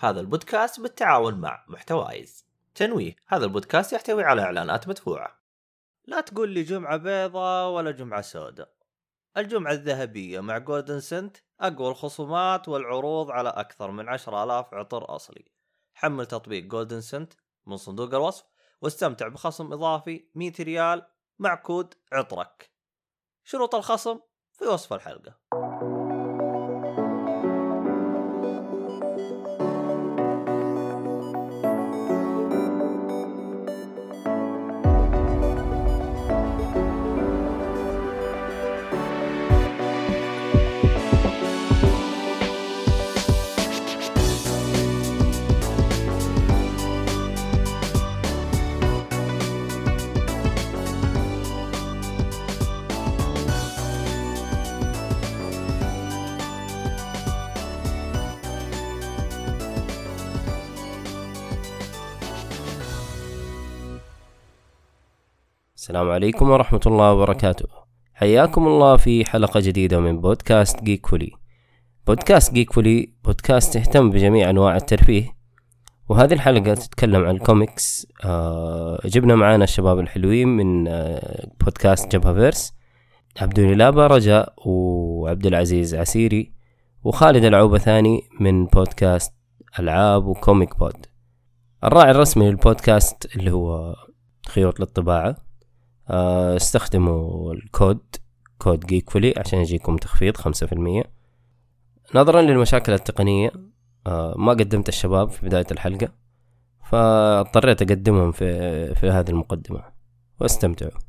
هذا البودكاست بالتعاون مع محتوايز. تنويه هذا البودكاست يحتوي على إعلانات مدفوعة. لا تقول لي جمعة بيضاء ولا جمعة سوداء. الجمعة الذهبية مع Golden Scent أقوى الخصومات والعروض على أكثر من عشر آلاف عطر أصلي. حمل تطبيق Golden Scent من صندوق الوصف واستمتع بخصم إضافي 100 ريال مع كود عطرك. شروط الخصم في وصف الحلقة. السلام عليكم ورحمة الله وبركاته. حياكم الله في حلقة جديدة من بودكاست جيك فولي بودكاست جيك فولي بودكاست يهتم بجميع أنواع الترفيه. وهذه الحلقة تتكلم عن الكوميكس آه جبنا معانا الشباب الحلوين من آه بودكاست جبهة فيرس عبد الإلابة رجاء وعبد العزيز عسيري وخالد العوبة ثاني من بودكاست ألعاب وكوميك بود. الراعي الرسمي للبودكاست اللي هو خيوط للطباعة. استخدموا الكود كود جيك فولي عشان يجيكم تخفيض خمسة في المية. نظرا للمشاكل التقنية آه، ما قدمت الشباب في بداية الحلقة فاضطريت أقدمهم في, في هذه المقدمة. واستمتعوا.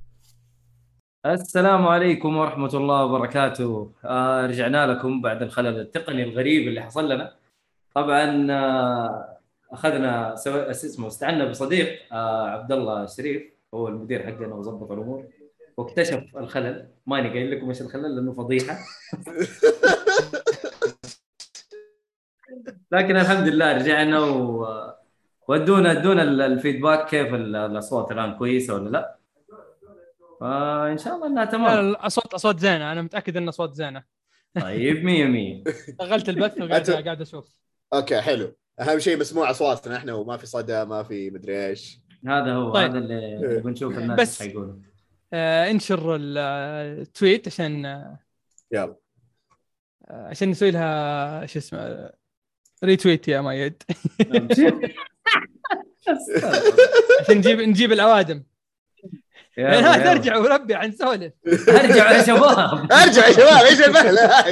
السلام عليكم ورحمة الله وبركاته. آه رجعنا لكم بعد الخلل التقني الغريب اللي حصل لنا. طبعا آه أخذنا سو... اسمه استعنا بصديق آه عبد الله الشريف هو المدير حقنا وظبط الأمور. واكتشف الخلل. ماني قايل لكم إيش الخلل؟ لأنه فضيحة. لكن الحمد لله رجعنا و... ودونا ادونا الفيدباك كيف الأصوات الآن كويسة ولا لا. فإن شاء الله إنها تمام. الاصوات اصوات زينة. أنا متأكد إن اصوات زينة. طيب 100 100 شغلت البث وقاعد قاعد أشوف. okay حلو. أهم شيء مسموع أصواتنا إحنا وما في صدى ما في مدري إيش. هذا هو طيب. هذا اللي بنشوف الناس بس حيقولوا آه انشر ال tweet عشان يلا. آه عشان نسوي لها شو اسمه retweet يا مايد. عشان نجيب نجيب الاوادم يعني ترجع وربي عن سولف. ارجع يا شباب. ارجع يا شباب إيش البهله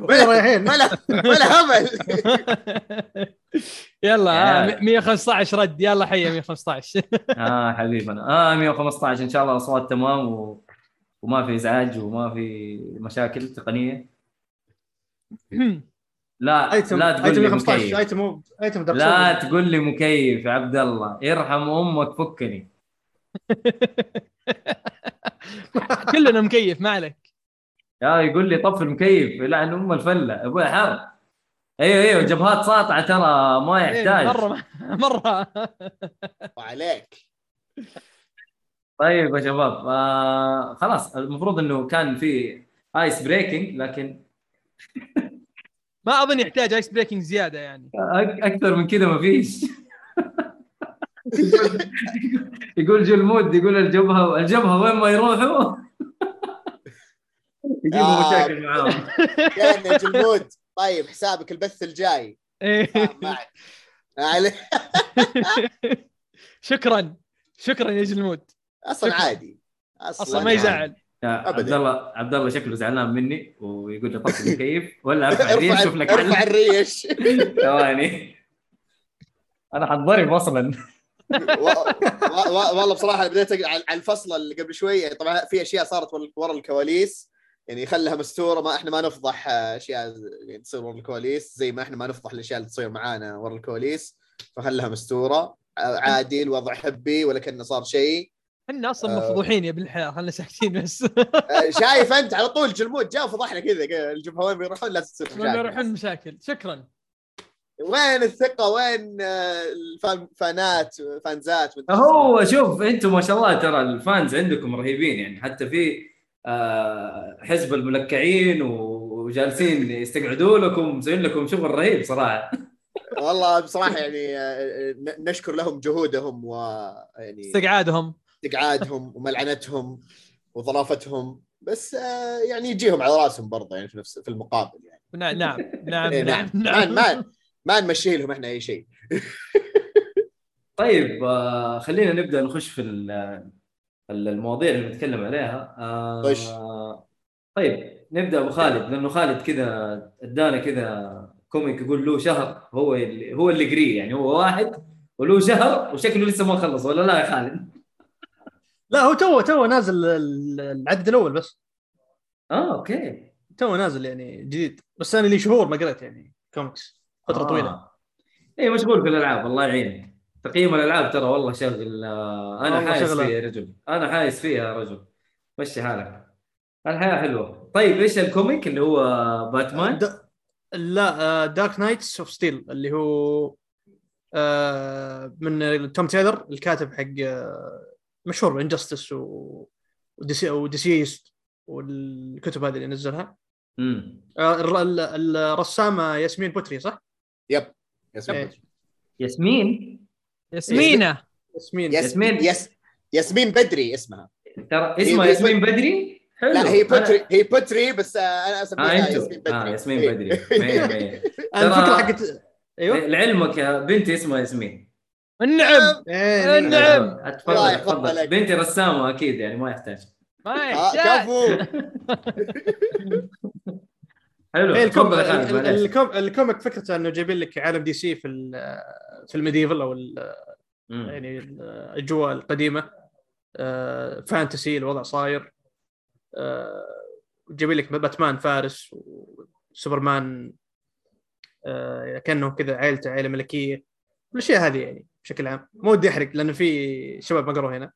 وين رايحين ما له له امل يلا 115 رد. يلا حي 115 آه حبيبنا. آه 115 إن شاء الله الاصوات تمام و... وما في إزعاج وما في مشاكل تقنية. لا ايتم لا تقول لي مكيف. ايتم ايتم لا تقول لي مكيف يا عبد الله. يرحم أمك فكني. كلنا مكيف ما عليك. يا يقول لي طف المكيف لعن أم الفلة. أبوي حر أيوه أيوه جبهات ساطعة ترى ما إيه، يحتاج. مرة مرة. وعليك. طيب يا شباب آه خلاص المفروض إنه كان في ice breaking لكن ما أظن يحتاج ice breaking زيادة يعني. أكثر من كذا ما فيش. يقول جلمود يقول الجبهة الجبهة وين ما يروحوا؟ يجيبوا آه. مشاكل معاهم. يا جلمود طيب حسابك البث الجاي. إيه. شكرا. شكرا يا جلمود أصلا عادي. أصلا ما يزعل. عبد الله عبد الله شكله زعلان مني ويقول لي طفي المكيف ولا أرفع الريش شوف لك ارفع الريش. ثواني. أنا حضرب أصلا. والله بصراحة بديت على الفصل اللي قبل شوي طبعا في أشياء صارت ورا الكواليس. يعني خلها مستورة. ما إحنا ما نفضح أشياء يعني تصير ورا الكواليس زي ما إحنا ما نفضح الأشياء اللي تصير معانا ورا الكواليس. فخلها مستورة. عادي الوضع حبي ولا كانه صار شيء. إحنا أصلا مفضوحين يا ابن الحلال خلنا ساكتين بس. شايف أنت على طول جلمود جاء وفضحنا كذا الجبهه وين بيروحون لازم تصير مشاكل. وين بيروحون مشاكل. شكرا. وين الثقة؟ وين الفانات فانزات؟ هو شوف أنتم ما شاء الله ترى الفانز عندكم رهيبين يعني. حتى في حزب الملكعين وجالسين يستقعدوا لكم مسوين لكم شغل رهيب صراحة. والله بصراحة يعني آه، نشكر لهم جهودهم ويعني استقعادهم. استقعادهم وملعنتهم وظرافتهم. بس آه، يعني يجيهم على راسهم برضه يعني في نفس في المقابل يعني. نعم نعم نعم إيه، نعم. ما ما نمشي لهم إحنا أي شيء. طيب آه خلينا نبدأ نخش في ال- ال- المواضيع اللي بنتكلم عليها. آه خش. طيب نبدأ أبو خالد لأنه خالد كذا أدانا كذا comic يقول له شهر هو اللي هو اللي قريه يعني هو واحد وله شهر وشكله لسه ما خلص ولا لا يا خالد؟ لا هو تو تو نازل ال- العدد الأول بس. آه okay. تو نازل يعني جديد بس أنا لي شهور ما قريت يعني كوميكس فترة آه. طويلة اي مشغول في الألعاب الله يعينك تقييم الألعاب ترى والله شغل آه، أنا والله حايس شغلة. فيها يا رجل أنا حايس فيها يا رجل مشي حالك الحياة حلوة طيب إيش ال comic اللي هو باتمان؟ د... لا Dark Knights of Steel اللي هو آه، من توم تايلر الكاتب حق آه، مشهور ب Injustice و و DC و DCeased والكتب هذه اللي نزلها امم الر- ال- الرسامة ياسمين بوتري صح؟ yep ياسمين إيه. ياسمين ياسمينة ياسمين ياسمين. yes ياسمين بدري اسمها ترى اسمها ياسمين بدري حلو لا هي بوتري هي بوتري بس آه، أنا اسميها انتو ياسمين بدري آه ياسمين إيه. بدري. الفكرة ترى- حقت أيوه. لعلمك يا بنتي اسمها ياسمين. النعم. إيه، نعم. اتفضل الله يحفظها اتفضل. لك. بنتي رسامة أكيد يعني ما يحتاج. ما آه، يحتاج كفو حلو. إيه، ال com... ال com... ال comic فكرته إنه جايبين لك عالم DC في ال... في ال medieval أو ال... يعني الأجواء القديمة. آه، fantasy الوضع صاير. آه، جايبين لك باتمان فارس وسوبرمان آه، كانه كذا عائلته عائله ملكية. الأشياء هذه يعني بشكل عام. مو ودي أحرق لأنه في شباب ما قروا هنا.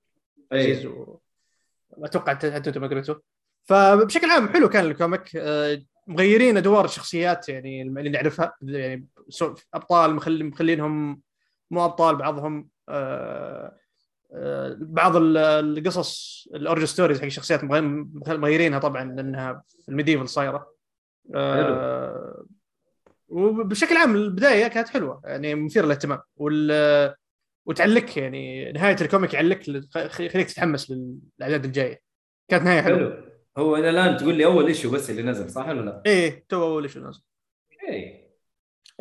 عزيز إيه. و... أتوقع حتى انت ما قريته فبشكل عام حلو كان ال comic. مغيرين أدوار الشخصيات يعني اللي نعرفها يعني أبطال مخلي مخلينهم مو أبطال بعضهم آه، آه، بعض ال- القصص ال origin stories حق الشخصيات مغ- مغيرينها طبعا لأنها في ال medieval صايرة. آه، وبشكل عام البداية كانت حلوة يعني مثيرة للاهتمام. وال وتعلق يعني نهاية ال comic يعلق يخليك تتحمس للأعداد الجاية. كانت نهاية حلوة. حلو. هو إلى الان تقول لي أول issue بس اللي نزل صح ولا لا؟ إيه تو أول شيء نازل إيه.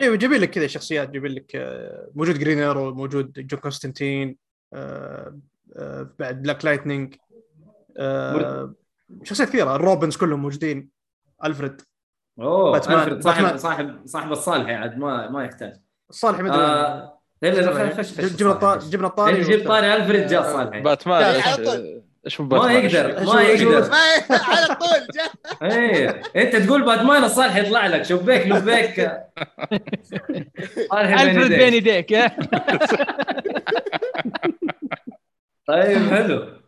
أيوه جايبين لك كذا شخصيات جايبين لك آه، موجود Green Arrow موجود جون كونستانتين آه، آه، بعد Black Lightning آه، شخصيات كثيرة. الروبنز كلهم موجودين الفريد أوه باتمان- ألفريد صاحب باتمان. صاحب صاحب الصالح عاد ما ما يحتاج. الصالح ما ادري آه، لا لا لا خش خش جبنا الطاري جبنا الطاري يعني جبت طاري الفريد جاء صالح باتمان. هو ما؟ يقدر ما يقدر. ما على طول إيه أنت تقول باتمان الصالح يطلع لك شبيك لبيك صالح بين الفرد بين يديك يا. طيب حلو.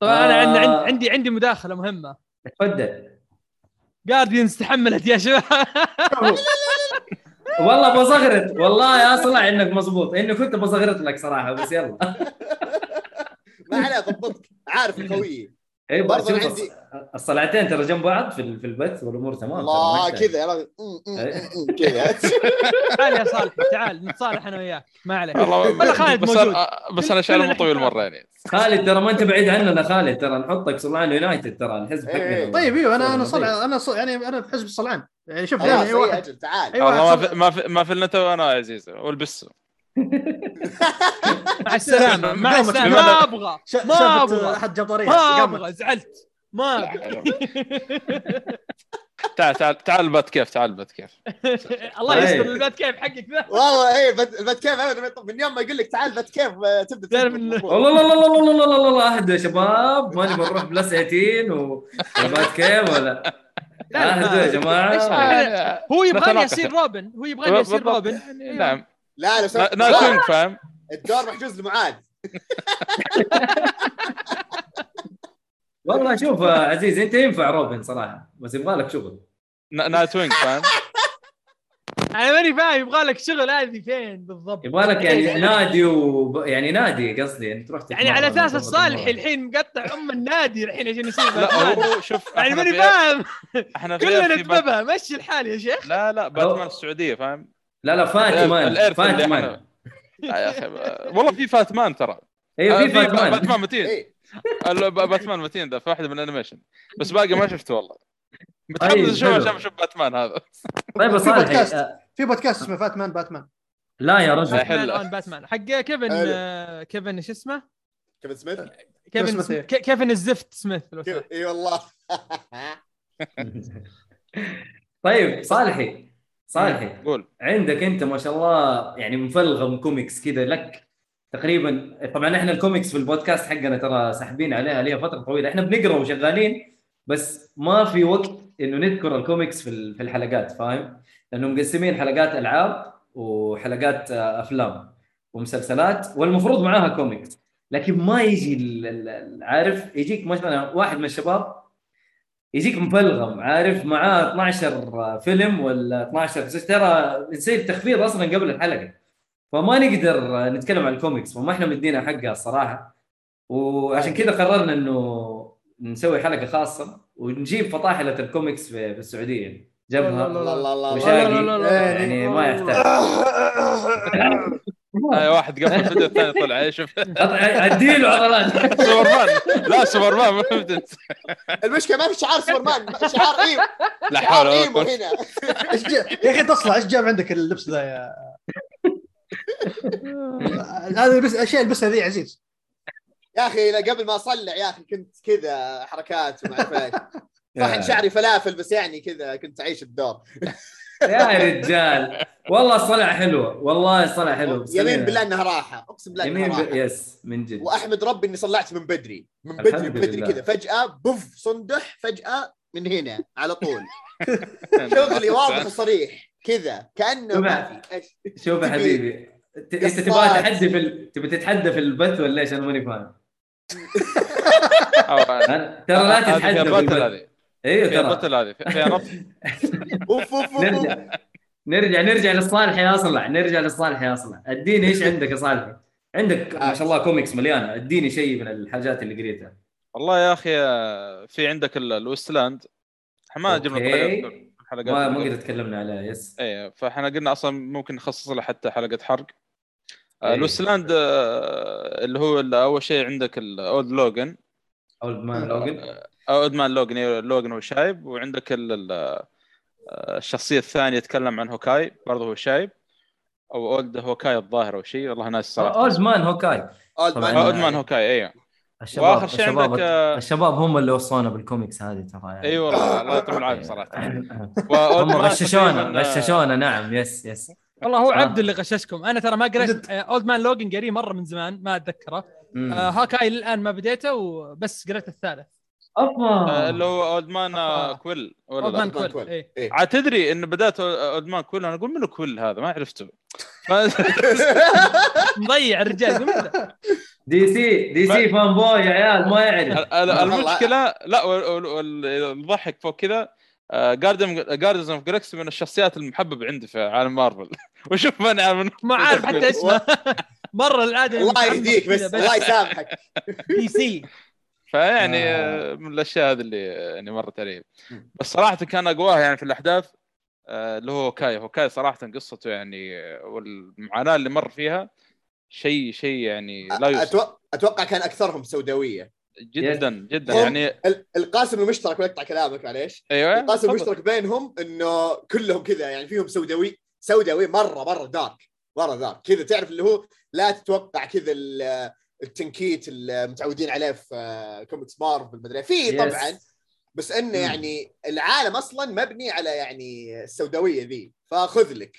طبعا أنا عندي آه. عندي عندي مداخلة مهمة. تفضل. جارديانز تحملت يا شباب. والله بصغرت. والله يا صلع إنك مزبوط إني كنت بصغرت لك صراحة بس يلا. ما عليه ضبطك. عارف الخوي اي برضه عندي- الصلعتين ترى جنب بعض في ال- في البث والأمور تمام الله. كذا يا رجل. إيه. كذا. تعال يا صالح تعال نتصالح أنا وياك. ما عليك. والله خالد بس موجود. أنا بس أنا شايله مو طويل مرة يعني. خالد ترى ما أنت بعيد عننا خالد ترى نحطك صلعان United ترى الحزب إيه. حقنا. طيب إيوه أنا أنا. صلع أنا صلع يعني أنا في حزب الصلعان. يعني شوف يعني اي واحد تعال. ما في ما في ما في إلا تو أنا يا عزيز والبسه. مع السلامة مع السلامة. ما أبغى ما أبغى. أحد جاب ما أبغى زعلت. ما تعال تعال تعال ال Bat Cave تعال ال Bat Cave. الله إيه. يستر ال Bat Cave حقك ذا. والله اي البات كيف من يوم ما يقول لك تعال ال Bat Cave آه، تبدأ تعرف والله الله الله الله الله الله الله يا شباب. ما نبغى نروح plus 18 وال Bat Cave ولا؟ اهدى يا جماعة. هو يبغاني اصير روبن. هو يبغاني اصير روبن. نعم. لا لو نا- سمحت Nightwing فاهم؟ الدور محجوز لمعاذ. والله شوف يا عزيز أنت ينفع روبن صراحة بس يبغى لك شغل. نا- نايت وينج فاهم؟ أنا ماني فاهم يبغى لك شغل هذه فين بالضبط؟ يبغى لك يعني نادي و يعني نادي قصدي يعني تروح يعني على أساس الصالح. الحين مقطع أم النادي الحين عشان يصير لا. هو شوف يعني ماني فاهم. إحنا كلنا نتبابها مشي الحال يا شيخ. لا لا باتمان السعودية فاهم؟ لا لا فاتمان فاتمان يا أخي والله في فاتمان ترى أيوه آه، في فاتمان باتمان متين ال- ب- باتمان متين ذا في واحدة من الانيميشن بس باقي ما شفته والله متحمس أشوف حلو. عشان أشوف باتمان هذا طيب في صالحي بودكاست. آه، في بودكاست اسمه فاتمان باتمان لا يا رجل. باتمان حلو. on باتمان حق كيفن. آه، كيفن شو اسمه؟ كيفن سميث كيفن سميث، سم- إيه. كيفن الزفت سميث. إي والله طيب صالحي صالحي قول. عندك انت ما شاء الله يعني مفلغم كوميكس كذا لك تقريبا. طبعا إحنا الكوميكس في البودكاست حقنا ترى ساحبين عليها ليها فترة طويلة. إحنا بنقرأ وشغالين بس ما في وقت إنه نذكر الكوميكس في ال- في الحلقات فاهم؟ لأنه مقسمين حلقات ألعاب وحلقات آه، أفلام ومسلسلات والمفروض معاها كوميكس لكن ما يجي عارف يجيك مثلا واحد من الشباب يجيك مفلغم عارف معاه 12 فيلم ولا 12 مسلسل ترى يصير تخفيض أصلا قبل الحلقة فما نقدر نتكلم عن الكوميكس وما إحنا مدينا حقها الصراحه وعشان كذا قررنا انه نسوي حلقه خاصه ونجيب فطاحله الكوميكس في, في السعوديه جبهه لا. يعني ما يحتاج واحد قفل الفيديو الثاني طلع إيه، شوف. أديله عضلات سوبرمان. لا سوبرمان ما فهمت المشكلة ما في شعار سوبرمان شعار إيمو. لا حول ولا قوة. هنا. يا أخي تصلع إيش جاب عندك اللبس ذا يا هذا بس أشياء البسها ذي عزيز. يا أخي لا، قبل ما اصلع يا أخي كنت كذا حركات وما أعرف إيش. صح شعري فلافل بس يعني كذا كنت أعيش الدور. يا رجال. والله الصلع حلوة والله الصلع حلو. بس يمين بالله إنها راحة. أقسم بالله إنها يمين ب... راحة. يس من جد. وأحمد ربي إني صلعت من بدري. من بدري بدري لله. كذا. فجأة بوف صندح فجأة من هنا على طول. شغلي واضح وصريح. كذا. كأنه ما في. شوف يا حبيبي. إنت. تبغى تحدي في ال... تبي تتحدى في البث ولا إيش؟ أنا ماني فاهم. ترى لا تتحدى في البث. أيوه ترى. بطل هذه فيها أوف أوف. نرجع نرجع نرجع للصالح يا اصلع نرجع للصالح يا اصلع اديني إيش عندك يا صالح عندك ما شاء الله كوميكس مليانة. اديني شيء من الحاجات اللي قريتها. والله يا أخي آه، في عندك ال- ال Wasteland. إحنا ما جبنا الحلقات ما اللي ما. قد تكلمنا عليها yes. إيه فإحنا قلنا أصلا ممكن نخصص له حتى حلقة حرق. آه،. ال Wasteland آه، اللي هو ال- أول شيء عندك ال Old Logan Old Man Logan Old Man Logan لوجن هو شايب وعندك ال- ال- آه، الشخصية الثانية يتكلم عن هوكاي برضه هو شايب. أو Old Hawkeye الظاهر أو شيء والله ناس صراحة. Old Man Hawkeye. Old. Man Hawkeye. أيوه الشباب وآخر شيء الشباب عندك، آه، الشباب هم اللي وصونا بالكوميكس هذه ترى يعني. إي والله الله يعطيهم العافية صراحة. هم غششونا غششونا غششونا نعم يس يس. والله هو آه. عبد اللي غششكم. أنا ترى ما قريت. أولد مان لوجن قريه مرة من زمان ما أتذكره. آه هاكاي للآن ما بديته وبس قريت الثالث. اللي هو اولد مان آه. كويل ولا اولد لا؟ مان مان كول كول. إيه. إيه. عاد تدري إن بدأت اولد مان كويل أنا أقول منو كويل هذا ما عرفته. مضيع الرجال؟ دي سي دي سي فان بوي يا عيال ما يعرف ال- ال- المشكلة لا وال- وال- وال- الضحك فوق كذا Guardian Guardians of Galaxy من الشخصيات المحببة عندي في عالم مارفل وشوف ما أنا ما عارف حتى اسمه مرة الادمي الله يهديك بس الله يسامحك DC فيعني آه. من الأشياء هذه اللي يعني مرت علي. بس صراحة كان أقواها يعني في الأحداث آه، اللي هو هوكاي. هوكاي صراحة قصته يعني والمعاناة اللي مر فيها شيء شيء يعني لا يوصف أتوقع, أتوقع كان أكثرهم سوداوية. جدا جدا. يعني ال- القاسم المشترك ويقطع كلامك معليش. أيوه. القاسم تفضل. المشترك بينهم إنه كلهم كذا يعني فيهم سوداوي سوداوي مره مرة dark مرة dark كذا تعرف اللي هو لا تتوقع كذا ال- التنكيت المتعودين عليه في كوميكس مارفل مدري في. طبعا بس إنه. يعني العالم أصلا مبني على يعني السوداوية ذي فخذ لك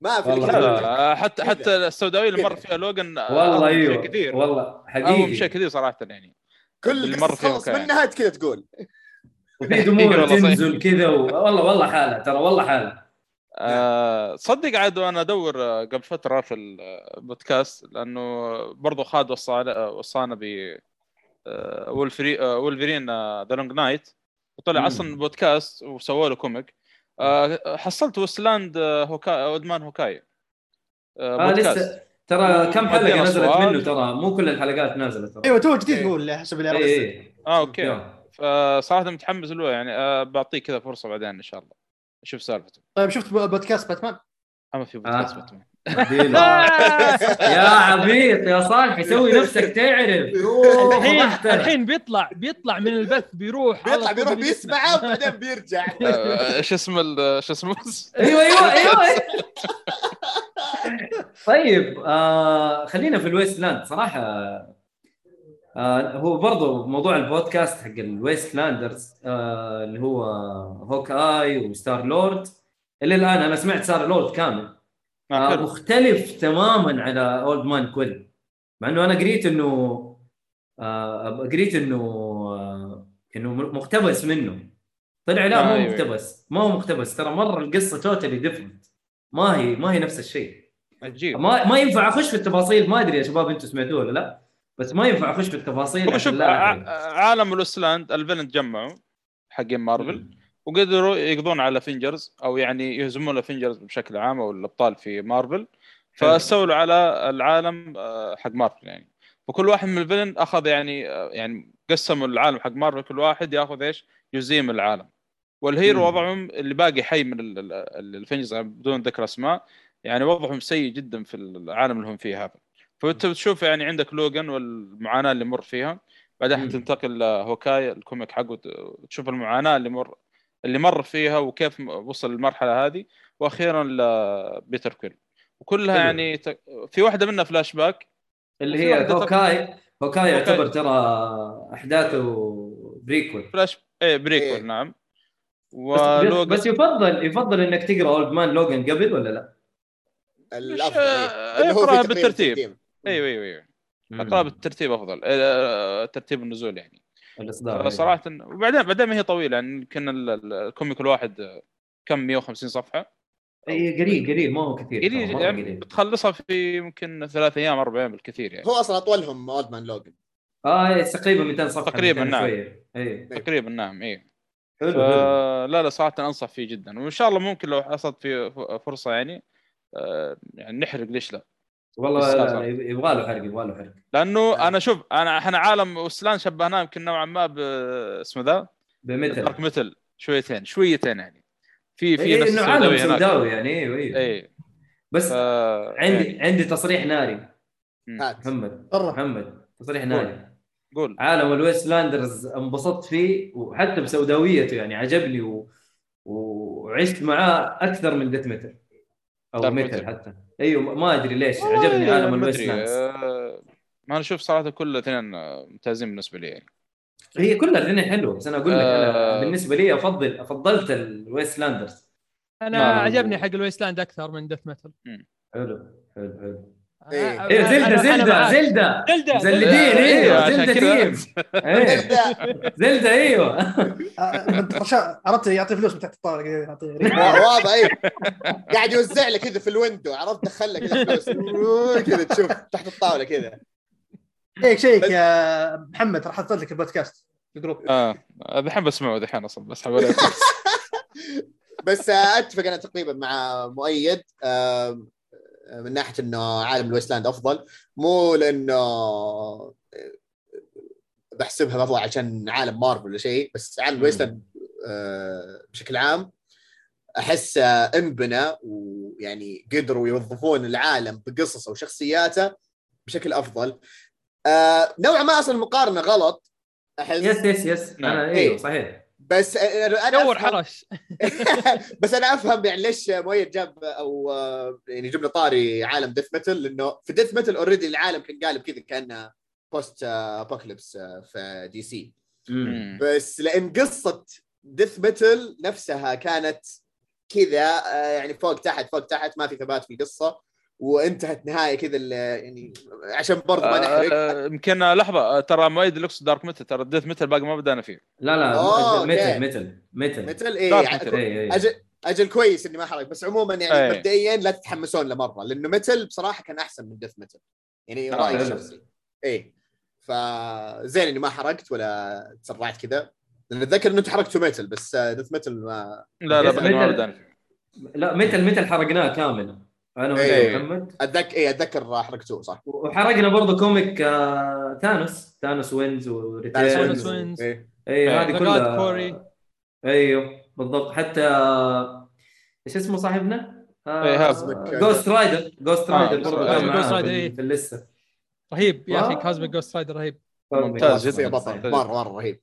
ما في والله. لك لا لا حتى حتى السوداوية اللي مر. فيها لوجن والله أيوه كثير والله أهم شيء حقيقي كثير صراحة يعني كل اللي مر وكان. منها كذا تقول وفي دموع. تنزل كذا. والله والله حالة ترى والله حالة آه، صدق عاد وأنا ادور قبل فترة في البودكاست لأنه برضو خالد وصانا وصانا ب Wolverine The Long Night وطلع مم. أصلا بودكاست وسووا له comic. آه، حصلت Wasteland آه، Hawkeye Old Man Hawkeye آه، آه بودكاست. لسه ترى كم حلقة نزلت. منه ترى؟ مو كل الحلقات نازله ترى. أيوه تو جديد إيه. يقول حسب اللي اي عرفت اي آه okay. فصراحة متحمس له يعني. آه، بعطيه كذا فرصة بعدين إن شاء الله. أشوف سالفته. طيب شفت بودكاست باتمان؟ أما في بودكاست آه. باتمان. يا عبيط يا صالح يسوي نفسك تعرف. الحين. الحين بيطلع بيطلع من البث بيروح بيطلع بيروح بيسمعه وبعدين بيرجع. آه، إيش اسم ال- شو اسمه؟ أيوه أيوه أيوه. طيب آه خلينا في ال Wasteland. صراحة آه هو برضو موضوع البودكاست حق ال Wastelanders آه اللي هو Hawkeye و Star-Lord. إلى الآن أنا سمعت Star-Lord كامل. آه، آه. مختلف تماما على Old Man Quill مع إنه أنا قريت إنه آه قريت إنه آه إنه مقتبس منه. طلع لا مو أيوة. مقتبس. ما هو مقتبس. ترى مرة القصة totally different ما هي ما هي نفس الشيء. عجيب. ما ما ينفع أخش في التفاصيل. ما أدري يا شباب أنتم سمعتوه ولا لا. بس ما ينفع اخش في التفاصيل هو عشان شوف. عالم ال Wasteland ال villain تجمعوا حقين مارفل وقدروا يقضون على Avengers أو يعني يهزمون ال Avengers بشكل عام أو الأبطال في مارفل. فاستولوا على العالم آه، حق مارفل يعني. وكل واحد من ال villain أخذ يعني آه، يعني قسموا العالم حق مارفل كل واحد ياخذ إيش؟ جزئيه من العالم. وال hero. وضعهم اللي باقي حي من ال- ال- ال- ال Avengers بدون ذكر أسماء يعني وضعهم سيء جدا في العالم اللي هم فيه هذا. فأنت بتشوف يعني عندك لوجان والمعاناة اللي مر فيها بعدين مم. حتنتقل لهوكاي ال comic حقه وتشوف المعاناة اللي مر اللي مر فيها وكيف وصل للمرحلة هذه وأخيرا لبيتر كويل وكلها حلو. يعني ت... في واحدة منها فلاش باك اللي هي Hawkeye Hawkeye يعتبر. ترى أحداثه prequel flash إيه prequel إيه. نعم بس, و Logan بس يفضل يفضل إنك تقرأ Old Man Logan قبل ولا لا؟ الأفضل آه، إيه. تقرير بالترتيب. أيوه أيوه أيوه اقرا بالترتيب أفضل. آه، ترتيب النزول يعني. الإصدار صراحة وبعدين بعدين ما هي طويلة يعني يمكن ال- ال- ال comic الواحد آه، كم 150 صفحة. اي قليل قليل ما هو كثير قليل يعني قليل. بتخلصها في يمكن ثلاث أيام أربع أيام بالكثير يعني. هو أصلا أطولهم أولد مان لوجن. آه إيه، تقريبا 200 صفحة تقريباً، 200 نعم. اي تقريبا نعم إيه. حلو ف... حلو. لا لا صراحة أنصح فيه جدا. وإن شاء الله ممكن لو حصلت في فرصة يعني آه، يعني نحرق ليش لا؟ والله لا. لا يبغى له حرق يبغى له حرق. لأنه أنا شوف أنا إحنا عالم وسلان شبهناه يمكن نوعا ما ب اسمه ذا؟ بمثل Dark Metal شويتين شويتين يعني. في في إيه نفس إنه عالم سوداوي يعني أيوه أيوه اي بس ف... عندي يعني. عندي تصريح ناري. محمد محمد تصريح ناري. قول. عالم ال Wastelanders انبسطت فيه وحتى بسوداويته يعني عجبني و... وعشت معاه أكثر من Death Metal أو Metal. حتى. أيوه ما أدري ليش. عجبني عالم ما ال Waste آه، ما أنا أشوف صراحة كل الاثنين آه، ممتازين بالنسبة لي يعني. هي كلها الاثنين حلوة بس أنا أقول لك أنا آه. بالنسبة لي افضل أفضلت الويست لاندرز. أنا عجبني حق الويستلاند أكثر من ديث ميتل حلو حلو حلو. إيه. زلدة زلدة زلدة. زلدة. زلدين زلدة. أيوه عشان زلده كذا. تيم. إيه. زلدة. أيوه. آه، خشاء عرفت يعطي فلوس من تحت الطاولة كذا يعطي واضح أيوه قاعد يوزع لك كذا في الويندو عرفت دخل لك فلوس. كذا تشوف تحت الطاولة كذا. check check يا محمد راح أحط لك البودكاست في ال group. آه دحين بسمعه دحين أصلا بس آه، أتفق أنا تقريبا مع مؤيد. من ناحية إنه عالم ال Wasteland أفضل مو لأنه بحسبها افضل عشان عالم مارفل ولا شيء بس عالم ال Wasteland آه، بشكل عام احس انبنى ويعني قدروا يوظفون العالم بقصصه وشخصياته بشكل أفضل. آه، نوعا ما أصلا المقارنة غلط أحس. yes yes yes. أنا إيه. أيوه صحيح. بس أنا أنا دور حرش. بس أنا أفهم يعني ليش مؤيد جاب أو آه، يعني جبنا طاري عالم Death Metal لأنه في Death Metal already العالم كان قالب كذا كأنه post apocalypse في DC مم. بس لأن قصة Death Metal نفسها كانت كذا آه، يعني فوق تحت فوق تحت ما في ثبات في القصة. وانتهت نهاية كذا ال- يعني عشان برضه ما نحرق آه، يمكن لحظة آه، ترى مؤيد لوكس Dark Metal ترى Death Metal باقي ما بدأنا فيه لا لا أوه، Metal. Metal Metal Metal إيه Dark يعني Metal. اي اي أجل أجل كويس إني ما حرق بس عموما يعني أي. مبدئيا لا تتحمسون له مره لأنه Metal بصراحة كان أحسن من Death Metal يعني آه، رأيي. الشخصي إيه فزين إني ما حرقت ولا تسرعت كذا لأن أتذكر إنه حرقتوا Metal بس Death Metal ما لا لا باقي ما. بدأنا فيه لا Metal Metal حرقناه كامل أنا إيه. ومحمد اتذكر إيه أتذكر حرقتوه صح وحرقنا برضه comic آه، Thanos Thanos Wins و Returns Thanos Wins. اي إيه. هذه كلها Quarry. أيوه بالضبط حتى إيش اسمه صاحبنا؟ إيه، هذا. Ghost Rider Ghost آه، Rider برضه كان Ghost Rider، في- إيه. اللسته رهيب يا أخي آه. Cosmic Ghost Rider رهيب ممتاز جدا. بطل مرة مرة رهيب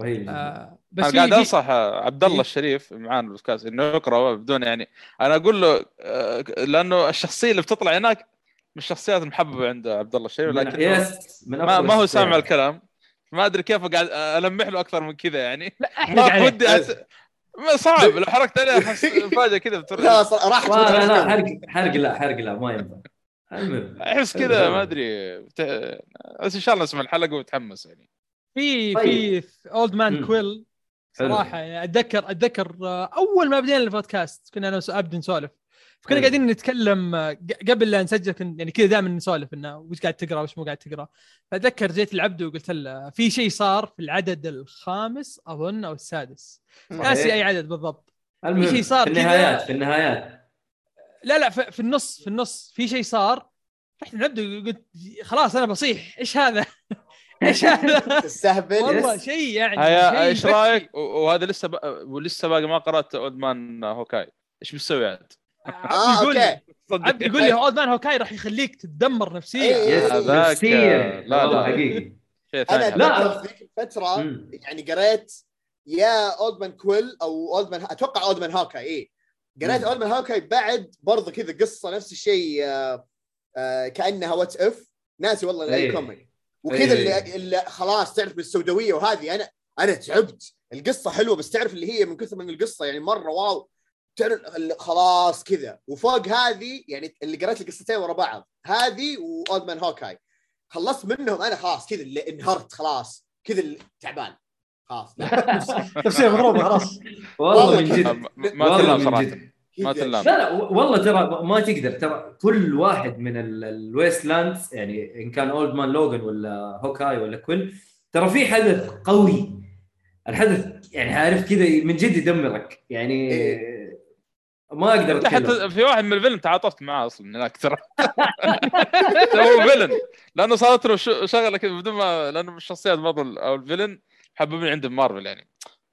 رهيب. آه بس أنا قاعد أنصح عبد الله إيه. الشريف معانا بالبودكاست إنه يقرأ بدون يعني. أنا أقول له آه، لأنه الشخصية اللي بتطلع هناك من الشخصيات المحببة عند عبد الله الشريف لكن yes من ما, ما هو. سامع الكلام. ما أدري كيف قاعد ألمح له أكثر من كذا يعني. لا أحرق ودي أت... صعب لو حرقت عليه أحس فجاه كذا بتر... لا راح لا لا حرق. حرق لا حرق لا ما ينفع. المهم. أحس كذا ما أدري. بس إن شاء الله نسمع الحلقة وتحمس يعني. في. في Old Man. Quill. صراحة يعني أتذكر أتذكر آه، أول ما بدينا البودكاست كنا أنا وعبد نسولف فكنا. قاعدين نتكلم آه، ق- قبل لا نسجل كن يعني كذا دائما نسولف إنه وش قاعد تقرأ وش مو قاعد تقرأ فأتذكر جيت لعبد وقلت له في شيء صار في العدد الخامس أظن أو السادس ناسي أي عدد بالضبط في شيء صار في. النهايات في النهايات لا لا في, في النص في النص في شيء صار رحت لعبد وقلت خلاص أنا بصيح إيش هذا؟ إيش هذا؟ تستهبل والله. شيء يعني هيا إيش. رأيك وهذا لسه ب... ولسه باقي ما قرأت Old Man Hawkeye إيش بتسوي عاد؟ عبد يقول لي okay عبد يقول لي Old Man Hawkeye راح يخليك تتدمر نفسيا إيه. نفسيا لا، والله لا. حقيقي أنا لا. ذيك الفترة. يعني قريت يا Old Man Quill أو Old Man أتوقع Old Man Hawkeye اي قريت. Old Man Hawkeye بعد برضه كذا قصة نفس الشيء آه، آه، كأنها What If ناسي والله أي إيه. comic وكذا إيه. اللي, اللي خلاص تعرف من السوداويه وهذه. أنا أنا تعبت. القصة حلوة بس تعرف اللي هي من كثر من القصة يعني مرة wow. تعرف خلاص كذا. وفوق هذه يعني اللي قريت القصتين ورا بعض. هذه و Old Man Hawkeye. خلصت منهم أنا خلاص كذا اللي انهرت خلاص. كذا تعبان. خلاص. لا. نفسيه مضروبه خلاص. والله من ما- جد. ما- تلام من صراحة. جد. ما تلام. لا لا والله ترى ما تقدر. ترى كل واحد من ال- ال Wastelands يعني إن كان Old Man Logan ولا Hawkeye ولا Quill ترى في حدث قوي. الحدث يعني عارف كذا من جد يدمرك. يعني ما أقدر أتكلم. حتى في واحد من ال villain تعاطفت معاه أصلا هناك ترى. هو villain لأنه صارت له ش- شغلة كذا بدون ما لأنه من الشخصيات برضو ال- أو ال villain محببين عندهم مارفل يعني.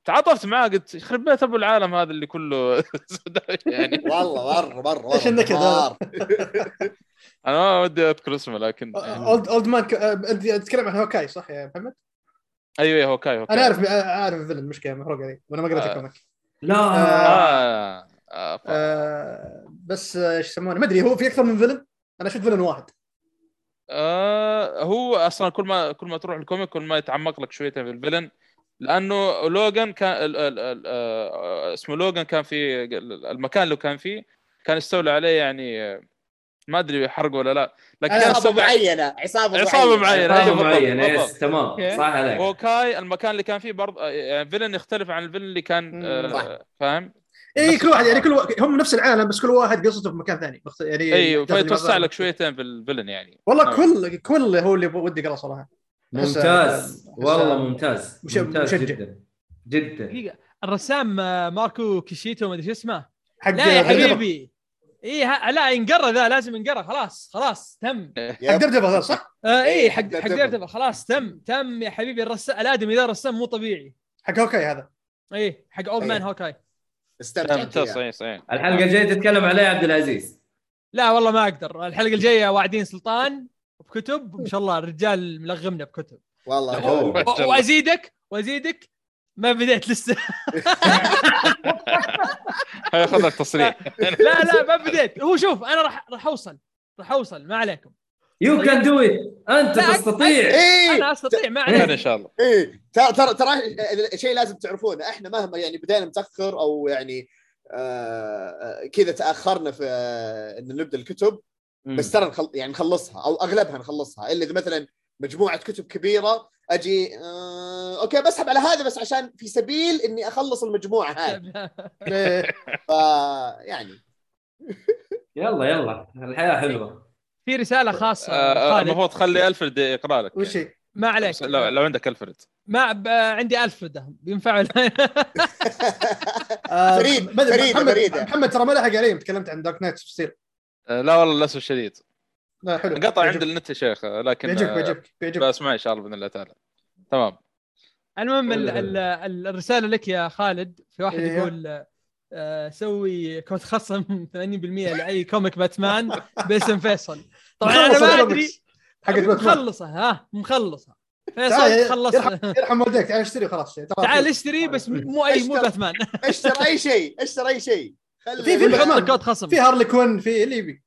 تعاطفت معاه قلت يخرب بيت أبو العالم هذا اللي كله يعني والله مرة مرة إيش النكد هذا؟ أنا ما ودي أذكر اسمه لكن يعني أولد أولد مان آه، تتكلم عن هوكاي صح يا محمد؟ أيوه أيوه هوكاي هوكاي أنا أعرف أعرف ال villain مشكله محروق علي وأنا ما قريت آه. ال comic لا آه. آه. آه بس آه، إيش يسمونه ما أدري هو في أكثر من فيلم أنا شفت فيلم واحد آه هو أصلا كل ما كل ما تروح ال comic كل ما يتعمق لك شوية في ال villain لأنه لوجان كان ال ال ال آه، اسمه لوجان كان في المكان اللي كان فيه كان يستولى عليه يعني آه، ما أدري حرق ولا لا لكن عصابة معينة عصابة عصابة معينة. عصابة أيوة، بالضبط. yes تمام. صح عليك هوكاي المكان اللي كان فيه برضه يعني villain يختلف عن ال villain اللي كان. آه فاهم؟ اي كل واحد يعني كل واحد هم نفس العالم بس كل واحد قصته في مكان ثاني يعني أيوه فيتوسع لك شويتين في الفيلن يعني والله نعم. كل كل هو اللي ودي اقرا صراحة ممتاز. والله ممتاز. مش- ممتاز مشجع. جدا. جدا. دقيقة. الرسام آه، ماركو كيكيتو ما أدري شو اسمه. حق لا يا. حبيبي. اي لا ينقرا ذا لازم ينقرا خلاص خلاص تم. حق هذا صح؟ آه اي إيه، حق حق. ديرديفل خلاص تم. تم يا حبيبي. الرسام الآدمي ذا رسام مو طبيعي. حق هوكاي هذا. اي حق old man إيه. هوكاي. استمتع ممتاز فيها. صحيح صحيح. الحلقة الجاية تتكلم عليه عبد العزيز. لا والله ما أقدر. الحلقة الجاية واعدين سلطان. بكتب ما شاء الله الرجال ملغمنا بكتب. والله. و- وأزيدك وأزيدك ما بديت لسه. هياخذ لك تصريح. لا لا ما بديت هو شوف أنا راح راح أوصل راح أوصل ما عليكم. you can do it أنت تستطيع. إيه. أنا أستطيع ما ان عليك. شاء الله. إيه. ترى ترى ترى شيء لازم تعرفونه إحنا مهما يعني بدينا متاخر أو يعني آه كذا تأخرنا في آه إن نبدأ الكتب بس ترى نخل... يعني نخلصها أو أغلبها نخلصها إلا إذا مثلا مجموعة كتب كبيرة أجي آه أوكي بسحب على هذا بس عشان في سبيل إني أخلص المجموعة هذه. ف يعني. يلا يلا. الحياة حلوة. في رسالة خاصة. آه، خالد. المفروض تخلي ألفرد يقرأ لك. وش هي؟ ما عليك. لو, لو عندك ألفرد. ما ب... عندي ألفرد. ينفع؟ آه، فريد- أدري، فريدة- محمد. محمد ترى ما لحق علي تكلمت عن دارك نايت آه، لا والله للأسف الشديد. لا حلو. انقطع عند النت يا شيخ آه، لكن بيعجبك آه، بيعجبك بيعجبك بسمع ان شاء الله بإذن الله تعالى. تمام. المهم الرسالة لك يا خالد في واحد إيه. يقول آه، سوي كود خصم 80% لأي comic باتمان باسم فيصل. طبعا أنا ما أدري. الكوميكس حقت باتمان. مخلصة ها؟ مخلصة. فيصل تعال خلص. يرحم والديك. تعال اشتري خلاص تعال اشتري بس مو أي مو. باتمان. اشتري أي شيء اشتري أي شيء. خلي في- في كود خصم في هارلي كوين في اللي يبي.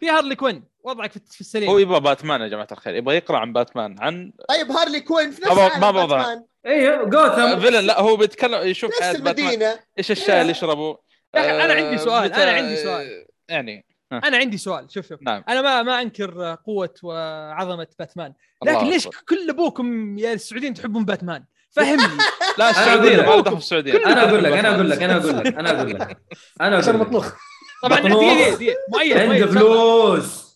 في هارلي كوين. وضعك في في السليم. هو يبغى باتمان يا جماعة الخير. يبغى يقرأ عن باتمان. عن طيب هارلي كوين في نفس ما. باتمان، أيوه جوثم. villain لا هو بيتكلم يشوف نفس حياة باتمان. المدينة. إيش الشاي اللي يشربه؟ يا أخي، أنا عندي آه، سؤال، أنا عندي سؤال. يعني أنا عندي سؤال. شوف شوف. نعم. أنا ما ما أنكر قوة وعظمة باتمان. لكن ليش أكبر. كل أبوكم يا السعوديين تحبون باتمان؟ فهمني. لا السعودية لك. ما دخل في السعوديه أنا أقول لك أنا أقول لك أنا أقول لك أنا أقول لك أنا عشان أقول لك. مطلوخ طبعا مؤيد عنده فلوس.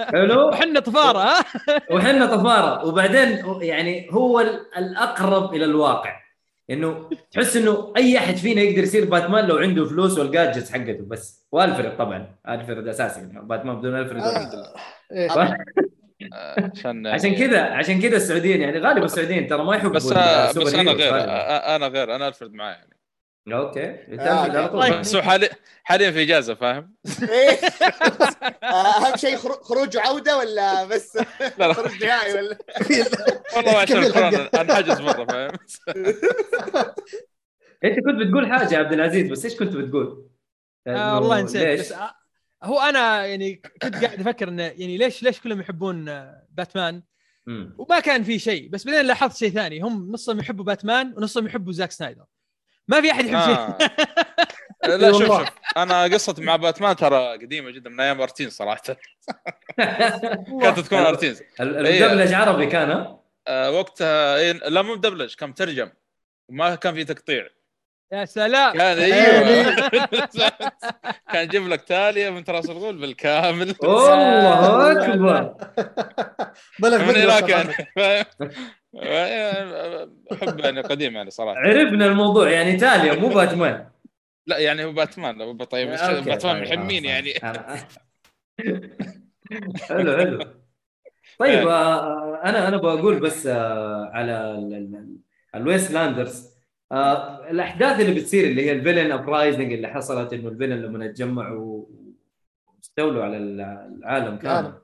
حلو؟ وحنا طفارة ها؟ وحنا طفارة. وبعدين يعني هو ال- الأقرب إلى الواقع. إنه تحس إنه أي أحد فينا يقدر يصير باتمان لو عنده فلوس وال gadgets حقته بس. وألفريد طبعا. ألفريد اساسي يعني. باتمان بدون ألفريد آه، عشان يعني- عشان كذا عشان كذا السعوديين يعني غالبا السعوديين ترى ما يحبوا بس السوبر بس أنا غير. آه، أنا غير أنا ألفرد معاه يعني okay آه، طول. طيب. بس حاليا حاليا في إجازة فاهم؟ إيه. آه، أهم شيء خرو- خروج وعودة ولا بس خروج نهائي ولا والله عشان. الكورونا انحجز مرة فاهم؟ أنت كنت بتقول حاجة يا عبد العزيز بس إيش كنت بتقول؟ آه والله نسيت؟ بس آه هو أنا يعني كنت قاعد أفكر إنه يعني ليش ليش كلهم يحبون باتمان مم. وما كان في شيء بس بعدين لاحظت شيء ثاني هم نصهم يحبوا باتمان ونصهم يحبوا زاك سنايدر ما في أحد يحب شيء آه. لا شوف. شوف أنا قصتي مع باتمان ترى قديمة جدا من أيام أرتين صراحة كانت تكون أرتين ال- إيه. المدبلج عربي كان ها؟ آه وقتها إيه لا مو مدبلج كان مترجم وما كان في تقطيع يا سلام. كان أيوه. كان يجيب لك تالية من تراس الغول بالكامل. الله أكبر. بلغ من هناك يعني؟ أحب يعني قديم يعني صراحة. عرفنا الموضوع يعني تاليا مو باتمان. لا يعني هو باتمان طيب باتمان طيب، محمين يعني. حلو حلو. طيب آه، أنا أنا بقول بس آه، على ال- ال- ال Wastelanders آه، الأحداث اللي بتصير اللي هي ال villain uprising اللي حصلت إنه ال villain لما اتجمعوا واستولوا على العالم كامل.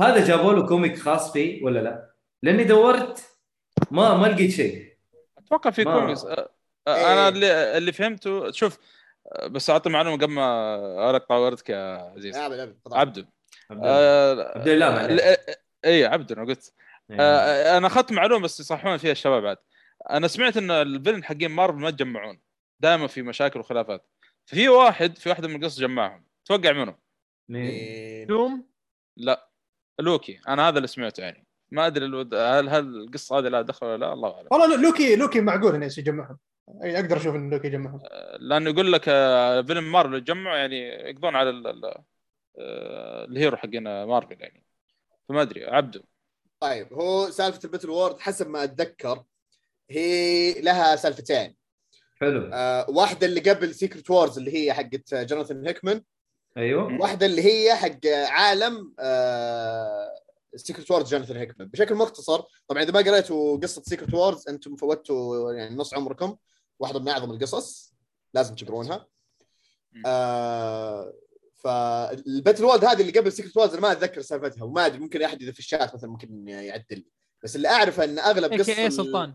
هذا جابوا له comic خاص فيه ولا لا؟ لأني دورت ما ما لقيت شيء أتوقع في كوميكس آه، آه، إيه. أنا اللي اللي فهمته شوف بس أعطي معلومة قبل ما ارقع وردك يا عزيز يا عبد عبد الله. عبد اي عبده أنا قلت يعني. آه، أنا أخذت معلومة بس يصححون فيها الشباب بعد أنا سمعت إن ال villain حقين مارفل ما يتجمعون دائما في مشاكل وخلافات. ففي واحد في واحدة من القصص جمعهم. توقع منه مين؟ دوم لا لوكي. أنا هذا اللي سمعته يعني. ما أدري الود- هل هل القصة هذه لها دخل ولا لا الله أعلم. والله لوكي لوكي معقول إنه يجمعهم. أي أقدر أشوف إن لوكي يجمعهم. لأنه يقول لك آه، villain مارفل يتجمعوا يعني يقضون على ال- ال- آه، ال hero حقين مارفل يعني. فما أدري عبده طيب هو سالفة ال Battleworld حسب ما أتذكر هي لها سالفتين. حلو. آه واحدة اللي قبل Secret Wars اللي هي حقت جوناثان هيكمان أيوه. واحدة اللي هي حق عالم آه Secret Wars جوناثان هيكمان بشكل مختصر طبعا إذا ما قريتوا قصة Secret Wars أنتم فوتوا يعني نص عمركم. واحدة من أعظم القصص لازم تقرونها. آه فال Battleworld هذه اللي قبل Secret Wars ما أتذكر سالفتها وما أدري ممكن أحد إذا في الشات مثلا ممكن يعدل. بس اللي أعرفه إن أغلب اي قصة كي اي سلطان.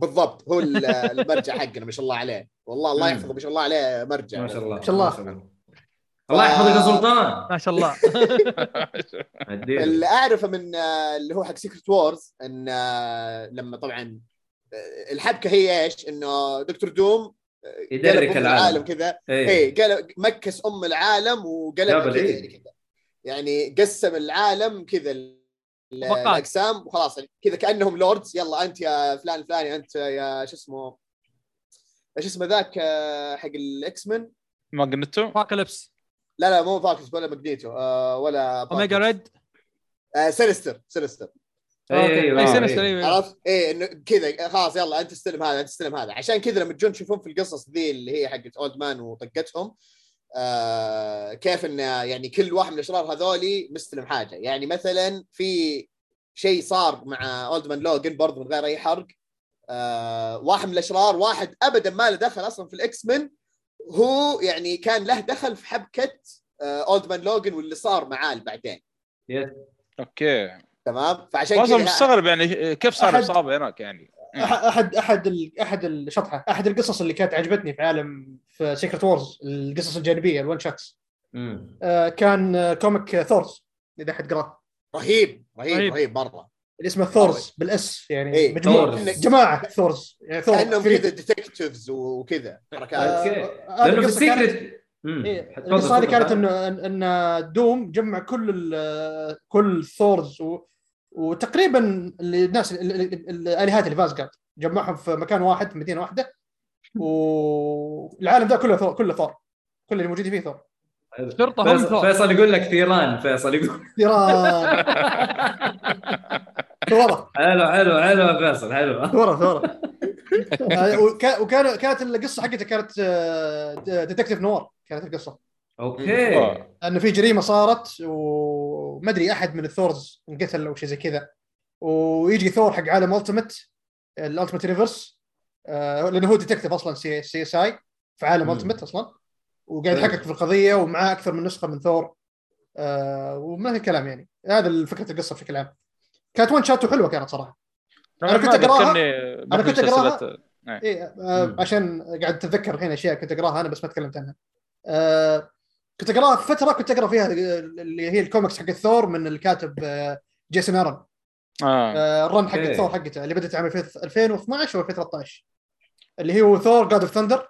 بالضبط هو ال- المرجع حقنا ما شاء الله عليه والله الله. يحفظه ما شاء الله عليه مرجع ما شاء الله ما شاء الله. الله يحفظك يا سلطان ما شاء الله. اللي أعرفه من آه، اللي هو حق Secret Wars إن آه، لما طبعا آه، الحبكة هي إيش؟ إنه دكتور دوم يدرك أم العالم. كذا اي قلب mix أم العالم وقلب كذا يعني قسم العالم كذا الاقسام وخلاص يعني كذا كأنهم lords. يلا أنت يا فلان الفلاني أنت يا شو اسمه إيش اسمه ذاك آه، حق ال X-Men ما قلتوا؟ أبوكاليبس لا لا مو فاكس ولا ماجنيتو آه ولا اوميجا ريد سينستر سينستر أيوه إي سينستر. أيوه عرفت؟ إيه إنه كذا خلاص يلا أنت استلم هذا أنت استلم هذا. عشان كذا لما تجون تشوفون في القصص ذي اللي هي حقت old man وطقتهم آه كيف انه يعني كل واحد من الأشرار هذولي مستلم حاجة. يعني مثلا في شيء صار مع old man لوجن برضه من غير أي حرق. آه واحد من الأشرار واحد ابدا ما له دخل أصلا في ال X-Men هو يعني كان له دخل في حبكة Old Man Logan واللي صار معاه بعدين. Yes. Okay. تمام؟ فعشان كذا مستغرب يعني كيف صار أحد- إصابة هناك يعني؟ احد احد ال- أحد الشطحه أحد القصص اللي كانت عجبتني في عالم في Secret Wars القصص الجانبية ال one shots. آه، كان آه، comic Thors إذا احد قراه رهيب رهيب رهيب. رهيب مرة اللي اسمه Thors بال S يعني إيه، مجموعة Thors. جماعة ثورز يعني ثور كأنهم. كذا detectives وكذا حركات آه،. هذه لأنه في ال Secret. إيه، القصة هذه. كانت انه إن إن دوم جمع كل ال- كل Thors و... وتقريبا اللي- الناس ال- ال- ال- الآلهات اللي فازجارد جمعهم في مكان واحد في مدينة واحدة والعالم ده كله ثور كله ثور. كل اللي موجودين فيه ثور. شرطة هم فيصل, ثور. فيصل يقول لك ثيران فيصل يقول ثيران ثورة. حلو حلو حلو يا فيصل حلو. ثورة ثورة. آه، وكا- وكان كانت القصة حقتها كانت detective noir كانت القصة. okay. آه. انه في جريمة صارت وما أدري أحد من ال Thors انقتل أو شيء زي كذا. ويجي ثور حق عالم Ultimate ال Ultimate Universe لأنه هو detective أصلا C, CSI في عالم. Ultimate أصلا. وقاعد يحقق في القضية ومعاه أكثر من نسخة من ثور آه وما في كلام يعني. هذا فكرة القصة بشكل عام. كانت one shot وحلوه كانت صراحة. أنا كنت ذكرني أنا كنت بأحد أقراها. سلسلة- إيه آه. عشان قاعد أتذكر الحين أشياء كنت أقراها أنا بس ما تكلمت عنها. آه كنت أقراها في فترة كنت أقرأ فيها اللي هي الكوميكس حق الثور من الكاتب آه جيسون ارن آه. آه ال run حق. الثور حقته اللي بدأت عام 2012 أو 2013 اللي هو Thor God of Thunder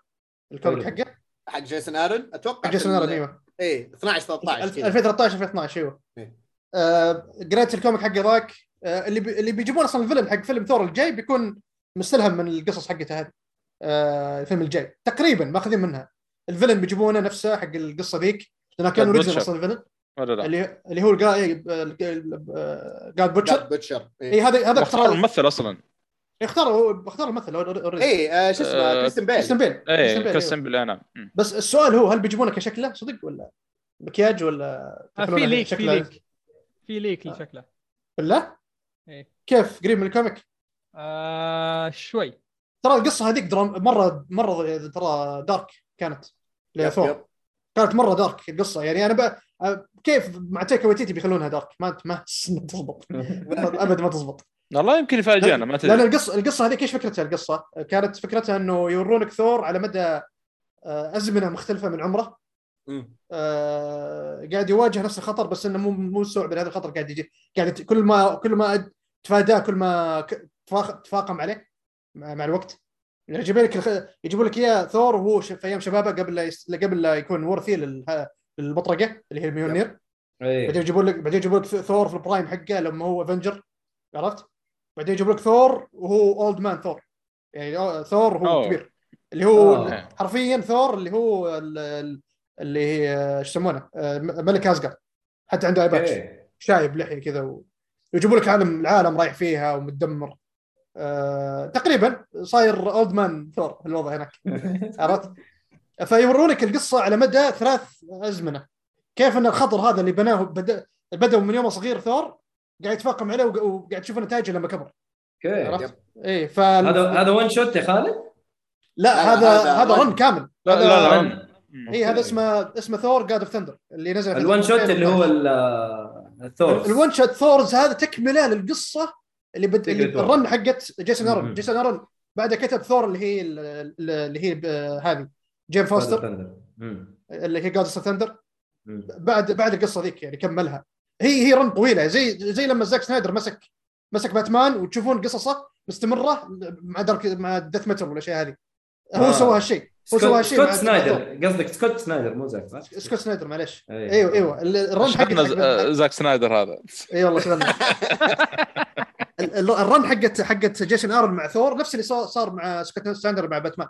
ال comic. حقه. حق جيسون ارن أتوقع جيسون ارن إيوه. إيه 12 13 كذا. 2013 2012 إيوه. إيه. آه قريت ال comic حق ذاك. آه اللي بي اللي بيجيبون أصلا الفيلم حق فيلم ثور الجاي بيكون مستلهم من القصص حقته هذه. آه الفيلم الجاي. تقريبا ماخذين منها. ال villain بيجيبونه نفسه حق القصة ذيك لأنه كان original. أصلا ولا لا؟ اللي اللي هو ال Go- God Butcher God Butcher اي هذا هذا اختار الممثل أصلا. اختار اختار الممثل already إيه آه، شو اسمه آه، كريستن بيل. كريستن بيل. كريستن إيه بيل، كريستن. بيل أنا. مم. بس السؤال هو هل بيجيبونه كشكله؟ صدق ولا؟ مكياج ولا آه، في leak في leak. في leak لشكله. بالله؟ إيه. كيف؟ قريب من ال comic؟ آه شوي. ترى القصة هذيك درام مرة مرة ترى dark كانت لثور. كانت مرة dark القصة. يعني أنا ب... أه، كيف مع تيكا ويتيتي بيخلونها dark؟ ما ما ما تزبط. أبد ما تزبط. والله يمكن يفاجئنا ما لأن تدري القصة القصة هذيك إيش فكرتها القصة؟ كانت فكرتها إنه يورونك ثور على مدى آه، أزمنة مختلفة من عمره. آه، قاعد يواجه نفس الخطر بس إنه مو مو مستوعب إن هذا الخطر قاعد يجي. قاعد كل ما كل ما تفاداه كل ما تفاقم عليه مع, الوقت. يجيب لك الخ... يجيبوا لك إياه ثور وهو في أيام شبابه قبل لا يس... قبل لا يكون ورثي لل... للمطرقة اللي هي الميولنير. بعدين إيه. يجيبوا لك بعدين يجيبوا لك ثور في ال prime حقه لما هو Avenger عرفت؟ بعدين يجيبوا لك ثور وهو old man ثور. يعني ثور هو أوه. كبير. اللي هو آه. حرفيا ثور اللي هو ال- ال- اللي هي إيش يسمونه؟ آه، ملك أزقارد. حتى عنده eye patch شايب لحية كذا و... ويجيبوا لك عالم العالم رايح فيها ومتدمر. آه... تقريبا صاير old man ثور الوضع هناك. عرفت؟ فيورونك القصة على مدى ثلاث أزمنة. كيف أن الخطر هذا اللي بناه بدا بدا من يوم صغير ثور قاعد يتفاقم عليه وق- وقاعد تشوف نتائجه لما كبر okay عرفت؟ إيه ف هذا هذا one shot يا خالد؟ لا هذا هذا هذا run. كامل لا هذا لا لا run. اي هذا اسمه اسمه Thor God of Thunder اللي نزل ال one shot اللي هو 2012. ال- الثور ال one shot Thors هذا تكملة للقصة اللي بد... ال run حقت جيسون ارن مم. جيسون ارن بعدها كتب ثور اللي هي ال- ال- اللي هي ب- هذه جين فوستر. اللي هي God of Thunder. بعد بعد القصة ذيك يعني كملها هي هي run طويلة. زي زي لما زاك سنايدر مسك مسك باتمان وتشوفون قصصه مستمرة مع Dark مع Death Metal والأشياء هذه. هو آه. سوى هالشيء. هو سوى هالشيء سكوت سنايدر. قصدك سكوت سنايدر مو زاك صح؟ سكوت سنايدر معليش. أيوه. أيوه أيوه. ال- ال run حق زاك سنايدر هذا. اي والله شغلنا ال- ال- ال run حقت حقت جيسون آرن مع ثور نفس اللي صار صار مع سكوت سنايدر مع باتمان.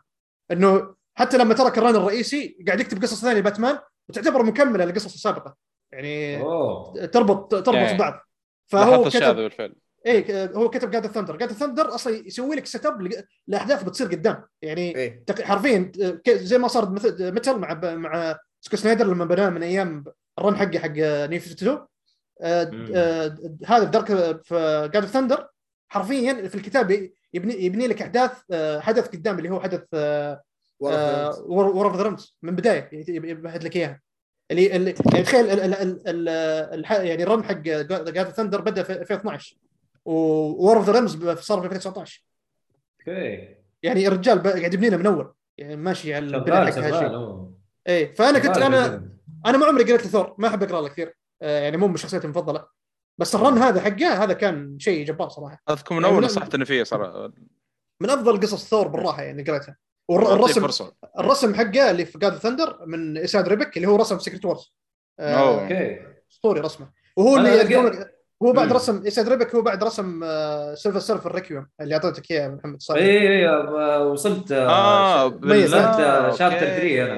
إنه حتى لما ترك ال run الرئيسي قاعد يكتب قصص ثانية لباتمان وتعتبر مكملة للقصص السابقه يعني أوه. تربط تربط يعني بعض. فهو كتب بالفعل. اي هو كتب God Thunder God Thunder أصلا يسوي لك set up لاحداث بتصير قدام. يعني تق- حرفيا زي ما صار مثل Metal مع مع سكوت سنايدر لما بناه من أيام ال run حقه حق New 52 آه،. آه، هذا في Dark في God Thunder حرفيا في الكتاب يبني يبني لك أحداث آه، حدث قدام اللي هو حدث آه، War of the Realms من بداية يمهد لك إياها. اللي اللي يعني تخيل ال- ال- ال- ال- الح- يعني ال run حق God Thunder بدأ في 2012 War of the Realms صار في 2019 okay. يعني الرجال ب- قاعد يبنينا من أول يعني ماشي على البناء حق هالشيء. إيه فأنا كنت أنا. أنا ما عمري قريت لثور ما أحب أقرأ له كثير. آه، يعني مو من شخصيتي المفضلة. بس ال run هذا حقه هذا كان شيء جبار صراحة. أذكر من يعني أول من- نصحتني فيه صراحة. من أفضل قصص ثور بالراحة يعني قريتها. والرسم الرسم حقه اللي في God Thunder من اساد ريبك اللي هو رسم Secret Wars أوه. okay. أسطوري رسمه. وهو اللي هو بعد. رسم اساد ريبك هو بعد رسم آه، Silver Surfer Requiem اللي أعطيتك إياه محمد صالح. اي اي آه، وصلت آه. وصلت آه، chapter أوكي. 3 أنا.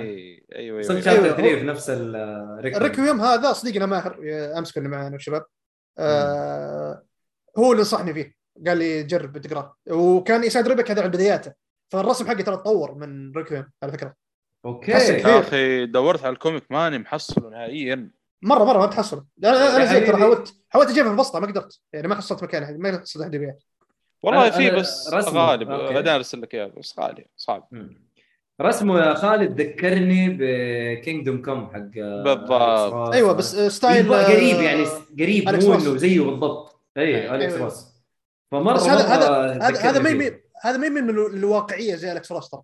أيوه وصلت أيوه. chapter أيوة، 3 هو- في نفس الريكويوم هذا صديقنا ماهر آه، امس كنا معنا والشباب آه هو اللي نصحني فيه. قال لي جرب تقراه وكان Esad Ribic هذا على بداياته. فالرسم حقه ترى تطور من Requiem على فكرة أوكي يا. أخي دورت على ال comic ماني محصله نهائيا مرة مرة ما تحصل أنا أنا زيك ترى حبيبي. حاولت حاولت اجيبها في البسطه ما قدرت يعني ما حصلت مكان ما حصلت احد يبيع والله في بس رسمه. غالي okay. بعدين أرسل لك إياه بس غالي صعب. رسمه يا خالد ذكرني ب Kingdom Come حق بالضبط. أيوه بس style يبغى آه، قريب يعني قريب مو. إنه زيه بالضبط اي أيوة. اليكس أيوة. Ross فمرة هذا هذا هذا ما هذا ما من الواقعية زي Alex Ross ترى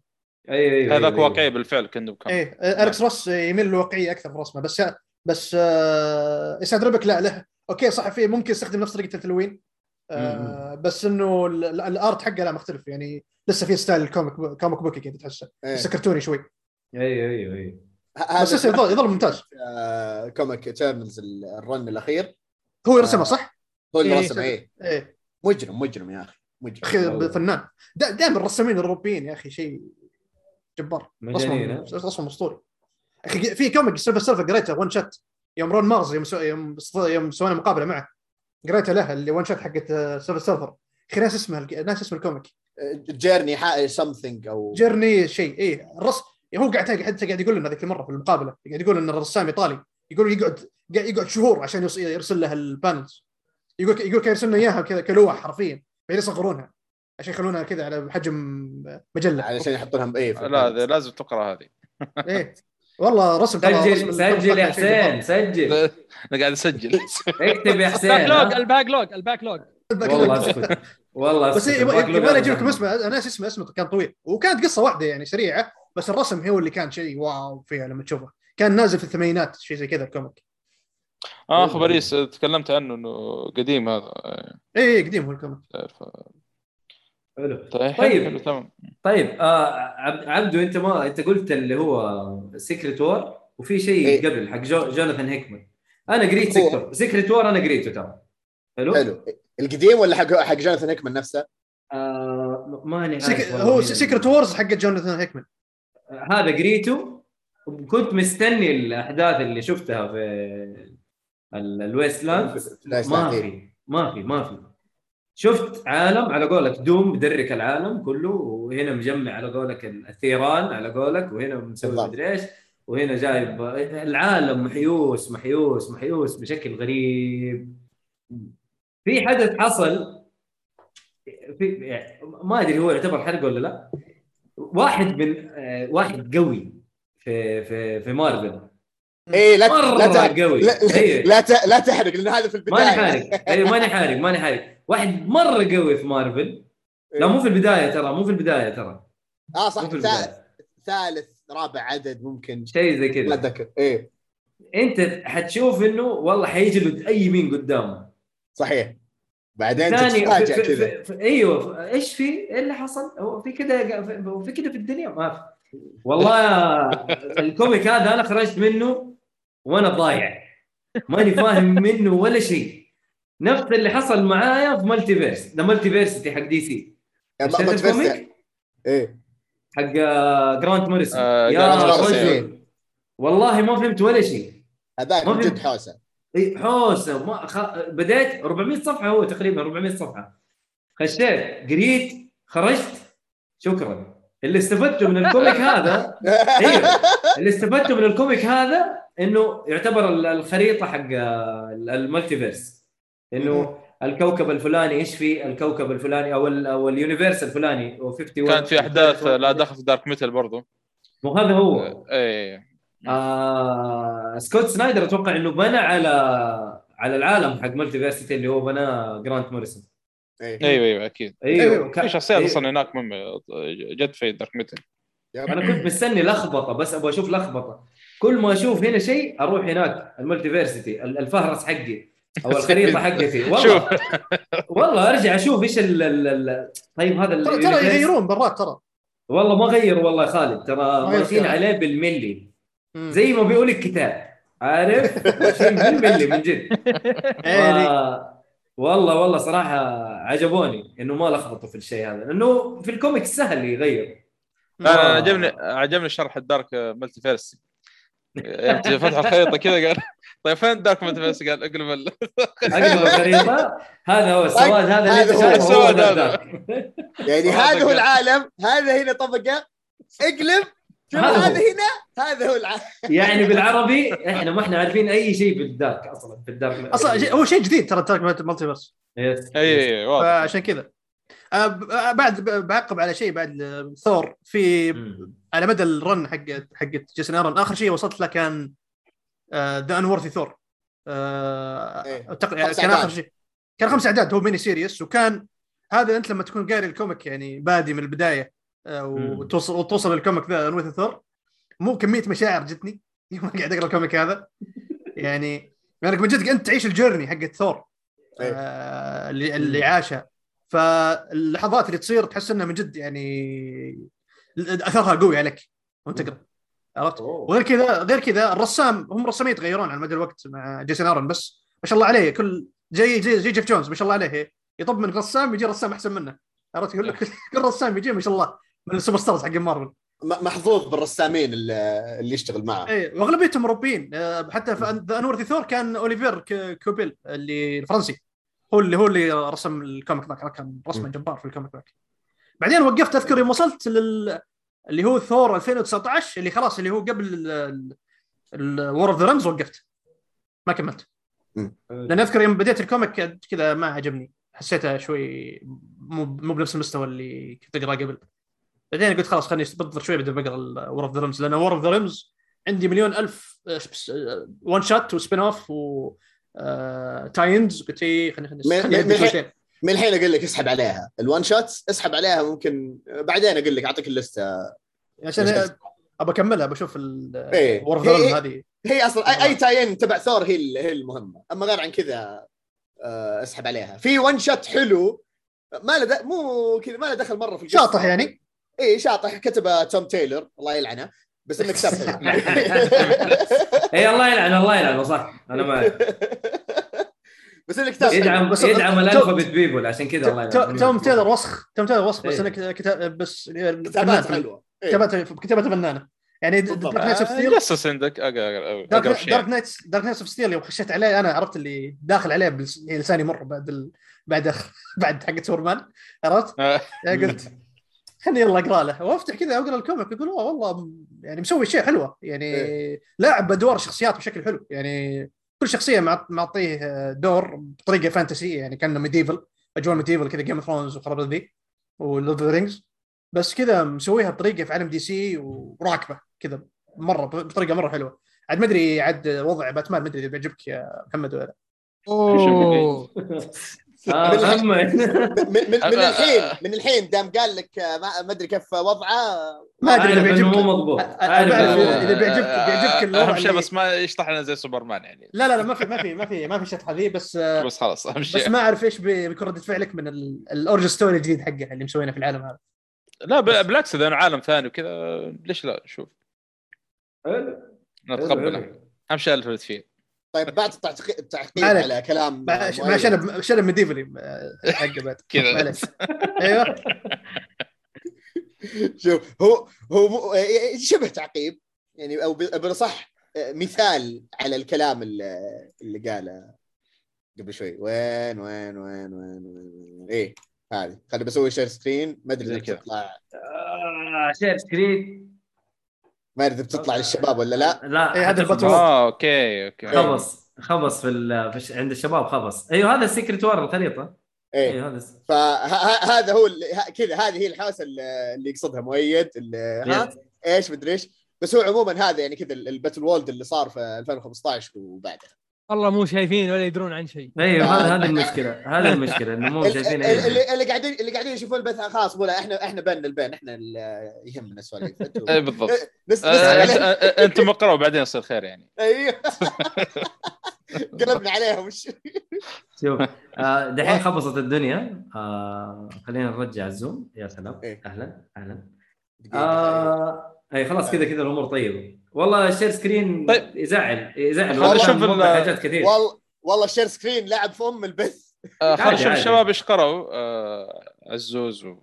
اي اي هذاك واقعي بالفعل Kingdom إيه آه، Alex Ross يميل للواقعية أكثر في رسمه بس بس آه، Esad Ribic لا له. okay صح فيه ممكن يستخدم نفس طريقة التلوين آه، بس إنه ال- ال- ال art حقه لا مختلف يعني لسه في style ال comic comic book-y كذا تحسه. إيه. لسه كرتوني شوي. اي اي اي ه- بس لسه يظل يظل ممتاز. آه، comic Eternals ال run الأخير. هو يرسمه صح؟ هو اللي إيه، رسمه إيه. إيه. مجرم مجرم يا أخي. أخي. فنان. دائما الرسامين الأوروبيين يا أخي شيء جبار. رسمهم؟ رسمهم أسطوري. أخي في comic Silver Surfer قريته one shot يوم Ron Marz يوم سو... يوم يوم سوينا مقابلة معه. قريته له اللي one shot حقت آه، Silver Surfer. أخي ناس اسمه ناس اسم ال comic. journey something أو journey شيء. إيه الرسم هو قاعد حتى قاعد يقول لنا ذيك المرة في المقابلة. قاعد يقول إن الرسام إيطالي. يقول يقعد يقعد شهور عشان يرسل له ال panels. يقول يقول كان يرسل لنا إياها كذا كلوح حرفيا. بعدين يصغرونها عشان يخلونها كذا على حجم مجلة. علشان إيه في لا لازم تقرأ هذه. إيه. والله رسم سجل سجل يا حسين سجل. أنا قاعد اسجل اكتب يا حسين ال back log? ال backlog ال backlog. والله اسكت والله بس يبغى أجيب لكم. اسمه. أنا ناسي اسمه اسمه كان طويل. وكانت قصة واحدة يعني سريعة بس الرسم هو اللي كان شيء wow فيها لما تشوفه. كان نازل في الثمانينات شيء زي كذا ال comic. آه اخ باريس تكلمت عنه إنه قديم هذا. اي إيه، قديم هو ال comic. حلو. طيب طيب. حلو تمام. طيب آه عب- عبدو أنت ما أنت قلت اللي هو Secret War وفي شيء إيه. قبل حق جو Jonathan Hickman أنا قريت هو- Secret Secret War أنا قريته ترى. حلو؟ حلو. القديم ولا حق حق Jonathan Hickman نفسه؟ آه ماني عارف Sec... هو مين. Secret Wars حق Jonathan Hickman هذا قريته. وكنت مستني الأحداث اللي شفتها في الويست لاند ما في ما في ما في. شفت عالم على قولك دوم مدرك العالم كله وهنا مجمع على قولك الثيران على قولك وهنا مسوي. مدري إيش وهنا جايب العالم محيوس محيوس محيوس بشكل غريب. في حدث حصل في ما أدري هو يعتبر حرق ولا لا. واحد من آه، واحد قوي في في في مارفل. إيه لا لا تح- قوي. لا, إيه. لا, ت- لا تحرق لأن هذا في البداية. ماني حارق. اي ماني حارق ماني حارق. واحد مرة قوي في مارفل. لا مو في البداية ترى مو في البداية ترى. آه صح ثالث البداية. ثالث رابع عدد ممكن. شيء زي ما كذا أتذكر. إيه. أنت حتشوف إنه والله حيجلد أي مين قدامه. صحيح. بعدين تتفاجئ كذا. إيوه إيش في؟ إيه اللي حصل؟ هو في كذا في- كذا في الدنيا؟ ما في والله ال comic هذا أنا خرجت منه وأنا ضايع. ماني فاهم منه ولا شيء. نفس اللي حصل معايا في multiverse the Multiversity حق DC. يعني. إيه. حق آه، Grant Morrison. آه، يا. رجل. والله ما فهمت ولا شيء. هذاك جد حوسة. إيه، حوسة. ما خ... بديت 400 صفحة هو تقريبا 400 صفحة. خشيت قريت خرجت. شكرا. اللي استفدته من ال comic هذا أيوه اللي استفدته من ال comic هذا إنه يعتبر ال- الخريطة حق آه، ال multiverse إنه الكوكب الفلاني إيش فيه؟ الكوكب الفلاني أو ال أو ال universe الفلاني و 51 كانت في أحداث لا دخل في Dark Metal برضو. مو هذا هو. إيه. آه Scott Snyder أتوقع إنه بنى على على العالم حق Multiversity اللي هو بنى Grant Morrison. أيوه أيوه أكيد. أيوه. في شخصيات أيوة. أصلا هناك مهمة. جد في Dark Metal أنا كنت مستني لخبطة بس أبغى أشوف لخبطة. كل ما أشوف هنا شيء أروح هناك ال Multiversity ال- الفهرس حقي أو الخريطة حقتي. والله. والله أرجع أشوف إيش ال ال طيب هذا ترى ترى يغيرون برا ترى. والله ما غير والله يا خالد. ترى ماشيين. عليه بالملي. زي ما بيقول الكتاب. عارف؟ ماشيين بالملي من جد. إيه، والله والله صراحة عجبوني إنه ما لخبطوا في الشيء هذا لأنه في الكوميكس سهل يغير أنا. عجبني عجبني شرح ال dark multiverse يعني فتح الخريطة كذا قال طيب فين ال dark multiverse قال اقلب ال... أقلب الخريطة هذا هو السواد هذا اللي هو السواد ذا هذا. ال dark. يعني هذا هو. العالم هذا هنا طبقة اقلب شوف هذا هنا هذا هو العالم يعني بالعربي إحنا ما إحنا عارفين أي شيء في ال dark أصلا في ال dark أصلا هو شيء جديد ترى dark multiverse. اي اي واضح فعشان كذا ب- آه، بعد بعقب على شيء بعد ثور في. على مدى ال run حق حق Jason Aaron آخر شيء وصلت له كان The Unworthy Thor إيه. كان آخر. شيء كان خمس أعداد هو mini series وكان هذا أنت لما تكون قاري ال comic يعني بادي من البداية. وتوصل وتوصل لل comic The Unworthy Thor. مو كمية مشاعر جتني. يوم قاعد اقرا ال comic هذا. يعني يعني من جد انت تعيش ال journey حقت ثور. إيه. آه، اللي اللي عاشها فاللحظات اللي تصير تحس إنها من جد يعني أثرها قوي عليك وأنت تقرأ. عرفت؟ وغير كذا غير كذا الرسام هم رسامين يتغيرون على مدى الوقت مع جيسون ارون بس ما شاء الله عليه. كل زي زي, زي جيف جونز ما شاء الله عليه. يطب من رسام يجي رسام أحسن منه. عرفت؟ يقول لك كل رسام يجي ما شاء الله. من ال superstars حق مارفل. محظوظ بالرسامين اللي يشتغل معه. اي وأغلبيتهم أوروبيين. آه، حتى في The Unworthy Thor كان أوليفير كوبيل اللي الفرنسي. هو اللي هو اللي رسم ال comic ذاك كان رسمه جبار في ال comic ذاك. بعدين وقفت أذكر يوم وصلت لل اللي هو ثور 2019 اللي خلاص اللي هو قبل ال War of the Realms وقفت. ما كملت. لأن أذكر يوم بديت ال comic كذا ما عجبني. حسيته شوي مو مو بنفس المستوى اللي كنت أقرأه قبل. بعدين قلت خلاص خليني بنظر شوي بعدين بقرأ War of the Realms لأن War of the Realms عندي مليون ألف one shot و spin off و آه، tie-ins قلت اي خليني خليني من- الحين أقول لك اسحب عليها. ال one shots اسحب عليها ممكن بعدين أقول لك أعطيك اللستة. عشان؟ أبى أكملها بشوف. War of the Realms هذه. هي أصلا اي, أي tie-in تبع ثور هي هي المهمة. أما غير عن كذا آه، اسحب عليها. في one shot حلو ما له مو كذا ما له دخل مرة في القصة. شاطح يعني. إي شاطح كتبه توم تايلر الله يلعنه بس انه كتاب حلو. إي الله يلعن الله يلعن صح أنا معك بس انه كتاب. يدعم بس- يدعم ال alphabet people عشان كذا الله تو- يلعن توم تيلر وسخ توم تيلر وسخ بس. انه كتاب بس كتابات حلوة. كتاباته كتابته فنانة يعني بالضبط. Dark Knights of Steel جسس عندك دارك Knights Dark Knights of Steel يوم خشيت عليه أنا عرفت اللي داخل عليه بلس- يعني لساني مر بعد ال... بعد بعد حق سوبرمان عرفت؟ آه، قلت خليني يلا أقرأ له. وافتح كذا أقرأ ال comic أقول "أوه والله يعني مسوي اشياء حلوة يعني لاعب بأدوار الشخصيات بشكل حلو. يعني كل شخصية معط- معطيه دور بطريقة fantasy يعني كأنه medieval أجواء medieval كذا Game of Thrones وخرابيط ذي و Lord Rings بس كذا مسويها بطريقة في عالم DC وراكبة كذا مرة بطريقة مرة حلوة. عاد ما أدري عاد وضع باتمان ما أدري إذا بيعجبك يا محمد ولا لا. أوه. آه، من, من, الحين من الحين دام قال لك آه، ما ما أدري كيف وضعه. ما أدري إذا بيعجبك مو مضبوط. إذا- مضبوط. إذا بيعجبك- بيعجبك الوضع أهم شيء اللي- بس ما يشطح لنا زي سوبرمان يعني. لا لا لا ما في ما في ما في ما في شطحة ذي بس آه، بس خلاص أهم بس شيء. ما أعرف إيش بي- بيكون رده فعلك من ال- ال origin story الجديد حقه اللي مسوينه في العالم هذا. لا بالعكس إذا عالم ثاني وكذا ليش لا؟ شوف. حلو. نتقبله. أهم شيء الفلت فيه. طيب بعد التعقيب ما. على كلام مع. مع شنب شنب medieval ي حقه بعد. كذا. معليش. أيوه. شوف هو هو مو- آه، شبه تعقيب. يعني أو بالاصح آه، مثال على الكلام اللي, اللي قاله قبل شوي. وين وين وين وين وين, وين. إيه هذه. خلي بسوي share screen ما أدري إذا آه، share screen ما أدري إذا بتطلع للشباب ولا لا. لا إيه، هذا حتى ال Battleworld. آه okay okay. خبص خبص في, ال- في عند الشباب خبص. أيوه هذا ال Secret War الخريطه إيه. أيوه هذا فهذا هو كذا هذه هي الحوسة اللي اللي يقصدها مؤيد اللي ها. إيش مدري إيش. بس هو عموما هذا يعني كذا ال Battleworld اللي صار في 2015 وبعدها والله مو شايفين ولا يدرون عن شيء. أيوه هذا هذه المشكلة. هذه المشكلة إنه مو شايفين ال- أي اللي اللي قاعدين اللي قاعدين يشوفون البث خلاص ولا إحنا إحنا بين البين إحنا اللي يهمنا السواليف. اي بالضبط. نس آه، نسمع انت عليهم. آه، انت مقرا وبعدين يصير خير يعني. أيوه. قلبنا عليهم. وش شوف آه، دحين خبصت الدنيا. آه، خلينا نرجع ال zoom. يا سلام. إيه. أهلا أهلا. دقيقة. آه أي خلاص كذا كذا الأمور طيبة. والله ال share screen طيب. يزعل يزعل. خلنا والله ال- حاجات كثير. والله والله ال share screen لعب في أم البث. آه، خلينا نشوف. الشباب إيش قروا آه، عزوز و...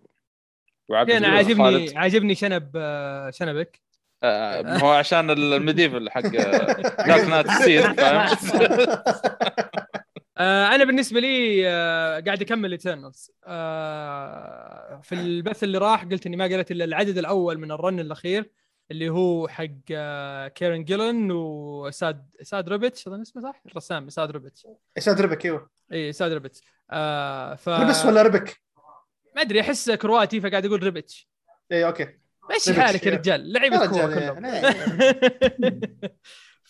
وعبد أنا الله عاجبني وخالد. عاجبني شنب آه، شنبك. آه، هو عشان ال medieval حق Dark Knight فاهم؟ آه أنا بالنسبة لي آه قاعد أكمل Eternals آه في البث اللي راح قلت إني ما قريت إلا العدد الأول من ال run الأخير اللي هو حق آه كيرن جيلن وساد ساد روبيتش أظن اسمه صح؟ الرسام ساد روبيتش اساد ربك أيوه. إي ساد روبيتش آه ف ربس ولا ربك؟ ما أدري أحس كرواتي فقاعد أقول ريبيتش إي okay. ماشي ريبيتش، حالك يا. رجال لعيبه كوره كلهم.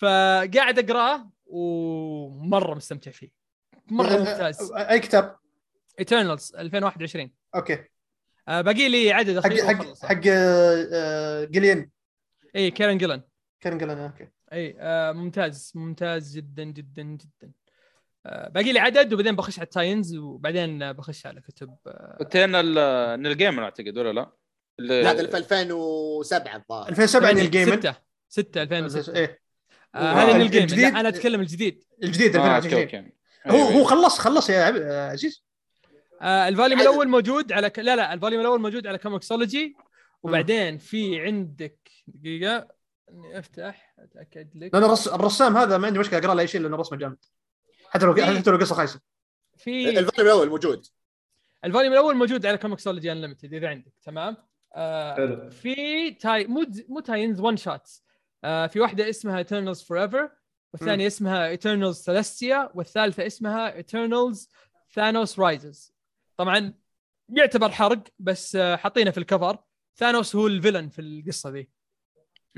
فقاعد أقرأه ومرة مستمتع فيه. مرة ممتاز. أي كتاب؟ Eternals 2021 okay. آه باقي لي عدد حق حق. حق آه، آه، جلين اي كيرن كان قال أنا أوكي. اي آه ممتاز ممتاز جدا جدا جدا. آه باقي لي عدد وبعدين بخش على التاينز وبعدين آه، بخش على كتب آه. انتهينا ال- نيل جيمر أعتقد ولا لا؟ هذا في 2007 الظاهر. 2007 نيل جيمن 6 6 2006 إيه. آه آه، هذا نيل جيمن الجديد- لا أنا أتكلم الجديد. الجديد آه، أوكي 2020 أوكي. هو أيوة، هو خلص خلص يا عب- عزيز. آه ال volume عدد. الأول موجود على ك... لا لا ال volume الأول موجود على Comixology. وبعدين في عندك دقيقة. إني أفتح أتأكد لك. لأن الرس... الرسام هذا ما عندي مشكلة أقرأ له اي شيء لأنه رسمه جامد. حتى لو حتى لو قصة خايسة. في ال volume الأول موجود. ال volume الأول موجود على Comixology Unlimited إذا عندك. تمام؟ آه حلو. في tie مو مو tie-ins one shots آه في واحدة اسمها Eternals Forever والثانيه اسمها Eternals Celestia والثالثة اسمها Eternals Thanos Rises طبعا يعتبر حرق بس آه حاطينه في ال cover. ثانوس هو ال villain في القصة ذي.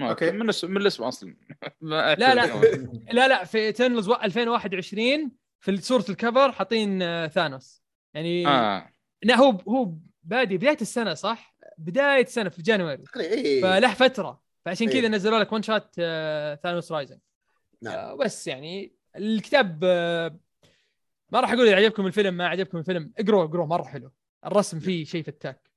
أوكي. من الاسم من الاسم أصلا. ما لا، لا. لا لا. في Eternals 2021 في صورة ال cover حاطين آه ثانوس يعني آه. لا هو هو بادي بداية السنة صح؟ بداية السنة في January إيه. فله فترة. فعشان إيه. كذا نزلوا لك one shot آه، Thanos Rising نعم. آه، بس يعني الكتاب آه، ما راح أقول إذا عجبكم الفيلم ما عجبكم الفيلم اقروا اقروا مرة حلو الرسم فيه شيء فتاك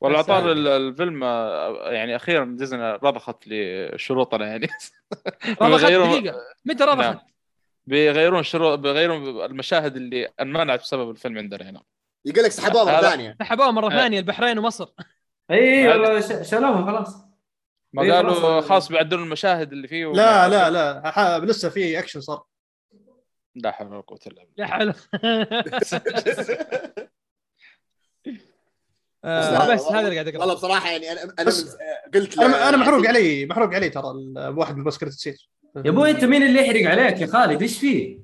والله بس عطار يعني- ال- الفيلم آه، يعني أخيرا ديزني رضخت لشروطنا يعني رضخت بيغيرون- دقيقة متى رضخت؟ نعم. بيغيرون شروط بيغيرون المشاهد اللي أنمنعت بسبب الفيلم عندنا هنا يقول لك سحبوها مرة ثانية سحبوها مرة. ثانية البحرين ومصر اي والله ش- شالوها خلاص ما إيه، قالوا خلاص. بيعدلون المشاهد اللي فيه لا لا لا. لسه في اكشن صار. لا حول ولا قوة إلا بالله. لا حلو لا، آه، بس هذا اللي قاعد والله اقراه بصراحة يعني أنا أنا من- قلت أنا أنا محروق علي محروق علي ترى ال- واحد من كريت سير يا أبوي أنت مين اللي يحرق عليك يا خالد؟ إيش فيه؟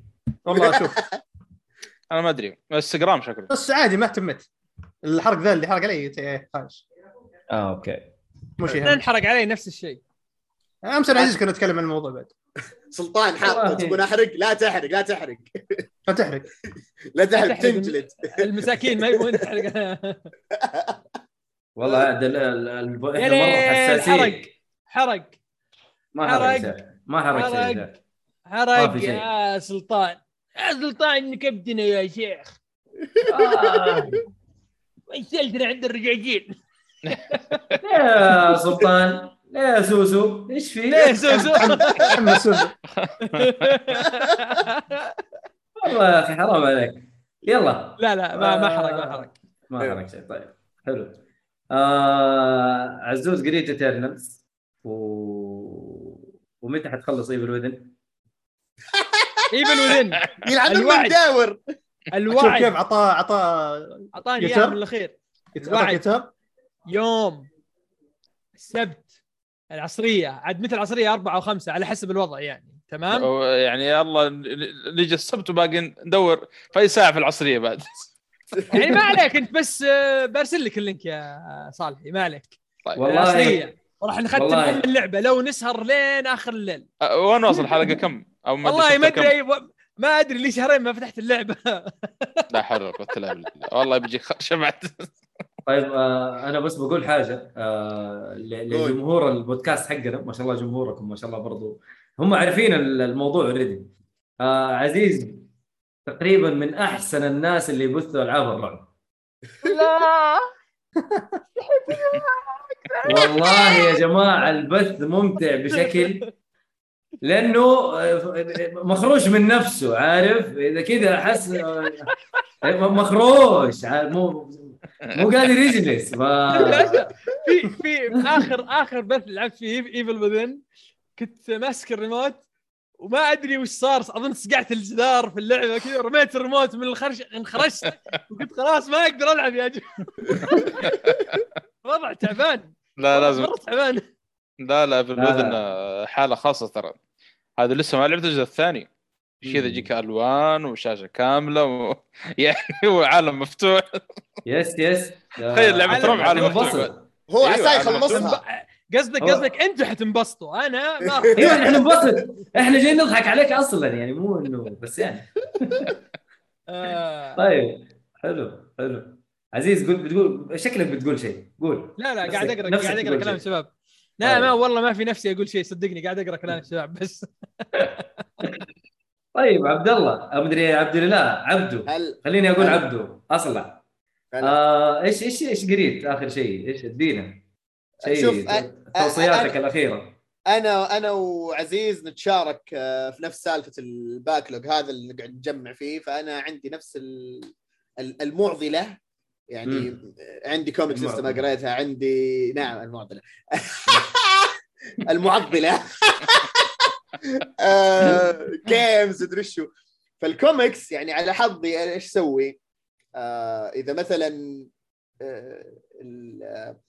والله شوف. أنا ما أدري. انستغرام شكله. بس عادي ما اهتميت. الحرق ذا اللي حرق علي خلاص. آه أوكي. مو شيء انحرق علي نفس الشيء. أمس أنا عزيز كنا نتكلم عن الموضوع بعد. سلطان حاط. تقول أحرق؟ لا تحرق لا تحرق. لا تحرق. لا تحرق تحرق. تنجلد. المساكين ما يبغون يحرق والله إحنا مرة حساسين. حرق. حرق. ما حرق. ما حرق حرق. حرق. يا سلطان. يا سلطان نكبتنا يا شيخ. آه. وصلتنا عند الرجاجيل؟ يا سلطان يا سوسو إيش في؟ ليه سوسو محمد سوسو والله يا أخي حرام عليك. يلا. لا لا ما ما حرق ما حرق. ما حرق شيء. طيب حلو. آه عزوز قريت Eternals و... ومتى حتخلص Evil Within؟ Evil Within يلعن امه الوعد. مداور شوف كيف عطاه عطاه اعطاني يتم. اياه من الاخير الوعد. يوم السبت العصرية عاد متى العصرية أربعة أو خمسة على حسب الوضع يعني تمام؟ يعني يلا ن- ن- نجي السبت وباقي ندور في أي ساعة في العصرية بعد. يعني ما عليك أنت بس آه، برسل لك ال link يا صالحي ما عليك. طيب. والله العصرية. وراح نختم والله. ام اللعبة لو نسهر لين آخر الليل. أه، وين واصل الحلقة؟ كم؟ أو ما أدري والله ما أدري ما أدري لي شهرين ما فتحت اللعبة. لا حول ولا قوة إلا بالله. والله بيجيك خ- شمعت طيب آه أنا بس بقول حاجة آه. لجمهور البودكاست حقنا ما شاء الله جمهوركم ما شاء الله برضو هم عارفين ال- الموضوع اوريدي آه عزيز تقريبا من أحسن الناس اللي يبثوا ألعاب الرعب لا والله يا جماعة البث ممتع بشكل لأنه آه، مخروش من نفسه عارف إذا كذا أحس آه، مخروش عارف؟ مو مو قادر يجلس. ف... في في آخر آخر بث لعبت فيه Evil Within كنت ماسك الريموت وما أدري وش صار. أظن صقعت الجدار في اللعبة كذا رميت الريموت من الخرش انخرشت. وقلت خلاص ما أقدر ألعب يا جماعة وضع تعبان. لا لازم مرة تعبان. لا لا في آه، حالة خاصة ترى. هذا لسه ما لعبت الجزء الثاني. كذا. يجيك ألوان وشاشة كاملة و... يعني وعالم مفتوح. يس يس. تخيل عالم رعب عالم. مفتوح هو أيوة، عسى أنا يخلصها قصدك قصدك أنتوا حتنبسطوا. أنا ما أيوه إحنا ننبسط إحنا جايين نضحك عليك أصلا يعني مو إنه بس يعني. آه. طيب حلو حلو. عزيز قول بتقول شكلك بتقول شيء. قول. لا لا قاعد أقرأ قاعد أقرأ كلام. الشباب لا طيب. ما والله ما في نفسي أقول شيء صدقني قاعد أقرأ كلام الشباب بس. طيب عبد الله ادري عبد الله عبده هل خليني أقول هل- عبده اصلع هل- آه إيش إيش إيش قريت آخر شيء؟ إيش أدينا؟ شيء شوف، أ- توصياتك أ- الأخيرة. أنا أنا وعزيز نتشارك آه، في نفس سالفة الباكلوج هذا اللي قاعد نجمع فيه فأنا عندي نفس ال- ال- المعضلة. يعني مم. عندي ما المعضلة. قريتها عندي نعم المعضلة. المعضلة. جيمز ادري شو فالكوميكس يعني على حظي إيش أسوي؟ آه، إذا مثلا آه، ال- آه،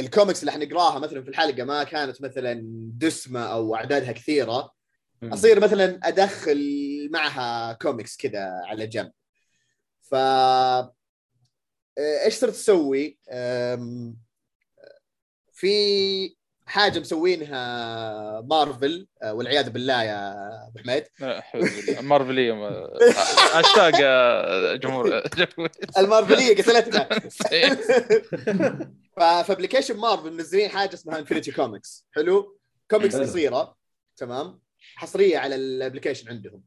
الكوميكس اللي حنقراها مثلا في الحلقة ما كانت مثلا دسمة أو أعدادها كثيرة. أصير مثلا أدخل معها كوميكس كذا على جنب ف إيش صرت أسوي؟ في حاجة مسوينها مارفل أه، والعياذ بالله يا أبو حميد. مارفليه ما- اشتاق آه، جمهور. المارفلية قتلتنا. ف application مارفل منزلين حاجة اسمها Infinity Comics حلو؟ كوميكس. قصيرة. تمام؟ حصرية على ال application عندهم.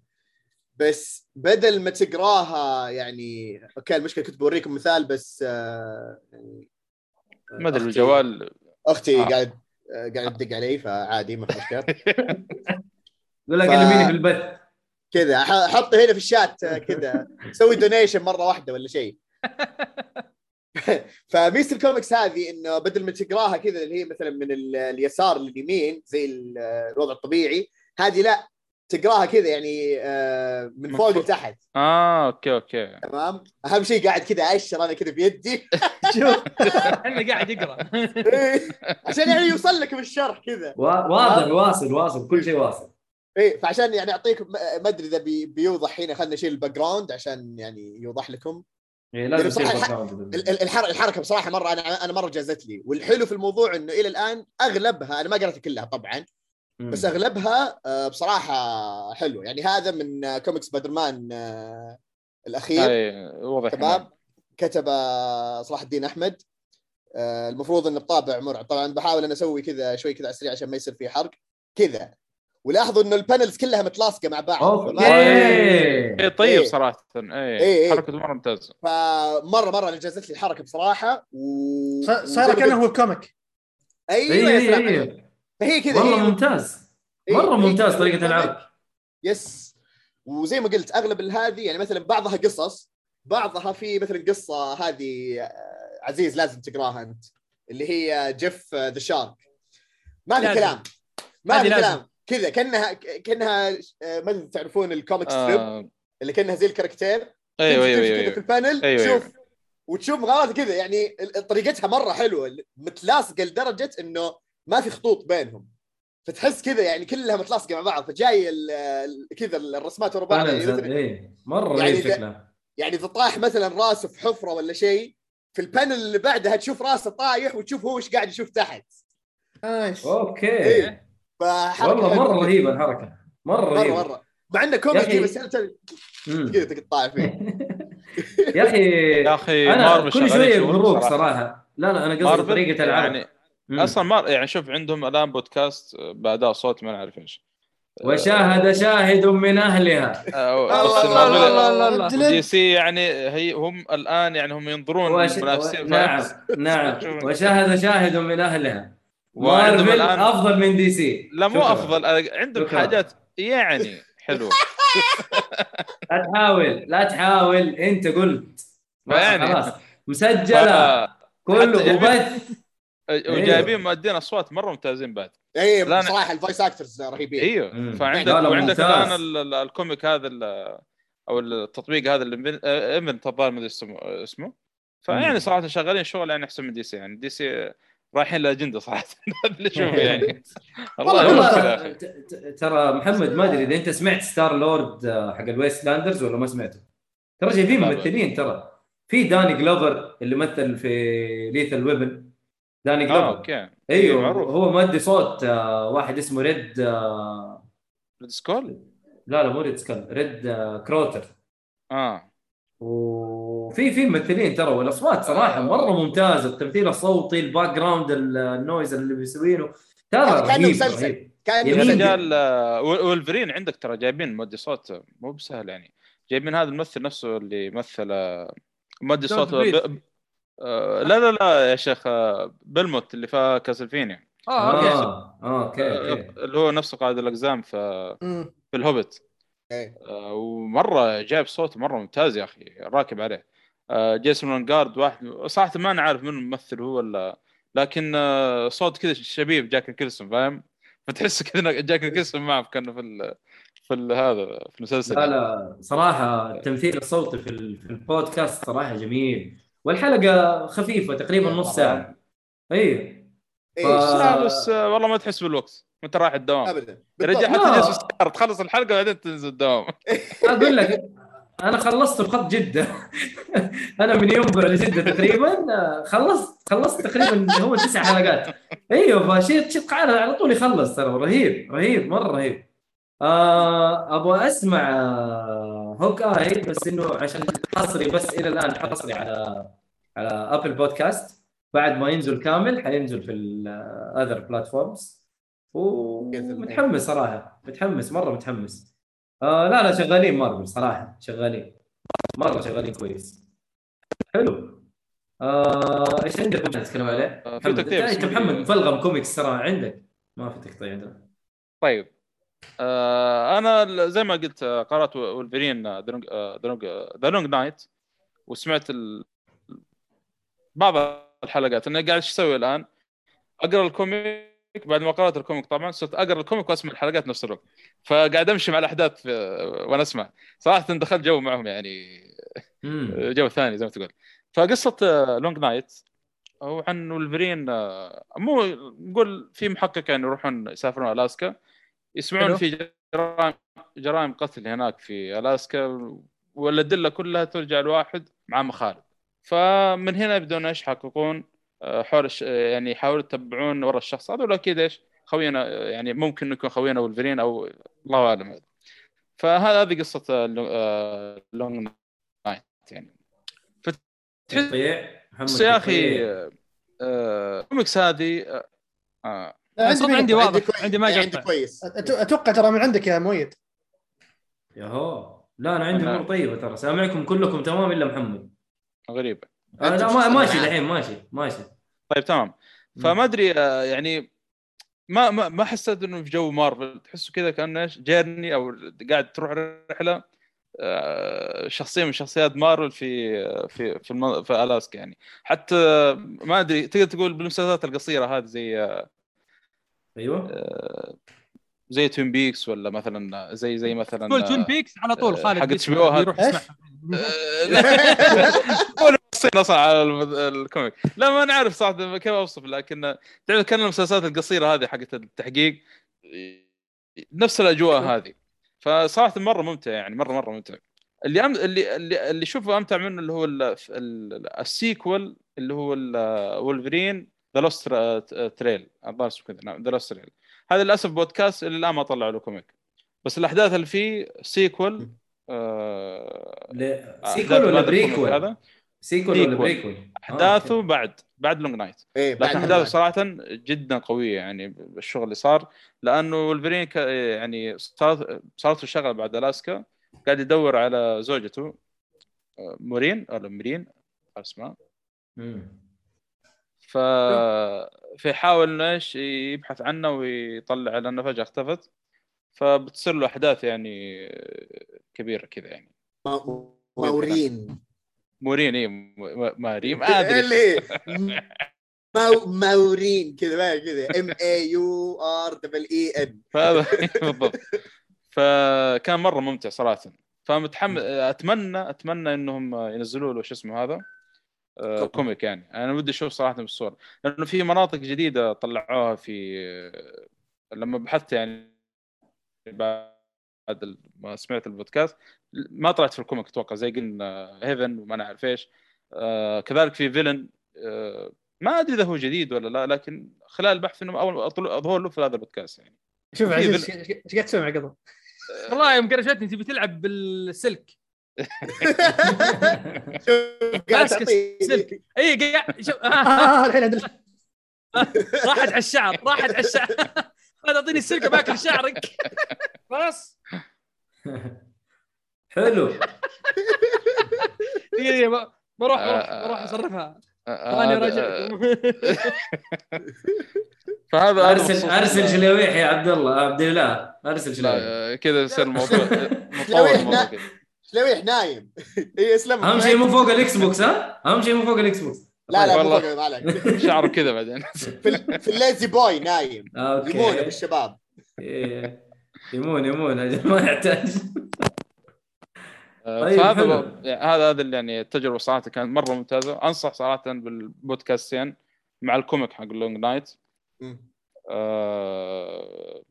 بس بدل ما تقراها يعني أوكي المشكلة كنت بوريكم مثال بس آه يعني ما أدري أختي- الجوال أختي آه. قاعد آه، قاعد تدق علي فعادي ما في مشكلة. يقول لك في البث. كذا حط هنا في الشات آه، كذا. سوي donation مرة واحدة ولا شيء. فميزه الكوميكس هذه إنه بدل ما تقراها كذا اللي هي مثلا من ال- اليسار لليمين زي ال- الوضع الطبيعي هذه لا. تقراها كذا يعني آه، من فوق. لتحت. آه أوكي أوكي. تمام؟ أهم شيء قاعد كذا اشر أنا كذا بيدي. شوف. إحنا قاعد يقرأ. عشان يعني يوصل لك بالشرح كذا. وا- واضح واصل واصل. كل شيء واصل. إيه فعشان يعني اعطيكم ما أدري إذا بي- بيوضح هنا خلينا نشيل ال background عشان يعني يوضح لكم. إيه، لازم بصراحة تصير الح- background. ال- ال- الحركة بصراحة مرة أنا أنا مرة جازت لي. والحلو في الموضوع إنه إلى الآن أغلبها أنا ما قرأتها كلها طبعا. بس أغلبها آه، بصراحة حلو يعني هذا من آه، comic Spider-Man آه، الأخير. اي واضح تمام. كتب صلاح الدين أحمد. المفروض إنه بطابع مرعب. طبعا بحاول أنا أسوي كذا شوي كذا على السريع عشان ما يصير في حرق. كذا. ولاحظوا إنه ال panels كلها متلاصقة مع بعض. أوكي. اي طيب إيه. صراحة. اي إيه، إيه. حركته مرة ممتازة. فمرة مرة أنا جازت لي الحركة بصراحة و... صار- كأنه هو ال comic. أيوه اي فهي كذا والله ممتاز. مرة ممتاز طريقة. العرض yes. وزي ما قلت أغلب هذه يعني مثلا بعضها قصص بعضها في مثلا قصة هذه آه، عزيز لازم تقراها أنت اللي هي Jeff the Shark ما في. كلام. ما في. كلام. كذا كانها كأنها آه، ما أدري تعرفون ال comic strip آه، اللي كأنها زي الكاريكاتير. أيوه تمشي- أيوه تمشي كذا في أيوه. ال panel أيوة، تشوف أيوة. وتشوف مغامرات كذا. يعني طريقتها مرة حلوة متلاصقه لدرجة إنه ما في خطوط بينهم. فتحس كذا يعني كلها متلاصقة مع بعض فجاي كذا الرسمات ورا بعض. يعني, إيه مرة يعني شكلها يعني إذا طاح مثلا راسه في حفرة ولا شيء في ال panel اللي بعدها تشوف راسه طايح وتشوف هو إيش قاعد يشوف تحت. إيش أوكي. إيه. والله مرة. رهيبة الحركة. مرة مرة رهيبة. مرة. مع إنه كوميدي. بس. كذا تقطع فيه. يا أخي يا أخي أنا كل شوية بروك صراحة. صراحة. لا لا أنا قصدي طريقة العرض يعني مم. أصلا ما يعني شوف عندهم الآن بودكاست بأداء صوت ما نعرف إيش. وشاهد شاهد من أهلها. آه، الله الله الله الله الله. ودي سي يعني هي هم الآن يعني هم ينظرون وش... نعم؟ نعم. وشاهد شاهد من أهلها. وعندهم مارفل الان أفضل من دي سي لا مو شكراً. أفضل آه، عندهم شكراً. حاجات يعني حلوة. لا تحاول لا تحاول. أنت قلت. فيعني- خلاص. مسجلة. ف- كله وبث وجايبين مؤدين أصوات مرة ممتازين بعد. اي بصراحه ال voice actors رهيبين. إيوه. مم. فعندك لا، لا، وعندك. الآن ال- ال- ال comic هذا ال- أو التطبيق هذا اللي infinite الظاهر ما أدري اسمه. فيعني صراحة شغالين شغل يعني أحسن من دي سي. يعني دي سي رايحين لأجندة صراحة. هذا اللي أشوفه يعني. الله والله ترى محمد ما أدري إذا أنت سمعت Star-Lord آه، حق ال Wastelanders ولا ما سمعته. ترى جايبين. ممثلين ترى. في داني جلوفر اللي مثل في Lethal Weapon داني آه جلوفر أوكي. أيوه معروف. هو مؤدي صوت آه، واحد اسمه ريد آه، Red Skull؟ لا لا مو Red Skull ريد آه، كروتر. آه. وفي في ممثلين ترى والأصوات صراحة مرة ممتازة التمثيل الصوتي ال background ال- ال noise اللي بيسوينه. ترى كأنه رهيب مسلسل. كان يا يمين. رجال آه، وولفرين عندك ترى جايبين مؤدي صوت آه، مو بسهل يعني. جايبين هذا الممثل نفسه اللي مثل آه، مؤدي صوت آه، لا لا لا يا شيخ آه، بلموت اللي في كاسلفينيا. آه أوكي. آه آه أوكي. اللي هو نفسه قائد الأقزام في مم. في الهوبت. آه، ومرة جايب صوت مرة ممتاز يا أخي راكب عليه. آه، جيسون لانجارد واحد صراحة ما نعرف من الممثل هو ولا لكن آه، صوت كذا شبيه بجاك نيكلسون فاهم؟ فتحس كذا جاك نيكلسون معه كأنه في ال... في ال... هذا في المسلسل. لا لا صراحة التمثيل الصوتي في ال- في البودكاست صراحة جميل. والحلقة خفيفة تقريبا إيه، نص. ساعة. أيوه إيه، ف- لا بس آه، والله ما تحس بالوقت. وانت رايح الدوام؟ ابدا. بالضبط. حتى لا. جالس في السيارة تخلص الحلقة وبعدين تنزل الدوام. أقول لك أنا خلصت بخط جدة. أنا من ينبع لجده تقريبا آه، خلصت خلصت تقريبا هو تسع حلقات. أيوه فشيء شيء على على طول يخلص ترى. رهيب رهيب مرة رهيب. آه أبغى أسمع آه هوك اي بس إنه عشان حصري بس إلى الآن حصري على على ابل بودكاست بعد ما ينزل كامل حينزل في ال other platforms ومتحمس صراحة. متحمس مرة متحمس. آه لا لا شغالين مارفل صراحة. شغالين. مرة شغالين كويس. حلو. آه إيش عندك ممكن نتكلم عليه؟ آه، في تقطيع. إنت. محمد مفلغم كوميكس ترى عندك. ما في تقطيع عندنا. طيب. أنا ال- زي ما قلت آه، قرأت ولفرين The Long Night وسمعت ال... بعض الحلقات. أنا قاعد إيش أسوي الآن؟ أقرأ ال comic. بعد ما قرأت ال comic طبعا صرت أقرأ ال comic وأسمع الحلقات نفس الوقت. فقاعد أمشي مع الأحداث في- وأنا أسمع. صراحة دخلت جو معهم يعني. جو ثاني زي ما تقول. فقصة Long Night هو عن ولفرين آه، مو نقول في محقق يعني يروحون يسافرون ألاسكا. يسمعون. في جرائم جرائم قتل هناك في ألاسكا والادله كلها ترجع لواحد مع مخالب فمن هنا يبدون إيش يحققون آه، حول. آه، يعني يحاولوا يتبعون ورا الشخص هذا ولا أكيد إيش خوينا آه، يعني ممكن يكون خوينا ولفرين أو الله أعلم هذا فهذا هذه قصة Long Night يعني تقطيع محمد بس يا أخي. آه، كوميكس هذه آه، آه، لا، الصوت عندي. واضح كويس. عندي ما عندي يقطع كويس. أت- أتوقع ترى من عندك يا مؤيد ياهو. لا أنا عندي أنا- أمور طيبة ترى. سامعكم كلكم تمام إلا محمد. غريبه آه أنت لا ما ماشي؟ الحين ماشي ماشي. طيب تمام. فما أدري آه، يعني ما ما ما حسيت إنه في جو مارفل. تحسه كذا كانه إيش journey أو قاعد تروح رحلة آه، شخصية من شخصيات مارفل في في في, الم... في ألاسكا يعني. حتى ما أدري تقدر تقول بالمسلسلات القصيرة هذه زي أيوه. آه، زي Twin Peaks ولا مثلا زي زي مثلا تقول Twin Peaks على طول آه، خالد HBO هذا. يروح؟ يسمعها. أصلا على الم- ال comic. لا ما نعرف صراحة كيف أوصف لكن تعرف كان المسلسلات القصيرة هذه حقت التحقيق نفس الأجواء هذه. فصراحة مرة ممتع يعني مره مرة ممتع. اللي أم... اللي اللي اللي اشوفه أمتع منه اللي هو ال... ال... ال sequel اللي هو ال- وولفرين The Lost Trail الظاهر اسمه كذا نعم The Lost Trail هذا للأسف بودكاست اللي الآن ما طلعوا له comic بس الأحداث اللي فيه sequel آه sequel ولا prequel؟ هذا؟ sequel ولا. prequel؟ أحداثه آه، بعد بعد Long Night إيه لكن أحداثه صراحة جدا قوية يعني بالشغل اللي صار. لأنه ولفرين يعني صارت صارت له شغله بعد الاسكا قاعد يدور على زوجته آه، مورين ولا مرين اسمها فيحاول إنه إيش يبحث عنها ويطلع لأنه فجأة اختفت. فبتصير له أحداث يعني كبيرة كذا يعني. ماورين مورين اي م- ماري ما أدري. اللي ماو ماورين كذا ما كذا. M A U R double E N. فهذا بالضبط. فكان مرة ممتع صراحة. فمتحمس اتمنى أتمنى إنهم ينزلوا له شو اسمه هذا؟ آه، comic يعني. أنا ودي أشوف صراحة بالصور لأنه في مناطق جديدة طلعوها في آه، لما بحثت يعني بعد ما سمعت البودكاست ما طلعت في ال comic أتوقع زي قلنا هيفن وما نعرف إيش. آه، كذلك في villain آه، ما أدري إذا هو جديد ولا لا لكن خلال البحث انهم أول أظهر له في هذا البودكاست يعني. شوف عزيز إيش إيش قاعد تسوي مع قبل؟ والله يوم قرشتني تبي تلعب بالسلك؟ قاعد. اي قاعد شوف آه، الحين عندنا راحت على الشعر راحت على الشعر. هذا أعطيني السلك باكل شعرك. خلاص. حلو. دقيقة ب- بروح بروح آه، بروح أصرفها. آه، ثاني هذا- راجع فهذا هذا ارسل أرسل شلويح يا عبد الله عبد الله. أرسل شلويح آه، كذا يصير الموضوع مطور شلويح نايم؟ اي اسلم. أهم شيء مو فوق ال Xbox ها؟ أهم شيء مو فوق ال Xbox لا لا مو والله. فوق ما عليك. شعره كذا بعدين. في, ال- في ال La-Z-Boy نايم. okay. يمونه بالشباب. إيه. يمون يمون ما يحتاج. آه، طيب، فهذا يعني هذا هذا اللي يعني التجربة صراحة كانت مرة ممتازة. أنصح صراحة بالبودكاستين مع ال comic حق Long Night. آه،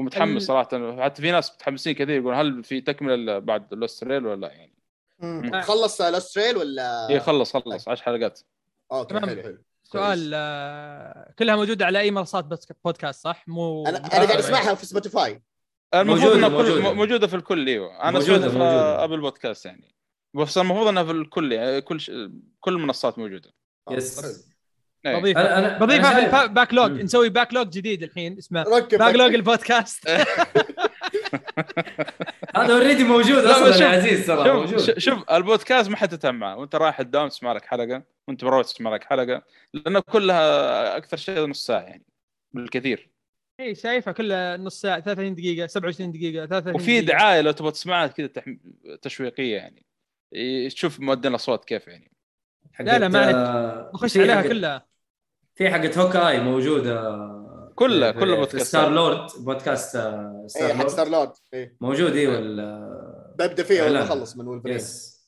ومتحمس صراحة. حتى في ناس متحمسين كثير يقول هل في تكملة بعد Lost Trail ولا لا يعني؟ مم. خلص Lost Trail ولا؟ اي خلص خلص. 10 حلقات. okay. حلو حلو. سؤال آه، كلها موجودة على أي منصات بودكاست صح؟ مو أنا أنا قاعد أسمعها في Spotify المفروض موجودة- إنها موجودة. موجودة في الكل إيوه. أنا سمعتها في. Apple Podcast يعني. بس المفروض إنها في الكل يعني كل ش... كل المنصات موجودة. yes إيه. بضيف أنا أنا بضيفها أنا في شايف- ال back log. نسوي backlog جديد الحين اسمه backlog البودكاست. هذا already موجود لا، أصلا يا عزيز ترى موجود. شوف البودكاست ما حتتهم معه وأنت رايح الدوام تسمع لك حلقة وأنت بروح تسمع لك حلقة لأنه كلها أكثر شيء نص ساعة يعني بالكثير. إي إيه، شايفها كلها نص ساعة 30 دقيقة 27 دقيقة 33 وفي دقيقة. دعاية لو تبغى تسمعها كذا تحم... تشويقية يعني. إيه، تشوف مؤدين الأصوات كيف يعني. لا، لا، ما. آه، نخش عليها كلها. في حقت Hawkeye موجودة كلها- في- كل في بودكاست. Star-Lord بودكاست آه، اي Star حق Lord Star-Lord موجود أيوه ببدأ فيها ولا. بخلص من ولفرين yes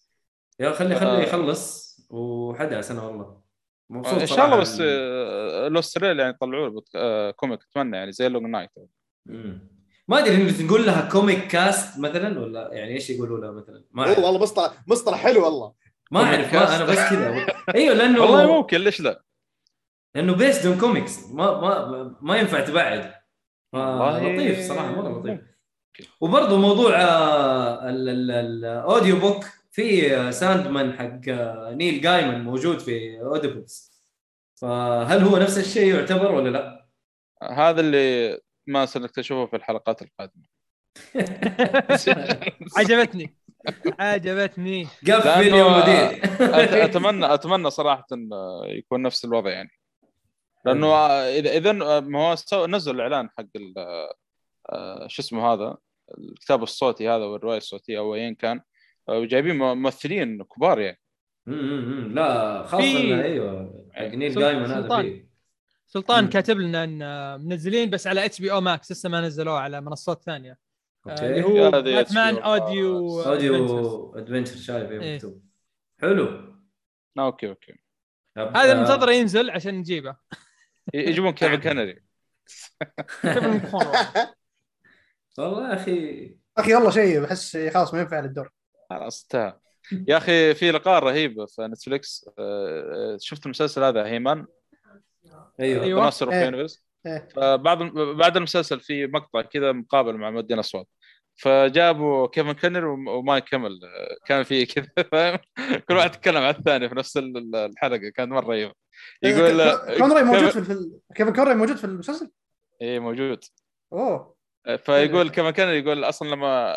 يا خلي آه. خلي يخلص وحدث أنا والله مبسوط إن شاء الله بس آه، Lost Trail يعني يطلعوا له آه، comic أتمنى يعني زي Long Night. ما أدري انه تقول لها comic cast مثلا ولا يعني إيش يقولوا لها مثلا ما. والله مصطلح مصطلح حلو والله ما أعرف. أنا بس كذا أيوه لأنه والله ممكن ليش لا لأنه based on comics ما ما ما ينفع تبعد. لطيف صراحة مرة لطيف. ممكن. وبرضه موضوع آه، ال- ال- ال audiobook في آه، ساندمان حق آه، نيل جايمن موجود في Audible فهل هو نفس الشيء يعتبر ولا لا؟ هذا اللي ما انك تشوفه في الحلقات القادمة. عجبتني. عجبتني. قفل يا مدير. أتمنى أتمنى صراحة يكون نفس الوضع يعني. لأنه اذا إذا ما هو سو- نزل الإعلان حق ال- آه، شو اسمه هذا الكتاب الصوتي هذا والرواية الصوتية أو ايا كان آه، وجايبين ممثلين كبار يعني مم، مم، مم. لا خاصة أيوه حق نيل سل- جايمن هذا سلطان. فيه سلطان مم. كاتب لنا إن منزلين بس على HBO Max لسه ما نزلوه على منصات ثانية آه، okay. اللي هو باتمان audio. audio adventure شايف أيوه إيه. مكتوب حلو okay okay هذا آه، منتظر ينزل عشان نجيبه يجيبون كيفن كونري. والله. يا أخي. أخي والله شيء بحس خلاص ما ينفع للدور خلاص انتهى. يا أخي في لقاء رهيب في نتفلكس آه، شفت المسلسل هذا هيمان؟ أيوه. أيوة. اوف إيه. universe إيه. فبعد بعد المسلسل في مقطع كذا مقابل مع مؤدين أصوات. فجابوا كيفن كنر وم- ومارك هامل. كان في كذا فاهم؟ كل واحد يتكلم عن الثاني في نفس ال- الحلقة. كانت مرة رهيبة. يقول كون- كونراي موجود في الفيلم. كيفن كونراي موجود في المسلسل؟ إيه موجود. أوه. فيقول كيفن كنر يقول أصلا لما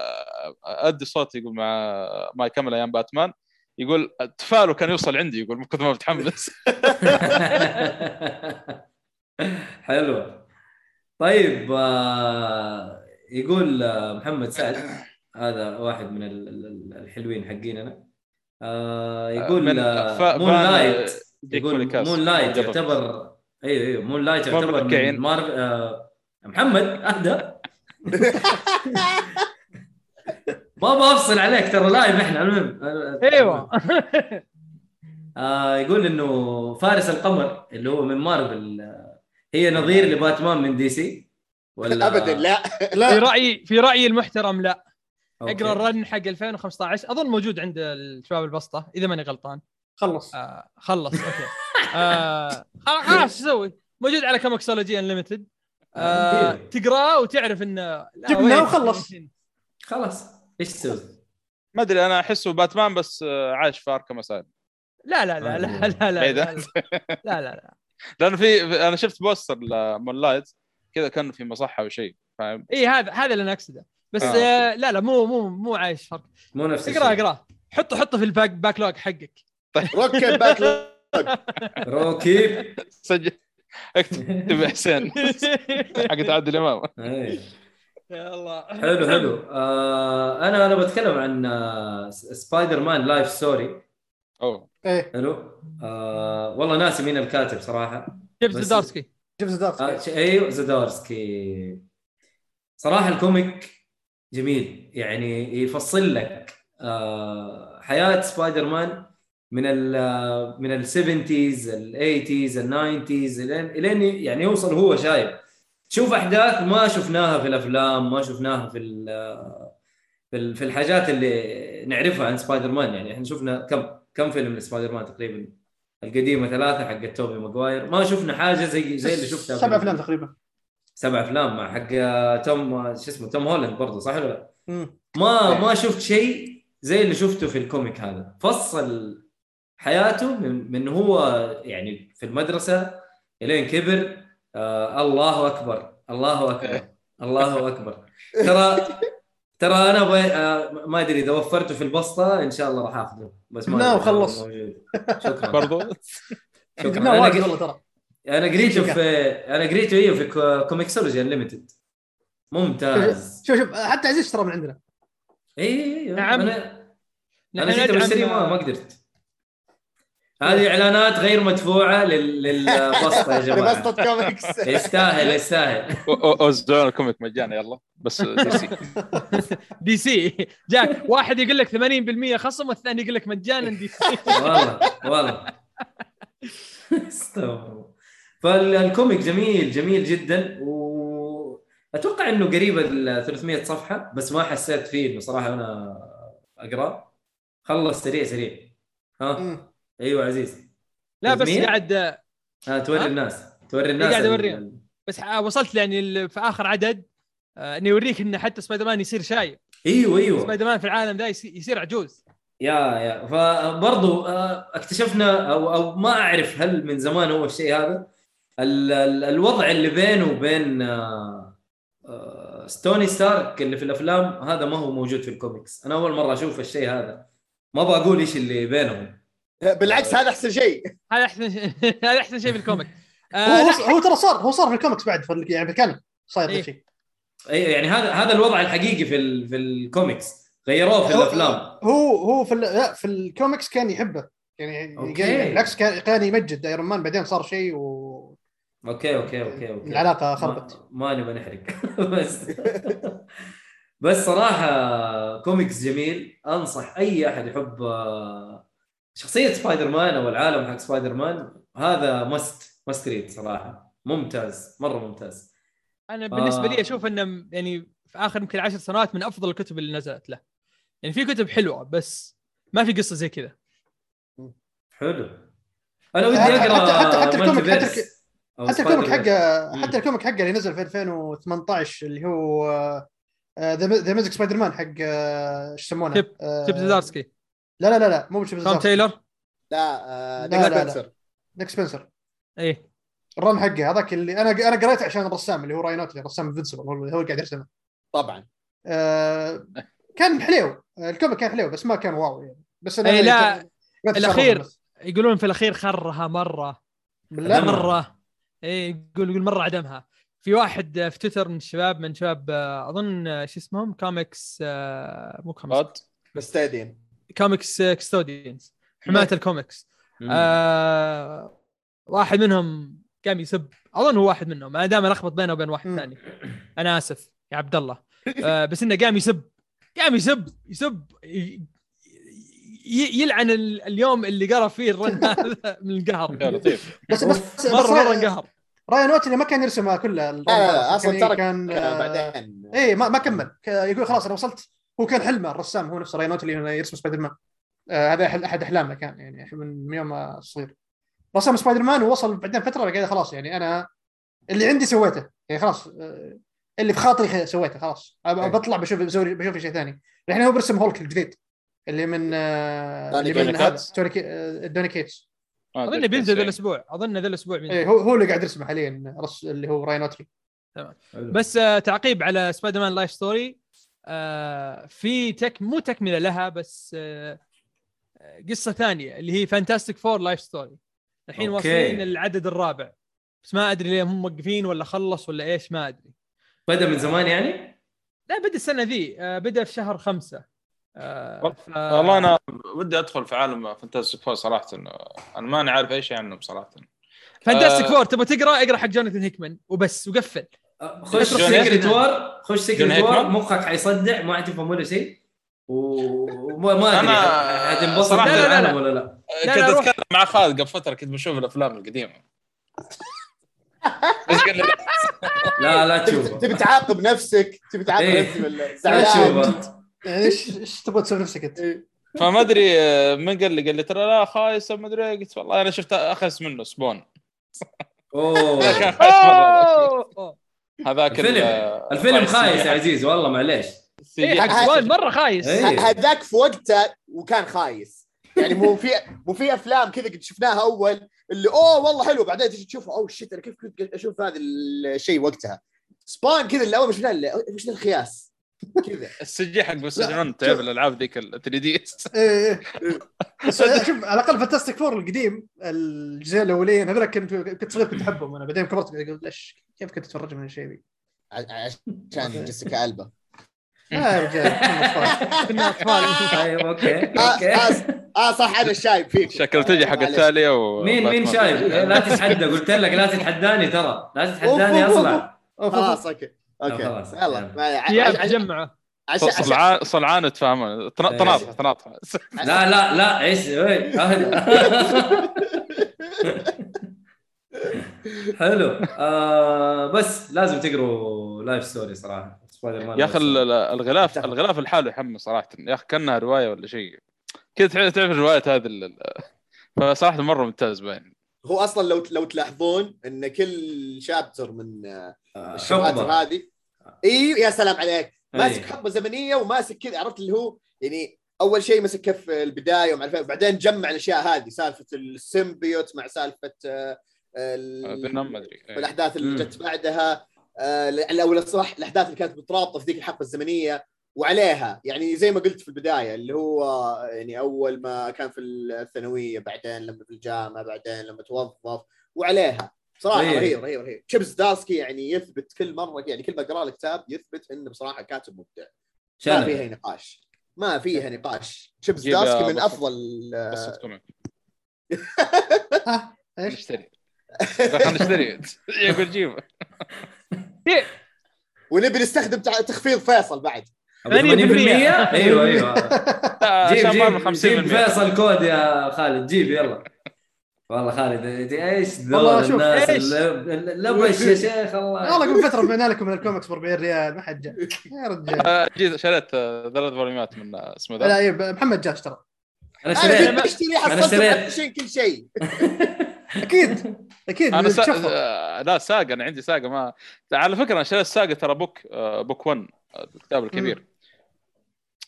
أدي صوت يقول مع مارك هامل أيام باتمان يقول تفاؤله كان يوصل عندي يقول من كثر ما متحمس. حلوة طيب آه، يقول آه، محمد سعد هذا واحد من ال- ال- الحلوين حقيننا آه، يقول آه، مون لايت ديك يقول. Moon Knight. يعتبر أيوه أيوه Moon Knight يعتبر. من مارف آه، محمد أهدى ما بفصل عليك ترى live إحنا المهم أيوه آه يقول إنه فارس القمر اللي هو من مارفل آه، هي نظير لباتمان من DC ولا ابدا لا في لا رايي في رايي المحترم لا okay. أقرأ ال run حق 2015 أظن موجود عند الشباب البسطة إذا ماني غلطان خلص آه خلص okay آه خلاص إيش أسوي؟ موجود على Comixology Unlimited آه. تقراه وتعرف انه جبناه وخلص. خلاص إيش تسوي؟ ما ادري أنا احسه باتمان بس آه، عايش في Arkham لا لا لا لا لا لا لا لا لا لا لا لأنه في أنا شفت poster ل Moon Knight كذا كانه في مصحه أو شيء فاهم اي هذا هذا اللي أنا اقصده بس آه، آه لا لا مو مو مو عايش فرق مو نفس اقرا الشيء اقرا حطه حطه في ال back backlog حقك روكي باك روكي سجل. اكتب حسين حق عادل امام أي. يا الله. حلو حلو. آه أنا أنا بتكلم عن آه Spider-Man Life Story. أوه. إيه. حلو. آه والله ناسي مين الكاتب صراحة. بس- Zdarsky. Chip Zdarsky. آه ش- أيوه Zdarsky. صراحة ال comic جميل. يعني يفصل لك آه حياة سبايدر مان من ال من ال 70s ال 80s ال 90s الين إلين يعني يوصل هو شايب. تشوف أحداث ما شفناها في الأفلام ما شفناها في ال- في في الحاجات اللي نعرفها عن سبايدر مان يعني إحنا شفنا كم كم فيلم لسبايدر مان تقريبا؟ القديمة ثلاثة حق توبي ماجواير ما شفنا حاجة زي زي اللي شفتها سبع أفلام تقريبا. سبع أفلام مع حق توم شو اسمه توم هولاند برضه صح ولا لا؟ ما ما شفت شيء زي اللي شفته في ال comic هذا. فصل حياته من من هو يعني في المدرسة إلين كبر آه الله أكبر الله أكبر الله أكبر. ترى ترى أنا بي... آه ما أدري إذا وفرته في البسطة إن شاء الله راح آخذه. بس ما لا،. وخلص. شكرا. برضو. شكرا. أنا والله ترى. أنا قريته في أنا قريته أيوه في كو- Comixology Unlimited ممتاز. شوف شوف حتى عزيز ترى من عندنا. اي اي اي نعم. أنا أنا جيت بشتري ما ما قدرت. هذه إعلانات غير مدفوعة لل- للبسطه يا جماعة. لبسطة كوميكس. يستاهل يستاهل. اوزدون ال comic مجانا يلا. بس دي سي. دي سي. جاك واحد يقول لك 80% خصم والثاني يقول لك مجانا DC. والله والله. استغفر. فال comic جميل جميل جدا واتوقع إنه قريب ال 300 صفحة بس ما حسيت فيه إنه صراحة وأنا أقرأ. خلص سريع سريع. ها. أيوه عزيز. لا بس 300 قاعد ها توري؟ الناس توري الناس قاعد أوريهم. بس وصلت يعني في آخر عدد آه، انه يوريك انه حتى سبايدر مان يصير شايب أيوه أيوه. سبايدر مان في العالم ذا يصير يصير عجوز. يا يا. فبرضو آه، اكتشفنا أو أو ما أعرف هل من زمان هو الشيء هذا. ال- ال- الوضع اللي بينه وبين آه، آه، توني ستارك اللي في الأفلام هذا ما هو موجود في الكوميكس. أنا أول مرة أشوف الشيء هذا. ما بقول إيش اللي بينهم. بالعكس هذا أحسن شيء. هذا أحسن شيء. هذا أحسن شيء في ال comic. هو آه هو, هو ترى صار هو صار في الكوميكس بعد في يعني بالكامل صاير ذا إيه. الشيء. اي يعني هذا هذا الوضع الحقيقي في ال- في الكوميكس. غيروه في الأفلام. هو هو في ال- لا في الكوميكس كان يحبه. يعني okay. يعني بالعكس كان كان يمجد. Iron Man بعدين صار شيء والعلاقه okay okay okay okay. خربت ما, ما نبغى نحرق. بس. بس صراحة كوميكس جميل. أنصح أي أحد يحب آه، شخصية سبايدر مان أو العالم حق سبايدر مان هذا must must read صراحة. ممتاز مرة ممتاز. أنا بالنسبة آه. لي أشوف إنه يعني في آخر يمكن عشر سنوات من أفضل الكتب اللي نزلت له. يعني في كتب حلوة بس ما في قصة زي كذا. حلو. أنا ودي حتى- أقرأ حتى- حتى الكوميك- حتى حتى ال comic حقه. حتى ال comic حقه اللي نزل في 2018 اللي هو The Amazing Spider-Man حق آه، إيش يسمونه؟ Chip- آه، Chip Zdarsky لا لا لا لا مو ب Chip توم تايلر لا آه، لا، Nick لا، لا. سبنسر نيك سبنسر إيه. الرن حقه هذاك اللي أنا أنا قريته عشان الرسام اللي هو راينوتلي رسام انفنسبل هو هو اللي قاعد يرسمه. طبعا. آه، كان حليو آه، الكوميك كان حليو بس ما كان واو يعني. بس أنا إيه، لا، قريت الأخير. بس. يقولون في الأخير خرها مرة. بالله. مرة. إيه يقول يقول مرة عدمها. في واحد في تويتر من الشباب من شباب آه، أظن آه، شو اسمهم؟ كوميكس مو كوميكس. غاد مستادين كوميكس كستوديانز حماية الكوميكس. آه واحد منهم قام يسب أظن هو واحد منهم أنا دائما ألخبط بينه وبين واحد. ثاني. أنا آسف يا عبد الله. آه بس إنه قام يسب قام يسب يسب يلعن ال- اليوم اللي قرأ فيه ال run هذا من يا القهر لطيف. بس بس مره مرة راي- انقهر. Ryan Ottley ما كان يرسمها كلها. لا لا, لا أصلا كان ترك كان آه، آه، بعدين. إيه ما ما كمل. يقول خلاص أنا وصلت. هو كان حلمه الرسام هو نفسه راين اوتلي انه يرسم سبايدر مان آه هذا أحد- أحد أحلامه كان يعني من يوم ما صغير رسم سبايدر مان ووصل بعدين فترة قال خلاص يعني أنا اللي عندي سويته. يعني خلاص آه، اللي في خاطري سويته خلاص. إيه. بطلع بشوف بسوي بشوف شيء ثاني. الحين هو برسم هولك الجديد اللي من آه، دوني اللي من دوني كي- آه، دوني كيتس أظن بينزل ذا كيف الأسبوع أظن ذا الأسبوع إيه هو هو اللي قاعد يرسمه حاليا رس اللي هو راين اوتلي حلو. بس تعقيب على Spider-Man Life Story آه في تك مو تكملة لها بس آه آه، قصة ثانية اللي هي Fantastic Four Life Story الحين. واصلين العدد الرابع. بس ما أدري ليه هم موقفين ولا خلص ولا إيش ما أدري. بدأ من زمان يعني؟ لا بدأ السنة ذي. آه بدأ في شهر خمسة. آه ف... والله أنا ودي أدخل في عالم Fantastic Four صراحة. أنا ماني عارف أي شيء عنه بصراحه Fantastic. Four تبغى تقرأ؟ اقرأ حق جوناثان هيكمان وبس وقفل. خش Secret. War خش Secret War. مخك حيصدع ما حتفهم ولا شيء. وما ما أدري. صراحة- لا، لا، لا. ولا لا. لا، كنت. أتكلم مع خالد قبل فترة كنت بشوف الأفلام القديمة. لا لا تبي تشوفه. تبي تعاقب نفسك؟ تبي تعاقب إيه. نفسك ولا زعلان؟ يعني إيش إيش تبغى تسوي نفسك أنت؟ فما أدري آه، من قال لي؟ قال لي ترى لا خايس ما أدري إيه. قلت والله أنا شفت أخس منه Spawn. أوه. هذاك ال- الفيلم. الفيلم خايس يا عزيز والله معليش. إيه حق مرة خايس. إيه. هذاك في وقته وكان خايس. يعني مو في مو في أفلام كذا قد شفناها أول اللي أوه والله حلو بعدين تجي تشوفها أوه shit أنا كيف كنت أشوف هذا الشيء وقتها. Spawn كذا اللي أول ما شفناه اللي- وش الخياس. كذا. ال CG حق PlayStation تعرف الألعاب ذيك ال 3D إيه إيه. بس شوف على الأقل فانتاستيك فور القديم الجزء الأولين هذول كنت كنت صغير كنت أحبهم. أنا بعدين كبرت قلت ليش كيف كنت أتفرج من هالشيء ذي؟ ع- عشان جيسيكا ألبا. آه يا رجال أطفال. كنا أطفال. طيب okay آه okay. آه، آه صح أنا الشايب فيك. شكل تجي حق التالية و مين مين شايف لا تتحدى قلت لك لا تتحداني ترى. لا تتحداني أصلا. خلاص أوف. okay. okay. خلاص. يلا. ثياب عشان عشان صلعان صلعان تفهم تناطح تناطح. لا لا لا إيش إيه،. حلو. آه بس لازم تقروا Life Story صراحة. يا أخي ال- ال- الغلاف. الغلاف لحاله يحمس صراحة. يا أخي كأنها رواية ولا شيء. كذا تعرف تعرف الروايات هذه فصراحة مرة ممتاز باين. هو أصلا لو لو تلاحظون إن كل chapter من آه، آه، حقبه هذه أيوه يا سلام عليك ماسك. حقبه زمنية وماسك كذا عرفت اللي هو يعني أول شيء مسك كف البداية ومع الف- وبعدين جمع الأشياء هذه سالفة السيمبيوت مع سالفة آه، ال- فينوم ما أدري. والأحداث اللي. جت بعدها آه، أو صح الأحداث اللي كانت مترابطة في ذيك الحقبه الزمنية وعليها. يعني زي ما قلت في البداية اللي هو يعني أول ما كان في الثانوية بعدين لما في الجامعة بعدين لما توظف وعليها. صراحة. رهيب رهيب رهيب. تشيبس دارسكي يعني يثبت كل مرة يعني كل ما اقرا له كتاب يثبت إنه بصراحة كاتب مبدع. ما فيها نقاش. ما فيها نقاش. يا دارسكي من. أفضل قصه كوميك إيش؟ نشتري. خلينا نشتري. يقول جيب. ونبي نستخدم تخفيض فيصل بعد. 80% أيوه أيوه. جيب جيب. 50% جيب فيصل كود يا خالد. جيب يلا. والله خالد إيش والله ذول شوف، الناس إيش؟ اللي- اللبش يا شيخ الله. والله قبل فترة بعنا لكم من الكوميكس ب 40 ريال. ما حد جاء يا رجال. آه، جيت شريت آه، ثلاث فوليومات من آه، اسمه لا ذا إيه، محمد جاء اشترى أنا أنا اشتريت. كنت أشتري أنا حصلت اشتريت. 25 كل شيء. أكيد. أكيد أنا سا... لا ساقة أنا عندي ساقة ما على فكرة أنا شريت الساقه ترى بوك بوك 1 آه، الكتاب الكبير.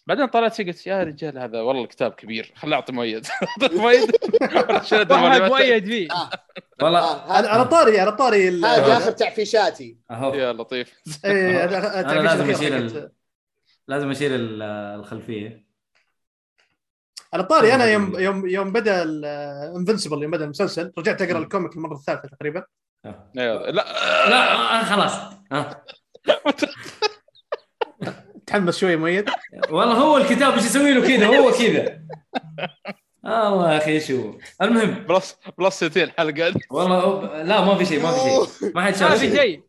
بعدين طلعت فيه قلت يا رجال هذا والله الكتاب كبير خليه أعطي مؤيد. مؤيد. واحد. مؤيد فيه. والله آه، على على طاري على طاري هذه اخر تعفيشاتي يا لطيف. إيه، هذا- هذا أنا لازم أشيل. لازم أشيل ال- الخلفية. على طاري أنا يوم يوم يوم بدأ Invincible يوم بدأ المسلسل رجعت أقرأ ال comic المرة الثالثة تقريبا. آه. لا. لا آه، خلاص. آه. تحمس شوي مؤيد؟ والله هو الكتاب إيش يسوي له كذا هو كذا. الله يا أخي شو المهم. plus plus 60 حلقة. والله هو- لا ما في شيء ما في شيء. ما حد ما شاف في شيء.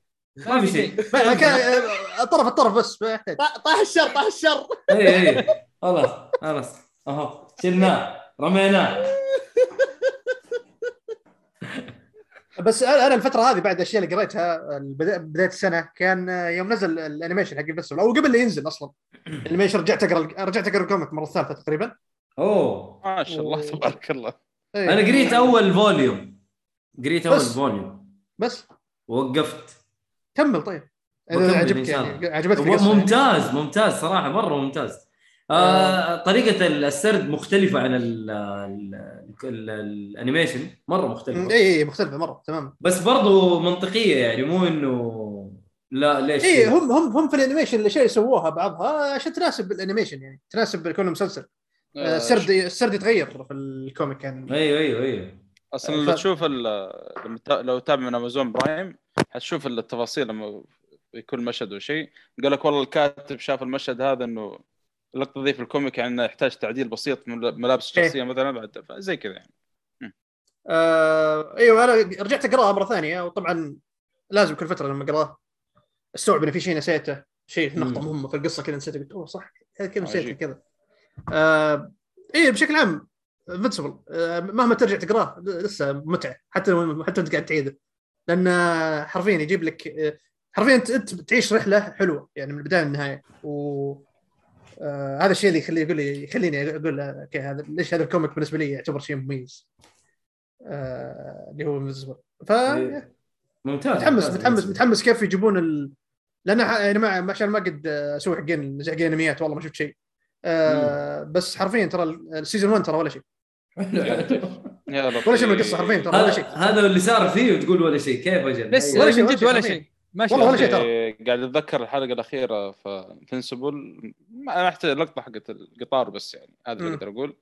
ما في شيء. ما- الطرف الطرف بس ما يحتاج. طاح الشر طاح الشر. اي اي خلاص خلاص. اهو شلناه رميناه بس أنا أنا الفترة هذه بعد الاشياء اللي قريتها بداية السنة كان يوم نزل ال animation حق ال festival أو قبل لا ينزل أصلا. ال animation رجعت أقرأ رجعت أقرأ ال comic مرة ثالثة تقريبا. أوه. ما شاء الله تبارك الله. إيه. أنا قريت أول volume. قريت أول بس. volume. بس. وقفت كمل طيب. عجبك شاء يعني. عجبتك القصة يعني. ممتاز ممتاز صراحة مرة ممتاز. آه طريقة السرد مختلفة عن ال ال ال ال animation مرة مختلفة. اي اي مختلفة مرة تمام بس برضو منطقية يعني مو إنه لا ليش؟ اي؟ هم هم هم في ال animation الاشياء اللي سووها بعضها عشان تناسب ال animation يعني تناسب كونه مسلسل. آه، السرد السرد يتغير في ال comic يعني. أيوه أيوه أيوه. أصلا ف- لو تشوف ال- لما تا- لو تتابع من Amazon Prime حتشوف التفاصيل لما يكون مشهد وشيء قال لك والله الكاتب شاف المشهد هذا إنه اللقطه ذي في ال comic يعني يحتاج تعديل بسيط من ملابس إيه. الشخصيه مثلا بعد زي كذا يعني آه إيوه أنا رجعت أقرأها مرة ثانية وطبعا لازم كل فترة لما أقرأها أستوعب إن في شيء نسيته شيء نقطة. مهمة في القصة كذا نسيته قلت أوه صح هذا كذا نسيته. كذا آه إيه بشكل عام Invincible آه مهما ترجع تقراه لسه متعة حتى لو حتى أنت قاعد تعيده لأن حرفيا يجيب لك آه، حرفيا انت أنت تعيش رحلة حلوة يعني من البداية للنهاية و آه هذا الشيء اللي يخلي يقول لي يخليني أقول okay هذا ليش هذا ال comic بالنسبة لي يعتبر شيء مميز؟ آه اللي هو ف إيه. ممتاز متحمس. متحمس متحمس كيف يجيبون ال... لأن ح- يعني ما عشان ما قد أسوي حقين حقين أنميات والله ما شفت شيء. آه بس حرفيا ترى ال- ال season 1 ترى ولا شيء. ولا شيء من القصة حرفيا ترى ولا هذا شيء. هذا اللي صار فيه وتقول ولا شيء. كيف أجل؟ لسه ولا شيء، ولا. شيء. ماشي والله ولا شيء ترى. إيه، قاعد أتذكر الحلقة الأخيرة في Invincible ما احتاج اللقطه حقت القطار بس يعني هذا اللي. أقدر أقول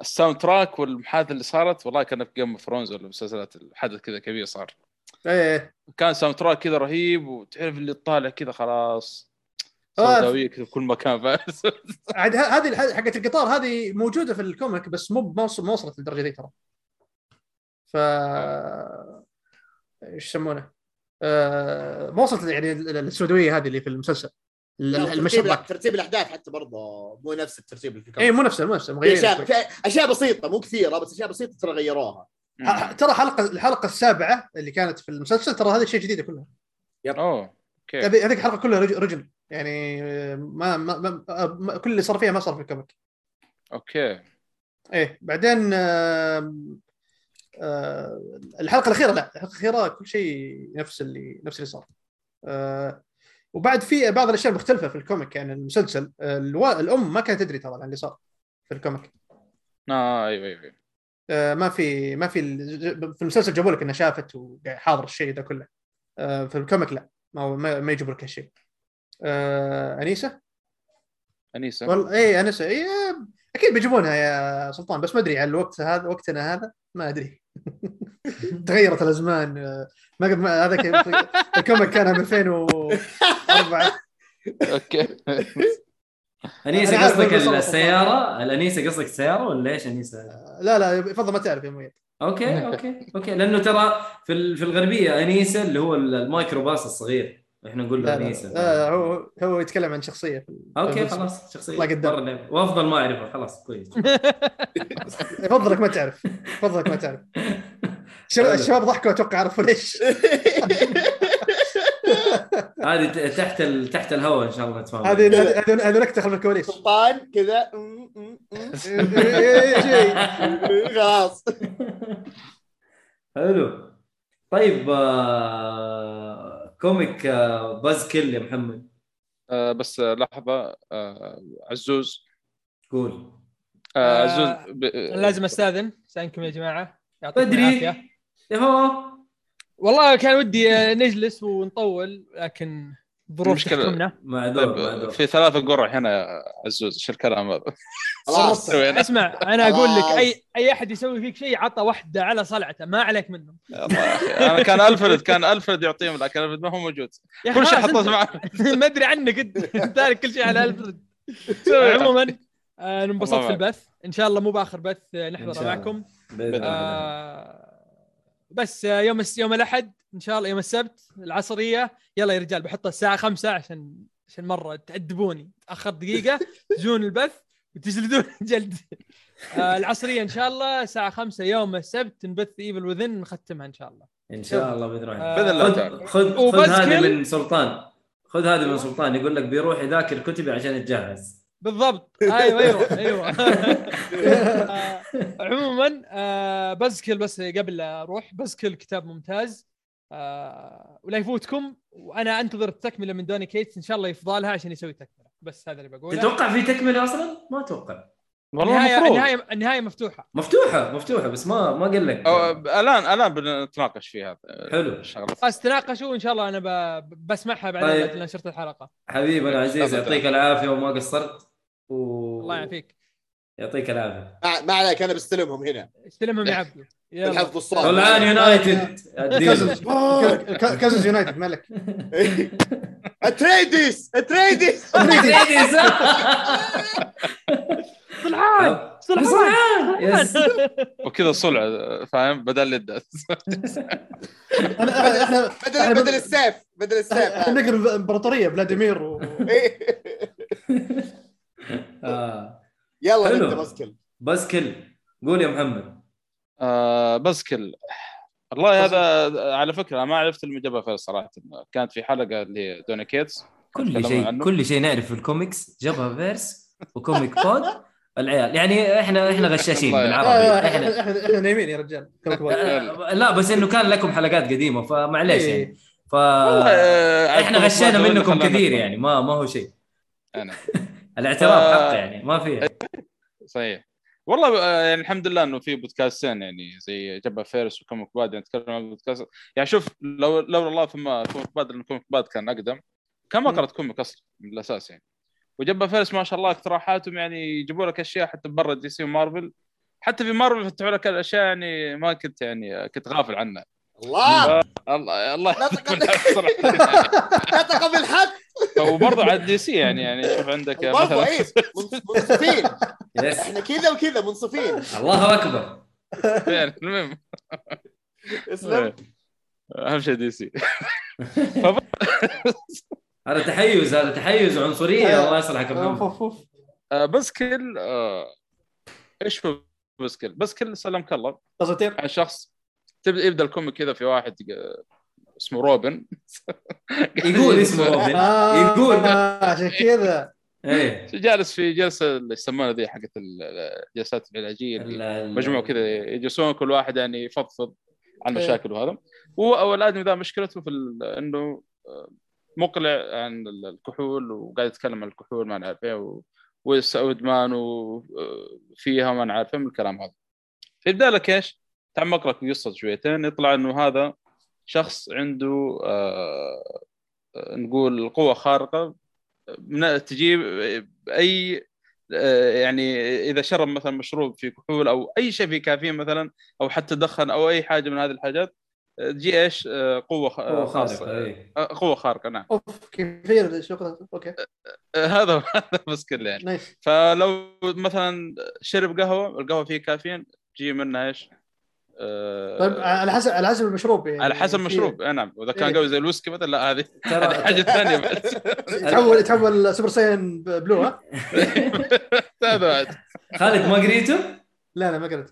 ال soundtrack والمحادثة اللي صارت والله كان في Game of Thrones ولا مسلسلات الحدث كذا كبير صار إيه كان soundtrack كذا رهيب وتعرف اللي طالع كذا خلاص آه. سوداويه كذا في كل مكان فاز عاد هذه الح- حقت القطار هذه موجودة في ال comic بس مو ما وص- ما وصلت للدرجة دي ترى ف إيش يسمونه؟ آه ما وصلت يعني ال- ال- السوداويه هذه اللي في المسلسل. المشهد ترتيب. ترتيب الأحداث حتى برضه مو نفس الترتيب اللي في اي ال comic مو نفسه مو نفسه في مغيرين اشياء أشياء بسيطة مو كثيرة بس أشياء بسيطة ترى غيروها. ح- ترى حلقة الحلقة السابعة اللي كانت في المسلسل ترى هذه شيء جديدة كلها. أوه okay. هذه هذيك الحلقة كلها رج- رجل. يعني ما, ما, ما, ما كل اللي صار فيها ما صار في ال comic okay. إيه بعدين آم، آه الحلقة الأخيرة لا الحلقة الأخيرة كل شيء نفس اللي نفس اللي صار. آه وبعد في بعض الأشياء المختلفة في ال comic يعني المسلسل آه، الوا... الأم ما كانت تدري ترى عن اللي صار في ال comic. آه أيوه أيوه آه ما في ما في في المسلسل جابوا لك إنها شافت وحاضر الشيء ده كله. آه في ال comic لا ما ما, ما يجيبوا لك هالشيء. آه أنيسة؟ أنيسة. والله اي انسه اي أكيد بيجيبونها يا سلطان بس ما أدري على الوقت هذا وقتنا هذا؟ ما أدري. تغيرت الأزمان. ما قد ما هذاك ال comic كان عام 2004 okay. أنيسة قصدك السيارة؟ الأنيسة قصدك السياره ولا إيش أنيسة؟ لا لا يفضل ما تعرف يا مؤيد okay okay okay. لأنه ترى في ال- في الغربية أنيسة اللي هو المايكروباص الصغير. إحنا نقول له انيسه لا هو هو يتكلم عن شخصية okay خلاص شخصية. الله قدام. وأفضل ما أعرفه. خلاص كويس. يفضلك ما تعرف. يفضلك ما تعرف. الشباب- ضحكوا أتوقع عرفوا ليش. هذه تحت ال... تحت الهواء إن شاء الله نتفاهم هذه هذه هذه- نكتة خلف الكواليس. سلطان كذا. م- إيه، شيء. خلاص. حلو. طيب آه comic آه Buzzkill يا محمد. آه بس لحظة آه عزوز. قول. آه عزوز ب... لازم أستأذن. استاذنكم يا جماعة. يعطيكم بدري. العافية. يهو والله كان ودي نجلس ونطول لكن ظروف تحكمنا معذور طيب في ثلاثة قرع هنا يا عزوز إيش الكلام هذا؟ خلاص. اسمع أنا أقول لك. اي أي أحد يسوي فيك شيء عطى واحدة على صلعته ما عليك منهم الله يا أخي. أنا كان الفرد كان الفرد يعطيهم لكن الفرد ما هو موجود كل شيء حطيته معه ما أدري عنك انت تارك كل شيء على الفرد سوي. عموما آه، انبسطت في. البث إن شاء الله مو بآخر بث آه، نحضره. معكم بإذن الله آه، بس يوم الس- يوم الأحد إن شاء الله يوم السبت العصرية يلا يا رجال بحطها الساعة 5 عشان عشان مرة تأدبوني تأخر دقيقة تجون البث وتجلدون جلد آه، العصرية إن شاء الله الساعة 5 يوم السبت نبث Evil Within نختمها إن شاء الله. إن شاء الله بإذن الله. آه، بإذن الله. خذ تعالى. خذ هذه من سلطان. خذ هذه من سلطان يقول لك بيروح يذاكر كتبي عشان يتجهز. بالضبط. أيوه أيوه أيوه. آه، عموما Buzzkill بس قبل لا أروح Buzzkill كتاب ممتاز. آه، ولا يفوتكم. وأنا أنتظر التكملة من دوني كيتس. إن شاء الله يفضى لها عشان يسوي تكملة. بس هذا اللي بقوله. تتوقع في تكملة أصلا؟ ما أتوقع. والله النهايه المفروض النهايه النهاية مفتوحة. مفتوحة مفتوحة بس ما ما قال لك. الان الآن بنتناقش في هذا حلو. الشغله خلاص تناقشوا وإن شاء الله أنا ب- بسمعها بعدين طيب. بعد ما نشرت الحلقة. حبيبنا العزيز أبداً. يعطيك العافية وما قصرت. و... الله يعافيك. يعطيك العافية. ما عليك أنا بستلمهم هنا. استلمهم يا عبدو. الحفظ الصوت طلعان يونايتد. كازنز. كازنز يونايتد مالك؟ أتريديس أتريديس. صلحان صلحان. يس. وكذا صلع فاهم؟ بدل الدس انا إحنا بدل بدل السيف بدل السيف. إحنا نقرا الامبراطوريه فلاديمير. آه. يلا حلو. انت مسكل بس كل قول يا محمد. آه بس كل والله هذا على فكرة أنا ما عرفت المجابة فيه صراحة. كانت في حلقة اللي هي دوني كيتس. كل شيء. كل شيء نعرف في ال comics. جبهة Verse و Comic Pod العيال يعني إحنا إحنا غشاشين الله آه، بالعربي إحنا إحنا نايمين يا رجال. آه، لا بس إنه كان لكم حلقات قديمة فمعليش إيه. يعني. ف آه، إحنا غشينا منكم كثير. يعني ما ما هو شيء. أنا. الاعتراف آه. حق يعني ما فيها. صحيح. والله آه، يعني الحمد لله إنه في بودكاستين يعني زي جبهة Verse و Comic Pod يعني نتكلم عن بودكاست. يعني شوف لو لولا الله ثم كوميك باد لأن كوميك باد كان أقدم كان ما قرأت comic أصلا من الأساس يعني. وجبهة فيرس ما شاء الله اقتراحاتهم يعني يجيبوا لك أشياء حتى برا دي سي ومارفل. حتى في مارفل فتحوا لك الاشياء يعني ما كنت يعني كنت غافل عنها. الله! الله الله. نطق بالحق وبرضه على دي سي يعني يعني شوف عندك مثلا. إيه منص- منصفين إحنا كذا وكذا منصفين. الله أكبر. المهم. اسلم. أهم شيء دي سي. هذا تحيز هذا تحيز وعنصريه الله يصلحك. آه، Buzzkill آه، إيش هو Buzzkill؟ Buzzkill سلمك الله. عن شخص تبدا يبدأ ال comic كذا في واحد آه، اسمه روبن. يقول اسمه روبن. آه، يقول. عشان كذا. إيه. جالس في جلسة اللي يسمونها ذي حقت الجلسات العلاجية مجموعة كذا يجلسون كل واحد يعني يفضفض عن إيه. مشاكل وهذا هو الادمي ذا مشكلته في إنه آه، مقلع عن الكحول وقاعد يتكلم عن الكحول ما نعرف إيه وادمان وفيها ما نعرف إيه من الكلام هذا. فيبدأ لك إيش؟ تعمق لك قصة شويتين يطلع إنه هذا شخص عنده آه آه، نقول قوة خارقة من تجيب أي آه، يعني إذا شرب مثلا مشروب فيه كحول أو أي شيء فيه كافيين مثلا أو حتى دخن أو أي حاجة من هذه الحاجات آه، تجي إيش؟ قوة خ- هو خاصة. خارق إيه. آه، قوة خارقة نعم. أوف كثير شكرا أوكي. هذا هذا بس كله يعني. فلو مثلا شرب قهوة القهوة فيه كافيين تجي منها إيش؟ آه، طيب على حسب على حسب المشروب يعني. على حسب المشروب. آه، نعم. وإذا كان إيه. قوي زي الويسكي مثلا لا هذه ترى هذه حاجة ثانية بعد يتحول يتحول Super Saiyan Blue ها؟ هذا بعد خالد ما قريته؟ لا لا ما قريت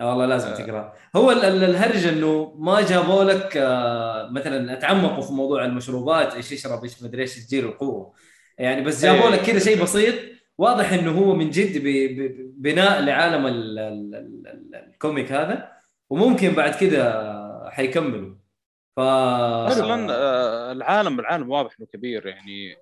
آه والله لازم تقرا هو ال- ال- الهرج إنه ما جابوا لك آه، مثلا اتعمقوا في موضوع المشروبات إيش يشرب إيش مدري إيش تجيله القوه يعني بس جابوا أي. لك كذا شيء بسيط. واضح إنه هو من جد ب- ب- بناء لعالم ال- ال- ال- ال- ال comic هذا. وممكن بعد كذا حيكملوا. ف أصلا العالم العالم واضح إنه كبير يعني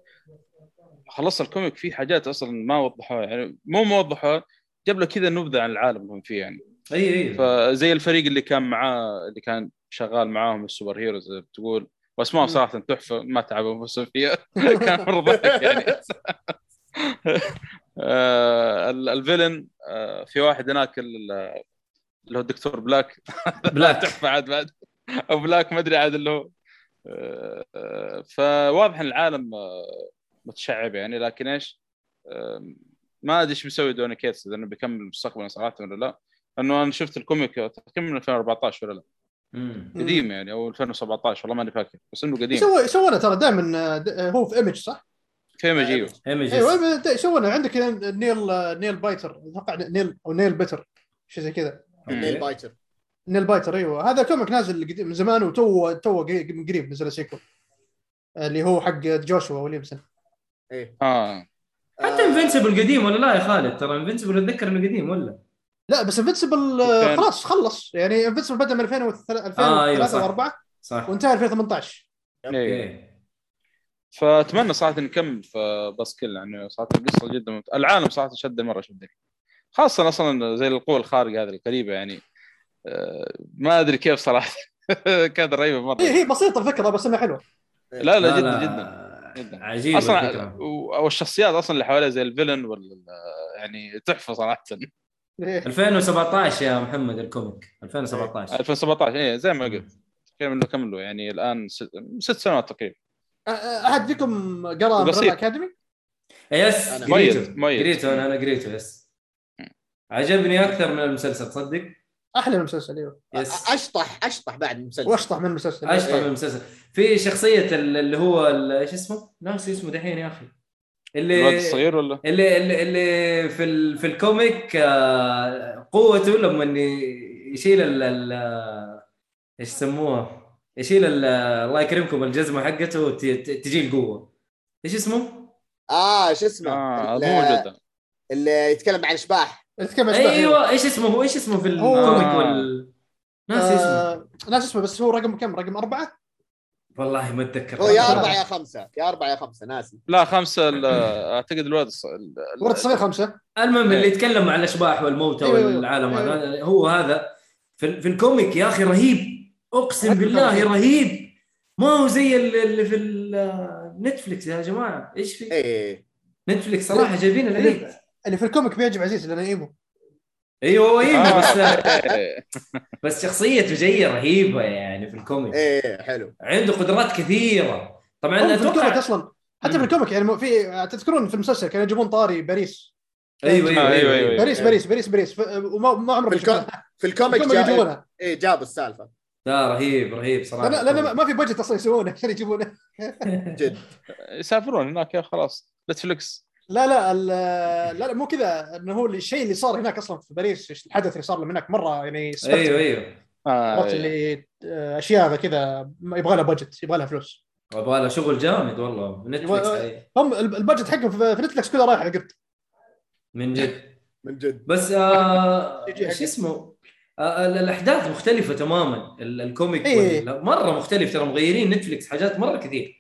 خلص ال comic فيه حاجات أصلا ما وضحوها يعني مو ما وضحوها جاب لك كذا نبذة عن العالم اللي هم فيه يعني. أي أي. فزي الفريق اللي كان معاه اللي كان شغال معاهم ال superheroes بتقول واسمائهم مم. صراحة تحفة ما تعبوا انفسهم فيها كان مرة ضحك يعني. آه، ال- ال villain آه، في واحد هناك ال- اللي هو الدكتور بلاك. بلاك. تحفة عاد بعد. أو بلاك ما أدري عاد اللي هو. آه، آه، فواضح إن العالم آه، متشعب يعني لكن إيش آه، ما أدري إيش بيسوي دوني كيتس إذا إنه بيكمل مستقبلا صراحة ولا لا. لأنه أنا شفت ال comic تقريبا من 2014 ولا لا. قديم يعني أو 2017 والله ماني فاكر. بس إنه قديم. يسوي يسوونه ترى دائما هو في Image صح؟ في أيوه. Images إيوه يسوونه. عندك Nail Nailbiter أتوقع Nail أو Nailbiter شيء زي كذا. Nailbiter. Nailbiter أيوه. هذا comic نازل من زمان وتو تو قريب- من قريب نزل sequel اللي هو حق جوشوا ويليامسون. إيه. آه. حتى Invincible قديم ولا لا يا خالد؟ ترى Invincible أتذكر إنه قديم ولا؟ لا بس Invincible كان- خلاص خلص. يعني Invincible بدأ من 2003 آه، أيوة، صح. 2004 صح. وانتهى 2018 إيه. okay فأتمنى صراحة نكمل في Buzzkill يعني صراحة القصة جدا ممت... العالم صراحة شد مرة شدني خاصة أصلا زي القوة الخارقة هذه القريبه يعني آه، ما أدري كيف صراحة. كانت رهيبة مرة. هي هي بسيطة الفكرة بس إنها حلوة. لا لا جدا جدا جدا. عجيب أصلا الفكرة. و- والشخصيات أصلا اللي حواليها زي ال villain وال يعني تحفة صراحة. إيه. 2017 يا محمد ال comic. 2017 2017 إيه زي ما قلت. تقريبا انه كملوا. يعني الآن ست, ست سنوات تقريبا. أحد فيكم قرأ. Umbrella Academy؟ yes أنا. قريته. قريته أنا قريته yes. عجبني أكثر من المسلسل تصدق؟ أحلى من المسلسل أيوه. yes. أشطح أشطح بعد المسلسل. وأشطح من المسلسل. أشطح إيه. من المسلسل. في شخصية ال- اللي هو ال- إيش اسمه؟ ناسي اسمه دحين يا أخي. اللي الولد الصغير ولا؟ اللي اللي, اللي في ال... في ال comic آه، قوته لما إني يشيل ال... ال... إيش يسموها؟ يشيل ال... الله يكرمكم الجزمة حقته ت... ت- تجي القوة. إيش اسمه؟ آه شو اسمه؟ آه موجود. اللي يتكلم عن اشباح أيوه إيش اسمه هو إيش اسمه في الكوميك آه. وال ناسي اسمه آه، ناس اسمه بس هو رقم كم؟ رقم أربعة؟ والله ما أتذكر هو يا آه. أربعة يا خمسة يا أربعة يا خمسة ناسي لا خمسة ال- أعتقد الولد الص- ال- الولد الصغير خمسة المهم اللي إيه. يتكلم عن الأشباح والموتى أيوة، أيوة. والعالم. هذا هو هذا في, في ال comic يا أخي رهيب أقسم. بالله رهيب ما هو زي اللي اللي في ال- نتفلكس يا جماعة إيش في إيه نتفلكس صراحة جايبين العيد اللي, في ال comic بيعجب عزيز لأنه emo. إيوه هو بس آه. بس شخصيته جاية رهيبة يعني في ال comic. إيه حلو. عنده قدرات كثيرة. طبعا في ال comic أتوقع أصلا. حتى في. ال comic يعني في تذكرون في المسلسل كانوا يجيبون طاري باريس. أيوه أيوه آه، أيوه, أيوة، أيوة, أيوة. باريس إيه. باريس باريس باريس. ف- وما ما عمره في الكو- في ال comic ال comic جا... يجيبونها إيه جاب السالفة. لا رهيب رهيب صراحة. لأن لأن ما- ما في budget أصلا يسوونه عشان يجيبونه. جد. يسافرون هناك يا خلاص. نتفلكس لا لا ال- لا لا مو كذا إنه هو الشيء اللي صار هناك أصلا في باريس الحدث اللي صار هناك مرة يعني. أيوه أيوه آه عرفت اللي آه، اشياء كذا يبغى لها budget يبغى لها فلوس يبغى له شغل جامد والله نتفلكس. هم الب- البجت حقهم في في نتفلكس كله رايح على القط من جد من جد بس آه حقه. اسمه آه ال- الأحداث مختلفة تماما ال- ال comic إيه. مرة مختلف ترى مغيرين نتفلكس حاجات مرة كثير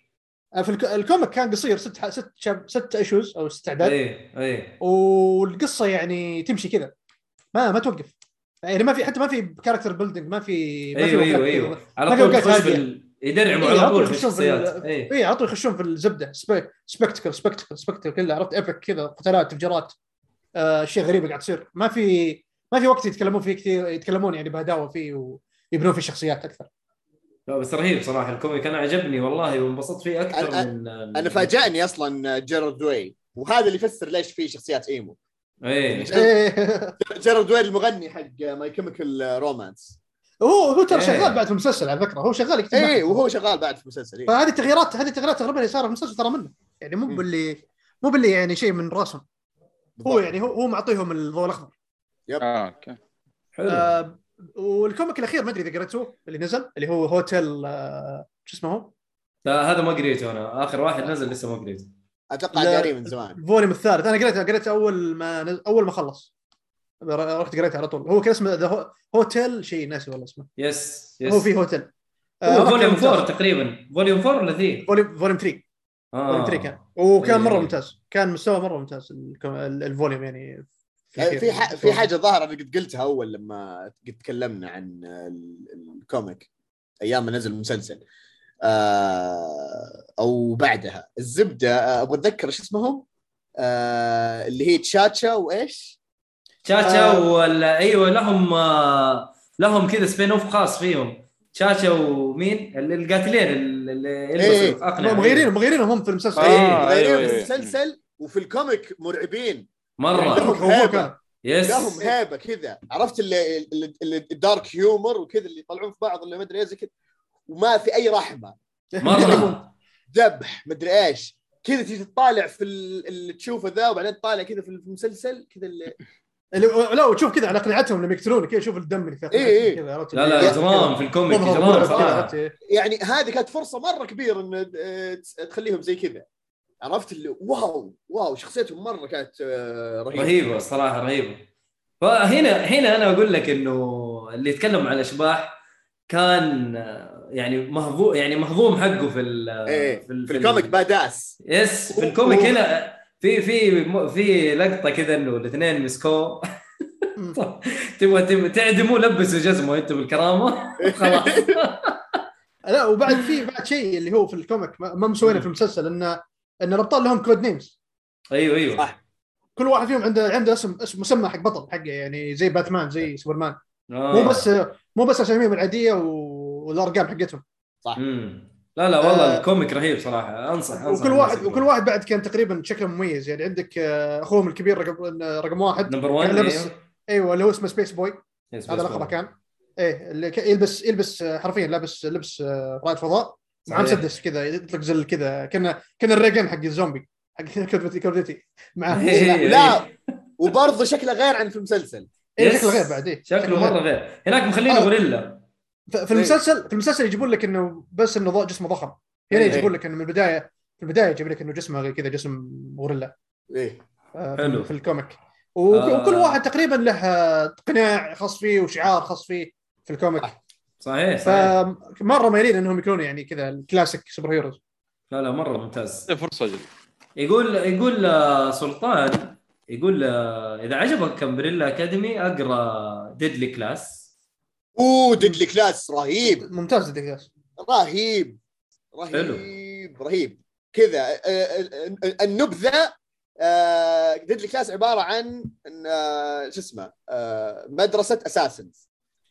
في ال com- ال comic كان قصير ست ح- ست chap ست issues أو ست أعداد. إيه إيه. والقصة يعني تمشي كذا. ما ما توقف. يعني ما في حتى ما في character building ما في ما في أيوه أيوه أيوه. على في طول يخش في هادية. ال... يدرعموا إيه، على طول في في الشخصيات. اي على طول يخشون في الزبدة. spec- spectacle spectacle spectacle كله. عرفت؟ epic كذا. قتالات تفجيرات. آه، اشياء غريبه قاعد تصير ما في ما في وقت يتكلمون فيه كثير يتكلمون يعني بهداوة فيه ويبنون فيه شخصيات أكثر. لا بس رهيب صراحة الكوميك أنا عجبني والله وانبسطت فيه أكثر أنا- من أنا فاجأني أصلا جيرارد واي وهذا اللي يفسر ليش في شخصيات emo إيه إيه. جيرارد واي المغني حق ماي كيميكال رومانس هو هو ترى إيه. شغال بعد في المسلسل على فكرة هو شغال يكتب إيه معهم. وهو شغال بعد في المسلسل إيه. فهذه التغييرات هذه التغييرات تقريبا اللي صارت في المسلسل ترى منه يعني مو. باللي مو باللي يعني شيء من راسهم هو. يعني هو هو معطيهم الضوء الأخضر آه أوكي حلو آه والكوميك الأخير ما أدري إذا قريتوه اللي نزل اللي هو هوتيل آه شو اسمه هو؟ لا هذا ما قريته أنا. آخر واحد نزل لسه ما قريته. أتوقع. قاري من زمان. ال volume الثالث. أنا قريته قريته أول ما نز... أول ما خلص. رحت قريته على طول. هو كان اسمه the hotel شيء ناسي والله اسمه. yes yes هو في هوتيل. آه، هو كان volume ممتاز. 4 تقريبا. volume 4 ولا 3 volume volume 3 volume 3 كان. وكان مرة إيه. ممتاز. كان مستوى مرة ممتاز ال volume يعني. في ح... في حاجة ظاهره أنا قد قلتها أول لما قد تكلمنا عن ال- الكوميك أيام ما نزل المسلسل آه أو بعدها الزبدة آه، أبغى أتذكر إيش اسمهم آه اللي هي تشاتشا وإيش؟ تشاتشا آه. ولا أيوه لهم لهم كذا spin-off خاص فيهم تشاتشا ومين ال- القاتلين ال- اللي إيه. يلبسوا اقنعه مغيرين مغيرين هم في المسلسل آه. إيه غيرين أيوة، في أيوة. المسلسل وفي الكوميك مرعبين مرة. لهم yes لهم هيبة كذا. عرفت اللي, ال dark humor وكذا اللي يطلعون في بعض اللي ما أدري زي كذا. وما في أي رحمة. مرة. ذبح مدري إيش. كذا تجي تطالع في ال- اللي تشوفه ذا وبعدين تطالع كذا في المسلسل كذا اللي لا وتشوف كذا على قناعتهم لما يقتلون كذا شوف الدم اللي في إيه، إيه. كذا عرفت؟ لا لا اجرام في الكوميك اجرام. يعني هذه كانت فرصة مرة كبيرة إن آه، تخليهم زي كذا. عرفت اللي wow wow شخصيتهم مرة كانت آه، رهيبة. رهيبة الصراحه رهيبة. فهنا هنا أنا أقول لك إنه اللي يتكلم عن الأشباح كان آه، يعني مهضوم يعني مهضوم حقه في ال إيه ال- في الكوميك badass. yes في الكوميك هنا في في في لقطة كذا إنه الاثنين مسكوه. تبغى تعدموا لبسوا جزمة أنتم بالكرامة. خلاص. لا وبعد في بعد شيء اللي هو في الكوميك ما ما مسوينه في المسلسل ان إن الأبطال لهم code names أيوه أيوه. صح. كل واحد فيهم عنده عنده اسم اسم مسمى حق بطل حقه يعني زي باتمان زي سوبرمان آه. مو بس مو بس اساميهم العادية و- والأرقام حقتهم. مم. لا لا والله آه. الكوميك رهيب صراحة. انصح أنصح وكل واحد وكل واحد بعد كان تقريبا شكله مميز. يعني عندك آه، أخوهم الكبير رقم رقم واحد. number 1 كان لابس أيوه. اللي هو اسمه سبيس بوي هذا لقبه كان. إيه اللي يلبس يلبس آه، حرفيا لابس لبس آه، رائد فضاء. مع صحيح. مسدس كذا يطلق زل كذا كان كأن الريجن حق الزومبي حق COD كودتي معاه إيه. لا وبرضه شكله غير عن في المسلسل yes. شكله غير بعد إيه شكله مرة غير هناك مخلينه آه. غوريلا في المسلسل في المسلسل يجيبون لك إنه بس إنه جسمه ضخم هنا إيه. يجيبون لك إنه من البدايه في البداية يجيب لك إنه جسمه كذا جسم غوريلا إيه آه، في- حلو. في الكوميك و- آه. وكل واحد تقريبا له قناع خاص فيه وشعار خاص فيه في الكوميك صح. صحيح صحيح. فمره مايلين إنهم يكونوا يعني كذا ال classic superheroes. لا لا مرة ممتاز. فرصة جد يقول يقول آه، سلطان يقول آه، إذا عجبك امبريلا أكاديمي أقرأ ديدلي كلاس. أوه ديدلي كلاس رهيب. ممتاز ديدلي كلاس. رهيب رهيب رهيب. كذا آه، النبذة ديدلي كلاس عبارة عن إن، شو اسمه مدرسة assassins.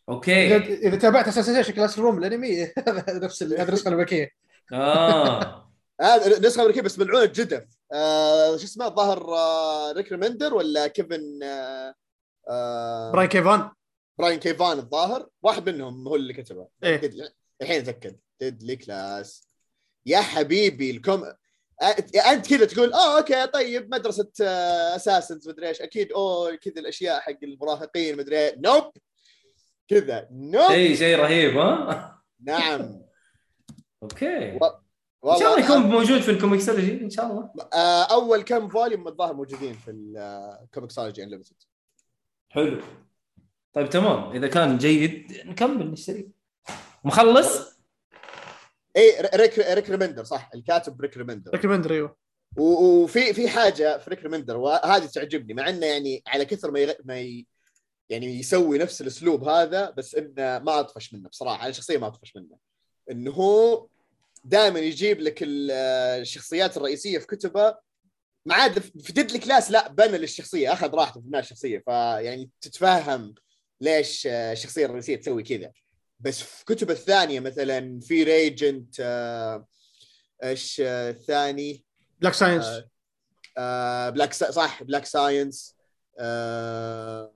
أوكي. إذا تابعت Assassination Classroom الأنمي. نفس ال- هذه النسخه الأمريكية. آه. هذا نسخة أمريكية بس ملعونة جدف آه، شو اسمه؟ الظاهر آه، ريك ريمندر ولا كيفن آه، آه، براين كيفان. براين كيفان الظاهر. واحد منهم هو اللي كتبه. إيه. الحين اتاكد ديدلي كلاس يا حبيبي الكوم أنت- أنت كذا تقول آه أوكي طيب مدرسة اساسنز مدري إيش. أكيد أوه كذا الأشياء حق المراهقين مدري نوب كذا. نوب شيء شيء رهيب ها؟ نعم. أوكي. و- إن شاء الله يكون موجود في الكوميكسولوجي إن شاء الله. آه، أول كم volume الظاهر موجودين في الكوميكسولوجي unlimited حلو. طيب تمام. إذا كان جيد نكمل نشتري. مخلص؟ إي ريك ريك ريمندر صح. الكاتب ريك ريمندر ريكومندر أيوه. و- وفي في حاجة في ريك ريمندر وهذه تعجبني مع إنه يعني على كثر ما يغ... ما ي... يعني يسوي نفس الأسلوب هذا بس إنه ما أطفش منه بصراحة. أنا شخصيا ما أطفش منه. إنه هو دائما يجيب لك ال- الشخصيات الرئيسية في كتبه. ما عاد في ديدلي كلاس لا بنى للشخصية. أخذ راحته في بناء الشخصية. فيعني تتفهم ليش الشخصية الرئيسية تسوي كذا. بس في كتب الثانية مثلا في ريجنت آه، إيش آه، الثاني؟ بلاك ساينس آه، آه بلاك. صح بلاك ساينس آه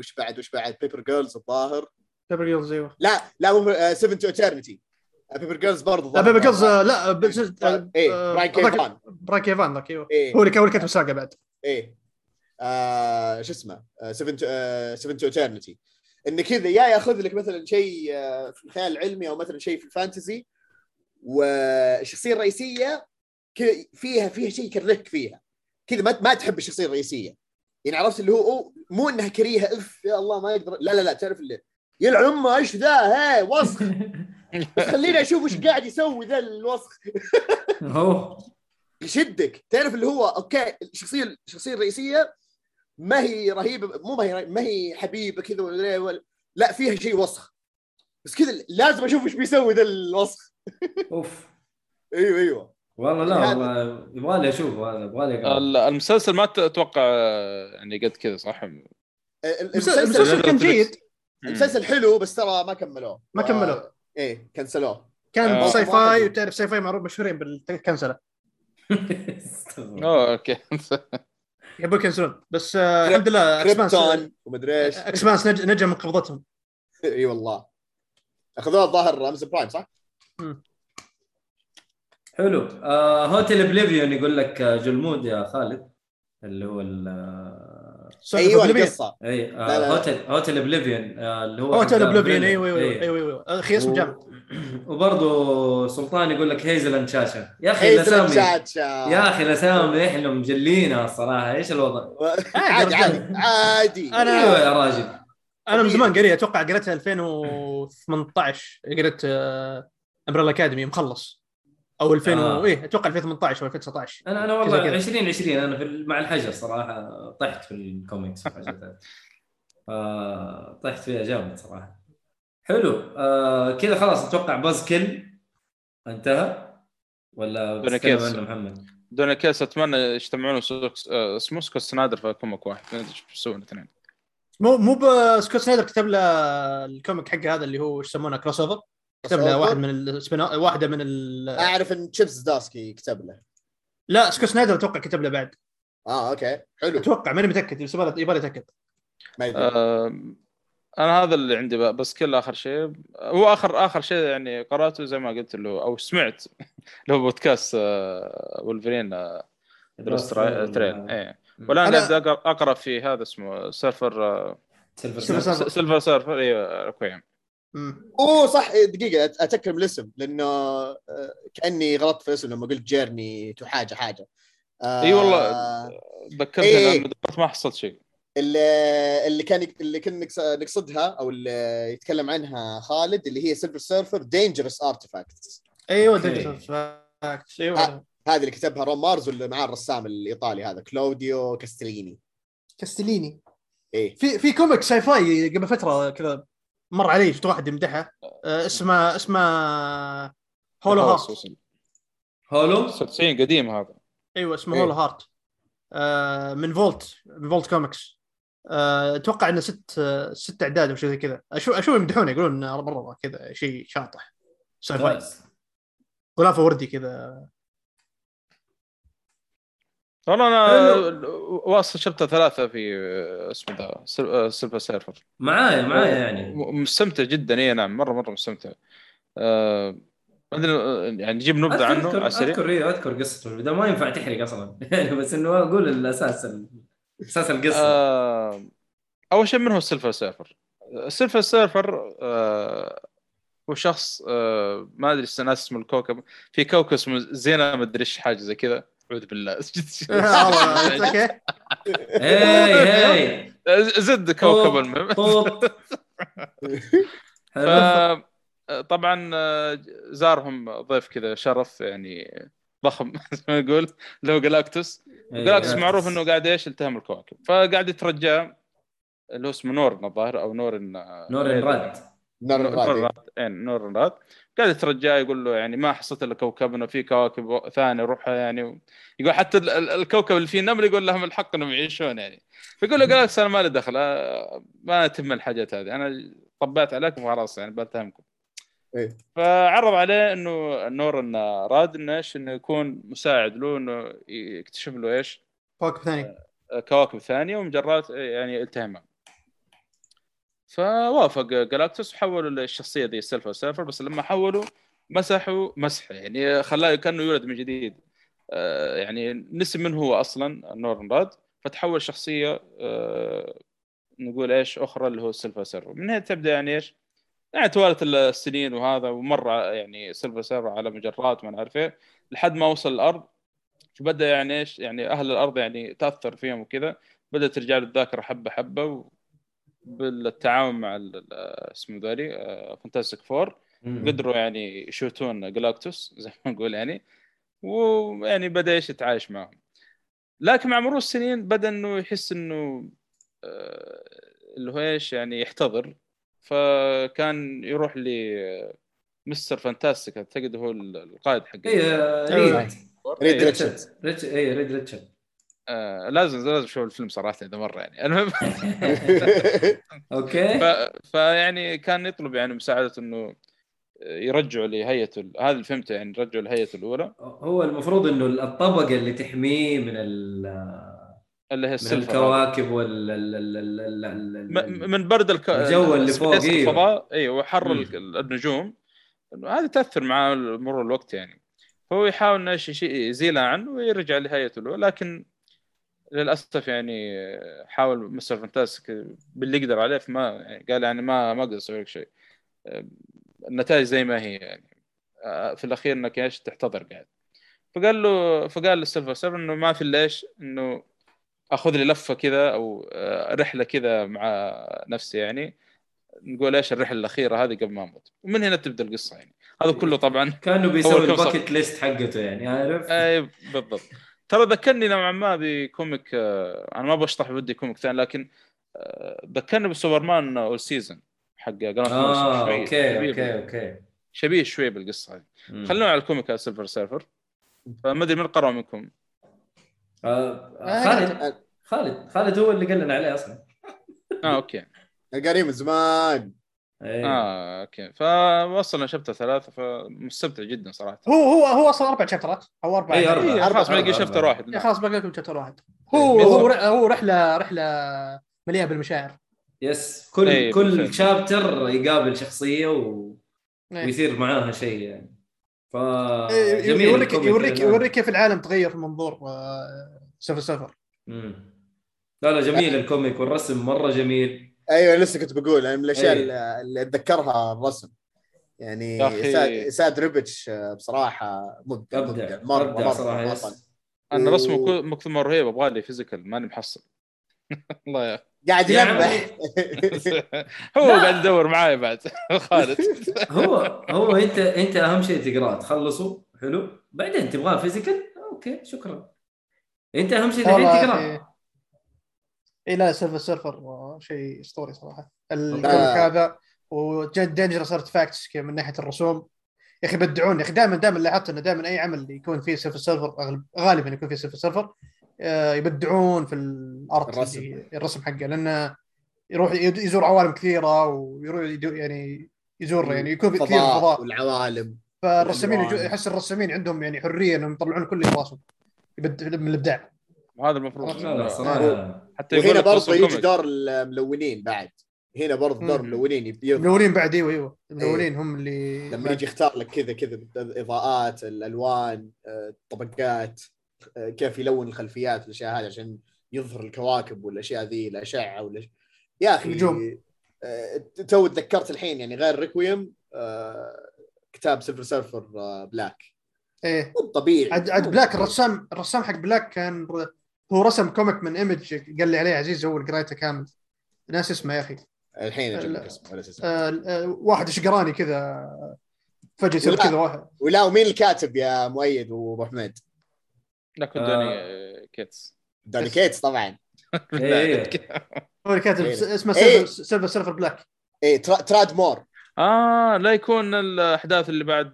وش بعد وش بعد؟ بيبر جيرلز الظاهر. Paper Girls أيوه. لا لا مو 7 to Eternity Paper Girls برضه لا Paper Girls لا إيه آه، براين ذاك- كيفان براين كيفان ذاك أيوه. إيه. هو اللي كان هو اللي كتب الساقا بعد. إيه. آه شو اسمه؟ 7 to 7 to Eternity انه كذا يا ياخذ لك مثلا شيء آه، في الخيال العلمي أو مثلا شيء في ال fantasy والشخصيه الرئيسيه فيها فيها شيء يكرهك فيها. كذا ما ما تحب الشخصية الرئيسية. يعني عرفت اللي هو مو إنها كريهة إف يا الله ما يقدر. لا لا لا تعرف اللي يلعن امه إيش ذا؟ هي وسخ. خليني أشوف وش قاعد يسوي ذا الوسخ. يشدك. تعرف اللي هو okay الشخصية الشخصية الرئيسية ما هي رهيبة مو ما هي ما هي حبيبة كذا ولا لا فيها شيء وسخ. بس كذا لازم أشوف وش بيسوي ذا الوسخ. أوف. أيوه أيوه. والله لا هذا- والله يبغى لي أشوف هذا يبغى لي المسلسل ما أتوقع آه، يعني قد كذا صح؟ ال- المسلسل المسلسل كان جيد. المسلسل حلو بس ترى ما كملوه. ما كملوه. إيه كنسلوه. كان آه. Syfy. وتعرف Syfy معروف مشهورين بالكنسلة. أوه okay. يبون يكنسلون. بس آه الحمد لله Expanse Krypton ومدري إيش. اكسبانس نج- نجا من قبضتهم. إي والله. اخذوه الظاهر Amazon Prime صح؟ حلو. آه Hotel Oblivion يقول لك آه، جلمود يا خالد اللي هو ال آه، أيوه. القصة. أي لا، لا. آه Hotel Hotel Oblivion آه اللي هو Oblivion Umbrella. أيوه أيوه إيه. أيوه أيوه. أخي اسمه جامع وبرضه سلطان يقول لك هيزل شاشة. يا أخي هيزل الاسامي يا أخي الاسامي إحنا مجلينها الصراحة. إيش الوضع؟ عادي عادي عادي. أنا- أيوه يا راجل. أنا من زمان قريت أتوقع قريتها 2018 قريت Umbrella Academy مخلص. أو 2000 آه. و... إيه أتوقع 2018 أو 2019 أنا أنا والله كذا. 2020 أنا في مع الحجر صراحة طحت في الكوميكس. آه طحت فيها جامد صراحة. حلو. آه كذا خلاص أتوقع باز كل انتهى. ولا Donny بتتكلم Cates. عنه محمد؟ Donny Cates أتمنى يجتمعون سوكس- آه، اسمه سكوت سنايدر في كوميك واحد. ما أدري إيش بيسوون الاثنين. مو مو بسكوت سنايدر كتب له الكوميك حقه هذا اللي هو إيش يسمونه Crossover كتب له واحد من السبين واحدة من ال... أعرف إن Chip Zdarsky كتب له. لا سكوت سنايدر أتوقع كتب له بعد. آه okay. حلو. أتوقع ماني متأكد بس يبغى يتأكد. ما يدري آه، أنا هذا اللي عندي بقى بس كل آخر شيء. هو اخر آخر شيء يعني قراته زي ما قلت له أو سمعت اللي هو بودكاست آه، ولفرين آه، إيه. والآن أنا- قاعد أقرأ- اقرا في هذا اسمه Surfer آه، Silver Silver Surfer. أيوه مم. أوه صح. إيه، دقيقة اتكلم الاسم لأنه آه، كأني غلطت في الاسم لما قلت journey to حاجة حاجة. آه، إي والله ذكرتني إيه. دورت ما حصلت شيء. اللي اللي كان اللي كنا نقص- نقصدها أو اللي يتكلم عنها خالد اللي هي Silver Surfer dangerous artifacts أيوه okay. digital facts أيوه. هذه اللي كتبها روم مارز واللي معاه الرسام الإيطالي هذا كلوديو كاستليني. كاستليني. إيه. في في كوميك sci-fi قبل فترة كذا. مر علي شفت واحد يمدحه؟ آه، اسمه اسمه Hollow Heart. Hollow؟ 96 قديم هذا. أيوه اسمه إيه. Hollow Heart. آه، من Vault من Vault Comics. آه، أتوقع إنه ست آه، ست أعداد أو شيء زي كذا. أشوف أشوف يمدحونه يقولون مرة كذا شيء شاطح. sci-fi. غلافه وردي كذا. والله أنا واصل chapter ثلاثة في آه، اسمه ذا آه، Silver Surfer. معايا معايا يعني. مستمتع جدا. اي نعم مرة مرة مستمتع. آه، ما أدري آه، يعني نجيب نبذة عنه اذكر على السريع. أذكر إيه، أذكر قصته. في البدايه ما ينفع تحرق أصلا. يعني بس إنه أقول الأساس ال- أساس القصة. آه، أول شيء من هو ال Silver Surfer؟ ال Silver Surfer آه، هو شخص آه، ما أدري الناس اسمه الكوكب. في كوكب اسمه زينة ما أدري إيش حاجة زي كذا. اعوذ بالله. والله okay هي هي Z كوكب المهم. ف- طبعا آه، زارهم ضيف كذا شرف يعني ضخم زي ما نقول اللي هو جلاكتوس. إيه، جلاكتوس معروف إنه قاعد إيش يلتهم الكواكب. فقاعد يترجاه اللي هو اسمه نور الظاهر أو نور نور راد. نار نور الغادي راد. إيه، نور راد. قاعد يترجاه يقول له يعني ما حصلت إلا كوكبنا في كواكب ثانية روحها يعني. يقول حتى ال- ال- الكوكب اللي فيه نمل يقول لهم الحق إنهم يعيشون يعني. فيقول له جلاكس أنا ما لي دخل آه، ما تهم الحاجات هذه أنا طبعت عليكم وخلاص يعني بتهمكم إيه. فعرض عليه إنه النور إنه راد إنه إيش؟ إنه يكون مساعد له إنه يكتشف له إيش؟ كوكب ثاني كواكب ثانية ومجرات يعني التهمها فوافق. جلاكتوس وحولوا للشخصيه ذي ال Silver Surfer بس لما حولوا مسحوا مسح. يعني خلاه كأنه يولد من جديد. آه، يعني نسي من هو أصلا نورن راد فتحول شخصية آه، نقول إيش أخرى اللي هو ال Silver Surfer من هنا تبدأ يعني إيش؟ يعني توالت السنين وهذا ومر يعني Silver Surfer على مجرات ما نعرف إيه. لحد ما وصل الأرض. فبدأ يعني إيش؟ يعني أهل الأرض يعني تأثر فيهم وكذا. بدأت ترجع له الذاكرة حبة حبة. بالتعاون مع اسمه ذولي Fantastic Four مم. قدروا يعني يشوتون جلاكتوس زي ما نقول يعني ويعني بدأ إيش يتعايش معهم. لكن مع مرور السنين بدأ إنه يحس إنه آه، اللي هو إيش يعني يحتضر. فكان يروح ل Mister Fantastic أعتقد هو القائد حق اي آه، Reed Reed Richards اي Reed Richards آه لازم لازم أشوف الفيلم صراحة إذا مرة يعني. المهم. okay. فيعني كان يطلب يعني مساعدة إنه يرجعوا لهيئته ال- هذا اللي فهمته يعني يرجعوا لهيئته الأولى. هو المفروض إنه الطبقة اللي تحميه من ال اللي هي من الكواكب وال ال- من برد الك... الجو اللي فوق، أيوه. الفضاء. إيوه وحر النجوم. هذه تأثر مع مرور الوقت يعني. فهو يحاول إنه يزيلها عنه ويرجع لهيئته الأولى. لكن للأسف يعني حاول Mister Fantastic باللي يقدر عليه فما يعني قال يعني ما ما أقدر أسوي لك شيء. النتائج زي ما هي يعني. في الأخير إنك إيش تحتضر قاعد. فقال له فقال لل Silver Surfer إنه ما في إلا إيش؟ إنه أخذ لي لفة كذا أو آه، رحلة كذا مع نفسي يعني. نقول إيش الرحلة الأخيرة هذه قبل ما أموت. ومن هنا تبدأ القصة يعني. هذا كله طبعا كأنه بيسوي ال bucket list حقته يعني عارف؟ أي بالضبط. ترى ذكرني نوعا ما ب comic آه، أنا ما بشطح بدي comic ثاني لكن آه، ذكرني ب Superman All-Star حق Grant آه okay شبيه okay okay. شبيه شوي بالقصة هذه. خلونا على ال comic Silver Surfer فما أدري من قرأ منكم. آه، خالد خالد خالد هو اللي قال لنا عليه أصلا. آه okay. قاري من زمان. إيه. آه okay فوصلنا chapter ثلاثة فمستمتع جدا صراحة هو هو هو أصلا أربع chapter ات أو أربع اي اربعه إيه، خلاص أربعة، باقي أربعة. chapter واحد. خلاص باقي لكم chapter واحد هو بالضبط. هو هو رحلة رحلة مليئة بالمشاعر yes كل إيه، كل بالفعل. chapter يقابل شخصية و... إيه. ويصير معاها شيء يعني ف إيه، جميل يوريك يوريك. يوريك كيف العالم تغير في منظور آه، Silver Surfer. لا لا جميل ال comic والرسم مرة جميل أيوه لسه كنت بقول أنا من الأشياء أي. اللي أتذكرها الرسم. يعني أخي. Esad, Esad Ribić آه، بصراحة مبدع مبدع مرة مرة صراحة مرة. أنا و- رسمه كل- مكتوب مرة رهيب أبغى لي physical ماني محصل. الله يا قاعد يلمح. هو لا. قاعد يدور معاي بعد خالد. هو هو انت أنت أهم شيء تقراه تخلصه حلو. بعدين تبغاه physical okay شكرا. أنت أهم شيء تقراه. اي إيه، لا Silver Surfer شيء أسطوري صراحة. ال comic لا. هذا و Dangerous Artifacts من ناحية الرسوم. يا أخي يبدعون يا أخي دائما دائما لاحظت إنه دائما أي عمل يكون فيه Silver Surfer غالبا يكون فيه Silver Surfer آه، يبدعون في ال art الرسم. الرسم حقه. لأنه يروح يزور عوالم كثيرة ويروح يعني يزور يعني يكون كثير فضاء. والعوالم. فالرسامين احس الرسامين عندهم يعني حرية إنهم يطلعون كل اللي براسهم من الإبداع. وهذا المفروض. لا صراحة. حتى وهنا برضه يجي. دور الملونين بعد. هنا برضه دور. الملونين الملونين بعد أيوه. أيوه الملونين هم اللي لما يجي يختار لك كذا كذا الإضاءات الألوان آه، الطبقات آه، كيف يلون الخلفيات والاشياء هذه عشان يظهر الكواكب والأشياء ذي الأشعة ولا يا أخي نجوم. آه، تو تذكرت الحين يعني غير ريكويم آه، كتاب سيلفر سيرفر آه، بلاك إيه. مو طبيعي. عاد عاد بلاك الرسام الرسام حق بلاك كان هو رسم كوميك من ايمج قال لي عليه عزيز هو اللي قريته كامل ناس اسمه يا أخي الحين أجيب لك. اسمه آه آه واحد اشقراني كذا فجأة يصير. كذا واحد ولا ومين الكاتب يا مؤيد وابو حميد؟ لكن آه. دوني آه، كيتس دوني كيتس طبعا إيه. هو اللي كاتب إيه. اسمه إيه. سيلفر سيلفر بلاك ترا- تراد مور آه لا يكون الأحداث اللي بعد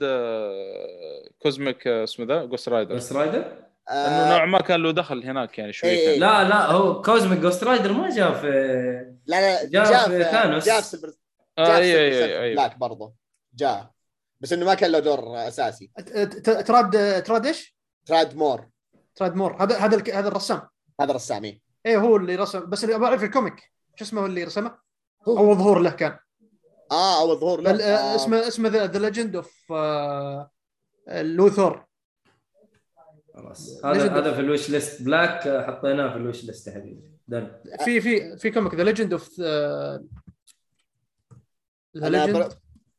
كوزميك اسمه ذا جوست رايدر جوست رايدر انه نوعا ما كان له دخل هناك يعني شوي إيه. لا لا هو كوزميك جوست رايدر ما جاء في لا لا جاء جاء في ثانوس. جاء في آه جاء في اي سيلفر اي سيرفر اي بلاك برضه. جاء. بس إنه ما كان له دور أساسي. ت- ت- تراد تراد إيش؟ تراد مور. تراد مور. هذا هذا الك- هذا الرسام. هذا رسام إيه. إيه هو اللي رسم. بس اللي بعرف الكوميك. شو اسمه هو اللي رسمه؟ أو ظهور له كان. آه أو الظهور ال- له. آه، آه. اسمه اسمه ذا ليجند اوف لوثور. خلاص. Legend هذا هذا في الوش ليست بلاك حطيناه في الوش ليست يا حبيبي. دن في في في كوميك ذا ليجند اوف ذا أنا بر...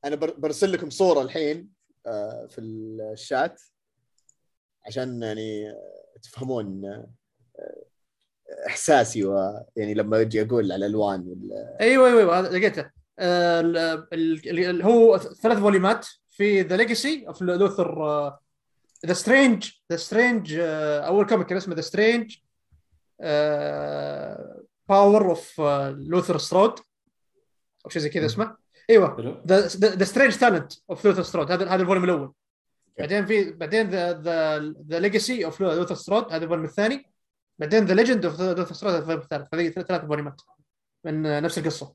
أنا بر... برسل لكم صورة الحين آه، في الشات عشان يعني آه، تفهمون آه، إحساسي ويعني لما أجي أقول على الألوان وال... أيوه أيوه أيوه هذا لقيته. آه، ال- ال- ال- هو ثلاث فوليومات في The Legacy of Luther The Strange The Strange أول comic كان اسمه The Strange power of Luther Strode أو شيء زي كذا اسمه. إيوه The Strange Talent of Luther Strode هذا هذا ال volume الأول. بعدين في بعدين The The Legacy of Luther Strode هذا ال volume الثاني. بعدين The Legend of Luther Strode هذا ال volume الثالث. هذه ثلاث volume ات من آه، نفس القصة.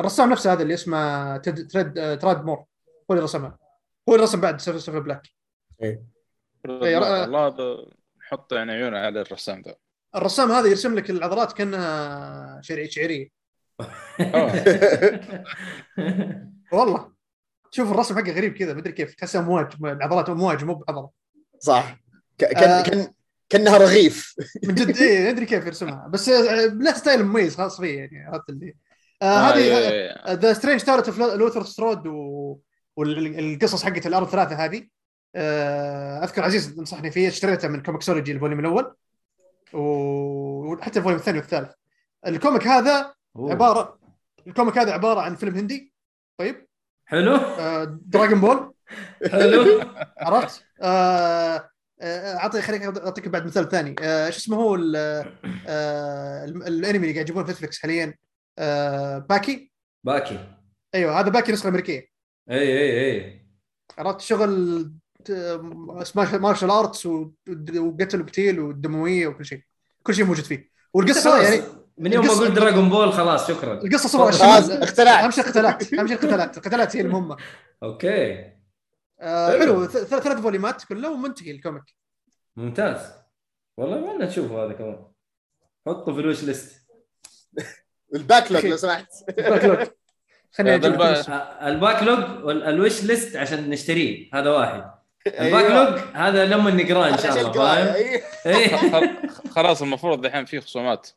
الرسام نفسه هذا اللي اسمه Tradd Tradd Moore هو اللي رسمها. هو اللي رسم بعد Silver Black إيه، والله هذا نحط يعني عيونه على الرسام ذا. الرسام هذا يرسم لك العضلات كأنها شعرية. والله. شوف الرسم حقه غريب كذا مدري كيف. تحسها امواج العضلات امواج مو بعضله صح. كان آه. كان كأنها رغيف. من جد إيه أدري كيف يرسمها. بس آه، له style مميز خاص فيه يعني عرفت اللي. آه إيه، هذه إيه. The Strange Talent of Luther Strode والقصص حقت الأرض الثلاثة هذه. أذكر عزيز نصحني فيه اشتريته من Comixology ال volume الأول وحتى ال volume الثاني والثالث. ال comic هذا أوه. عباره ال comic هذا عبارة عن فيلم هندي. طيب. حلو. آه Dragon Ball حلو. عرفت؟ آه، آه، اعطي خليني أعطيك بعد مثال ثاني. آه، شو اسمه هو ال- آه، الأنمي اللي قاعد يجيبونه في Netflix حاليا؟ آه، باكي. باكي. أيوه هذا باكي نسخة أمريكية. أي أي أي. عرفت؟ شغل آه، martial arts وقتل وقتيل والدموية وكل شيء. كل شيء موجود فيه. والقصة يعني من يوم ما قلت دراغون بول خلاص شكرا. القصة صبر خلاص أهم شيء القتالات أهم شيء القتالات القتالات هي المهمة. okay. آه، حلو. ثلاث فوليمات كله ومنتهي ال comic. ممتاز. والله ما نشوفه هذا كمان. حطه في ال wish list. ال backlog لو سمحت. backlog ال back- اسمه. آه، ال backlog وال wish list عشان نشتريه. هذا واحد. ال backlog هذا لما نقراه إن شاء الله فاهم؟ أيوة. خل- خلاص المفروض الحين في خصومات.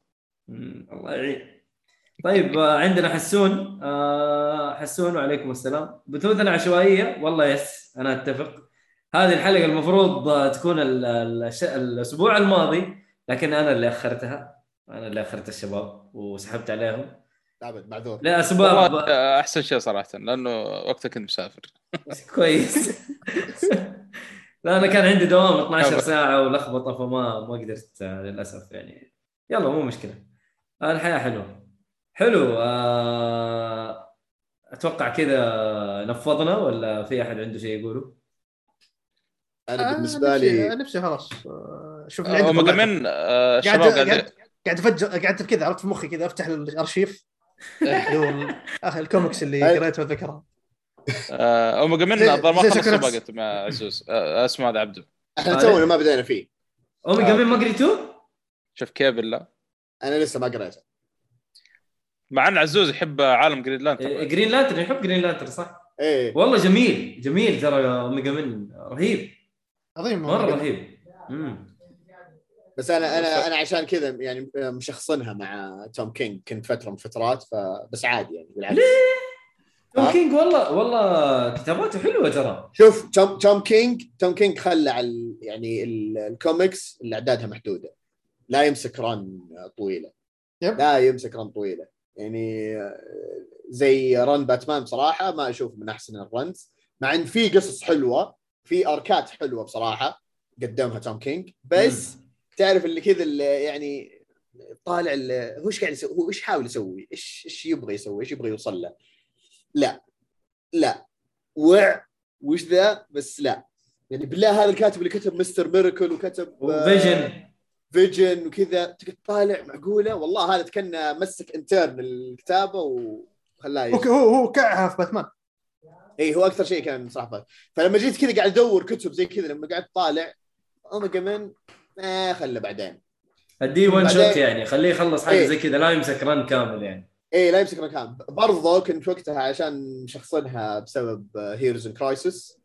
الله يعين. طيب آه، عندنا حسون. آه، حسون وعليكم السلام. بثوثنا عشوائية. والله yes أنا أتفق. هذه الحلقة المفروض تكون ال- ال- الش- الأسبوع الماضي لكن أنا اللي أخرتها. أنا اللي أخرت الشباب وسحبت عليهم. ابد معذور لاسباب والله أحسن شيء صراحة لأنه وقتها كنت مسافر. كويس. لا أنا كان عندي دوام 12 ساعة ولخبطة فما ما قدرت آه، للأسف يعني. يلا مو مشكلة. آه، الحياة حلوة. حلو. آه، أتوقع كذا نفضنا ولا في أحد عنده شيء يقوله؟ أنا آه، بالنسبة نفسي- لي نفسي خلاص. آه، شوف هم. كمان آه، قاعد الشباب قاعد قاعد قاعد افجر قاعد كذا عرفت في مخي كذا أفتح الأرشيف. آخر الكوميكس اللي. قريتها وذكرها آه، هم كمان زي- الظاهر ما سكرتس. باقت مع عزوز آه، اسمه هذا عبده إحنا تونا ما بدينا فيه اوميجا آه. مين ما قريتوه؟ شوف كيف بالله أنا لسه ما قريته مع إن عزوز يحب عالم Green Lantern إيه، Green Lantern يحب Green Lantern صح؟ إيه والله جميل جميل ترى Omega Men رهيب عظيم مرة رهيب. بس أنا أنا أنا عشان كذا يعني مشخصنها مع توم كينج. كنت فترة من فترات فبس عادي يعني بالعكس. توم آه. كينج والله والله كتاباته حلوة ترى. شوف توم توم كينج توم كينج خلى على ال- يعني ال- الكوميكس اللي اعدادها محدودة. لا يمسك run طويلة. yep. لا يمسك run طويلة. يعني آه، زي run باتمان بصراحة ما أشوف من أحسن ال runs. مع إن في قصص حلوة في أركات حلوة بصراحة قدمها توم كينج. بس تعرف اللي كذا اللي يعني طالع هو إيش قاعد يسوي؟ هو إيش حاول يسوي؟ إيش إيش يبغى يسوي؟ إيش يبغى يوصل له؟ لا. لا. وع وش ذا؟ بس لا. يعني بالله هذا الكاتب اللي كتب مستر ميركل وكتب آه، وفيجن فيجن وكذا. تقعد طالع معقولة؟ والله هذا كان مسك انترن الكتابة وخلاه يجي. هو هو كعها في باتمان. اي هو أكثر شيء كان صراحة. فلما جيت كذا قاعد أدور كتب زي كذا لما قعدت طالع اوميجا من آه خله بعدين. اديه ون شوت يعني خليه يخلص حاجة إيه. زي كذا لا يمسك رن كامل يعني. إيه لا يمسك مكان برضو كنت وقتها عشان مشخصنها بسبب هيروز ان كرايسس.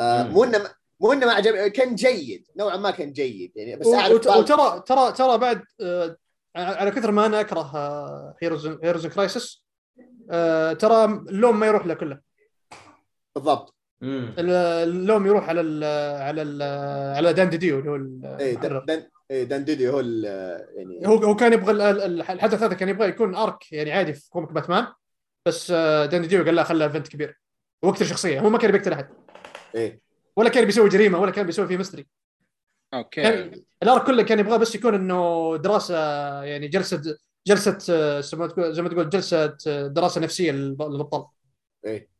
مو إنه مو إنه ما عجب كان جيد. نوعا ما كان جيد يعني بس أعرف وت- وترى ترى ترى بعد آه، على كثر ما أنا أكره Heroes Heroes Crisis ترى اللوم ما يروح له كله. بالضبط. اللوم يروح على ال على ال على دان ديديو اللي هو إيه المحرر. دان دان إيه دان ديدي هو ال- يعني هو هو كان يبغى ال- ال- الحدث هذا كان يبغى يكون arc يعني عادي في comic باتمان بس آه، دان ديديو قال لا خلها event كبير. وقتل شخصيه هو ما كان بيقتل أحد. إيه. ولا كان بيسوي جريمة ولا كان بيسوي فيه mystery okay. كان ال arc كله كان يبغاه بس يكون إنه دراسة يعني جلسة جلسة آه، زي ما تقول جلسة آه، دراسة نفسية للب- للابطال إيه.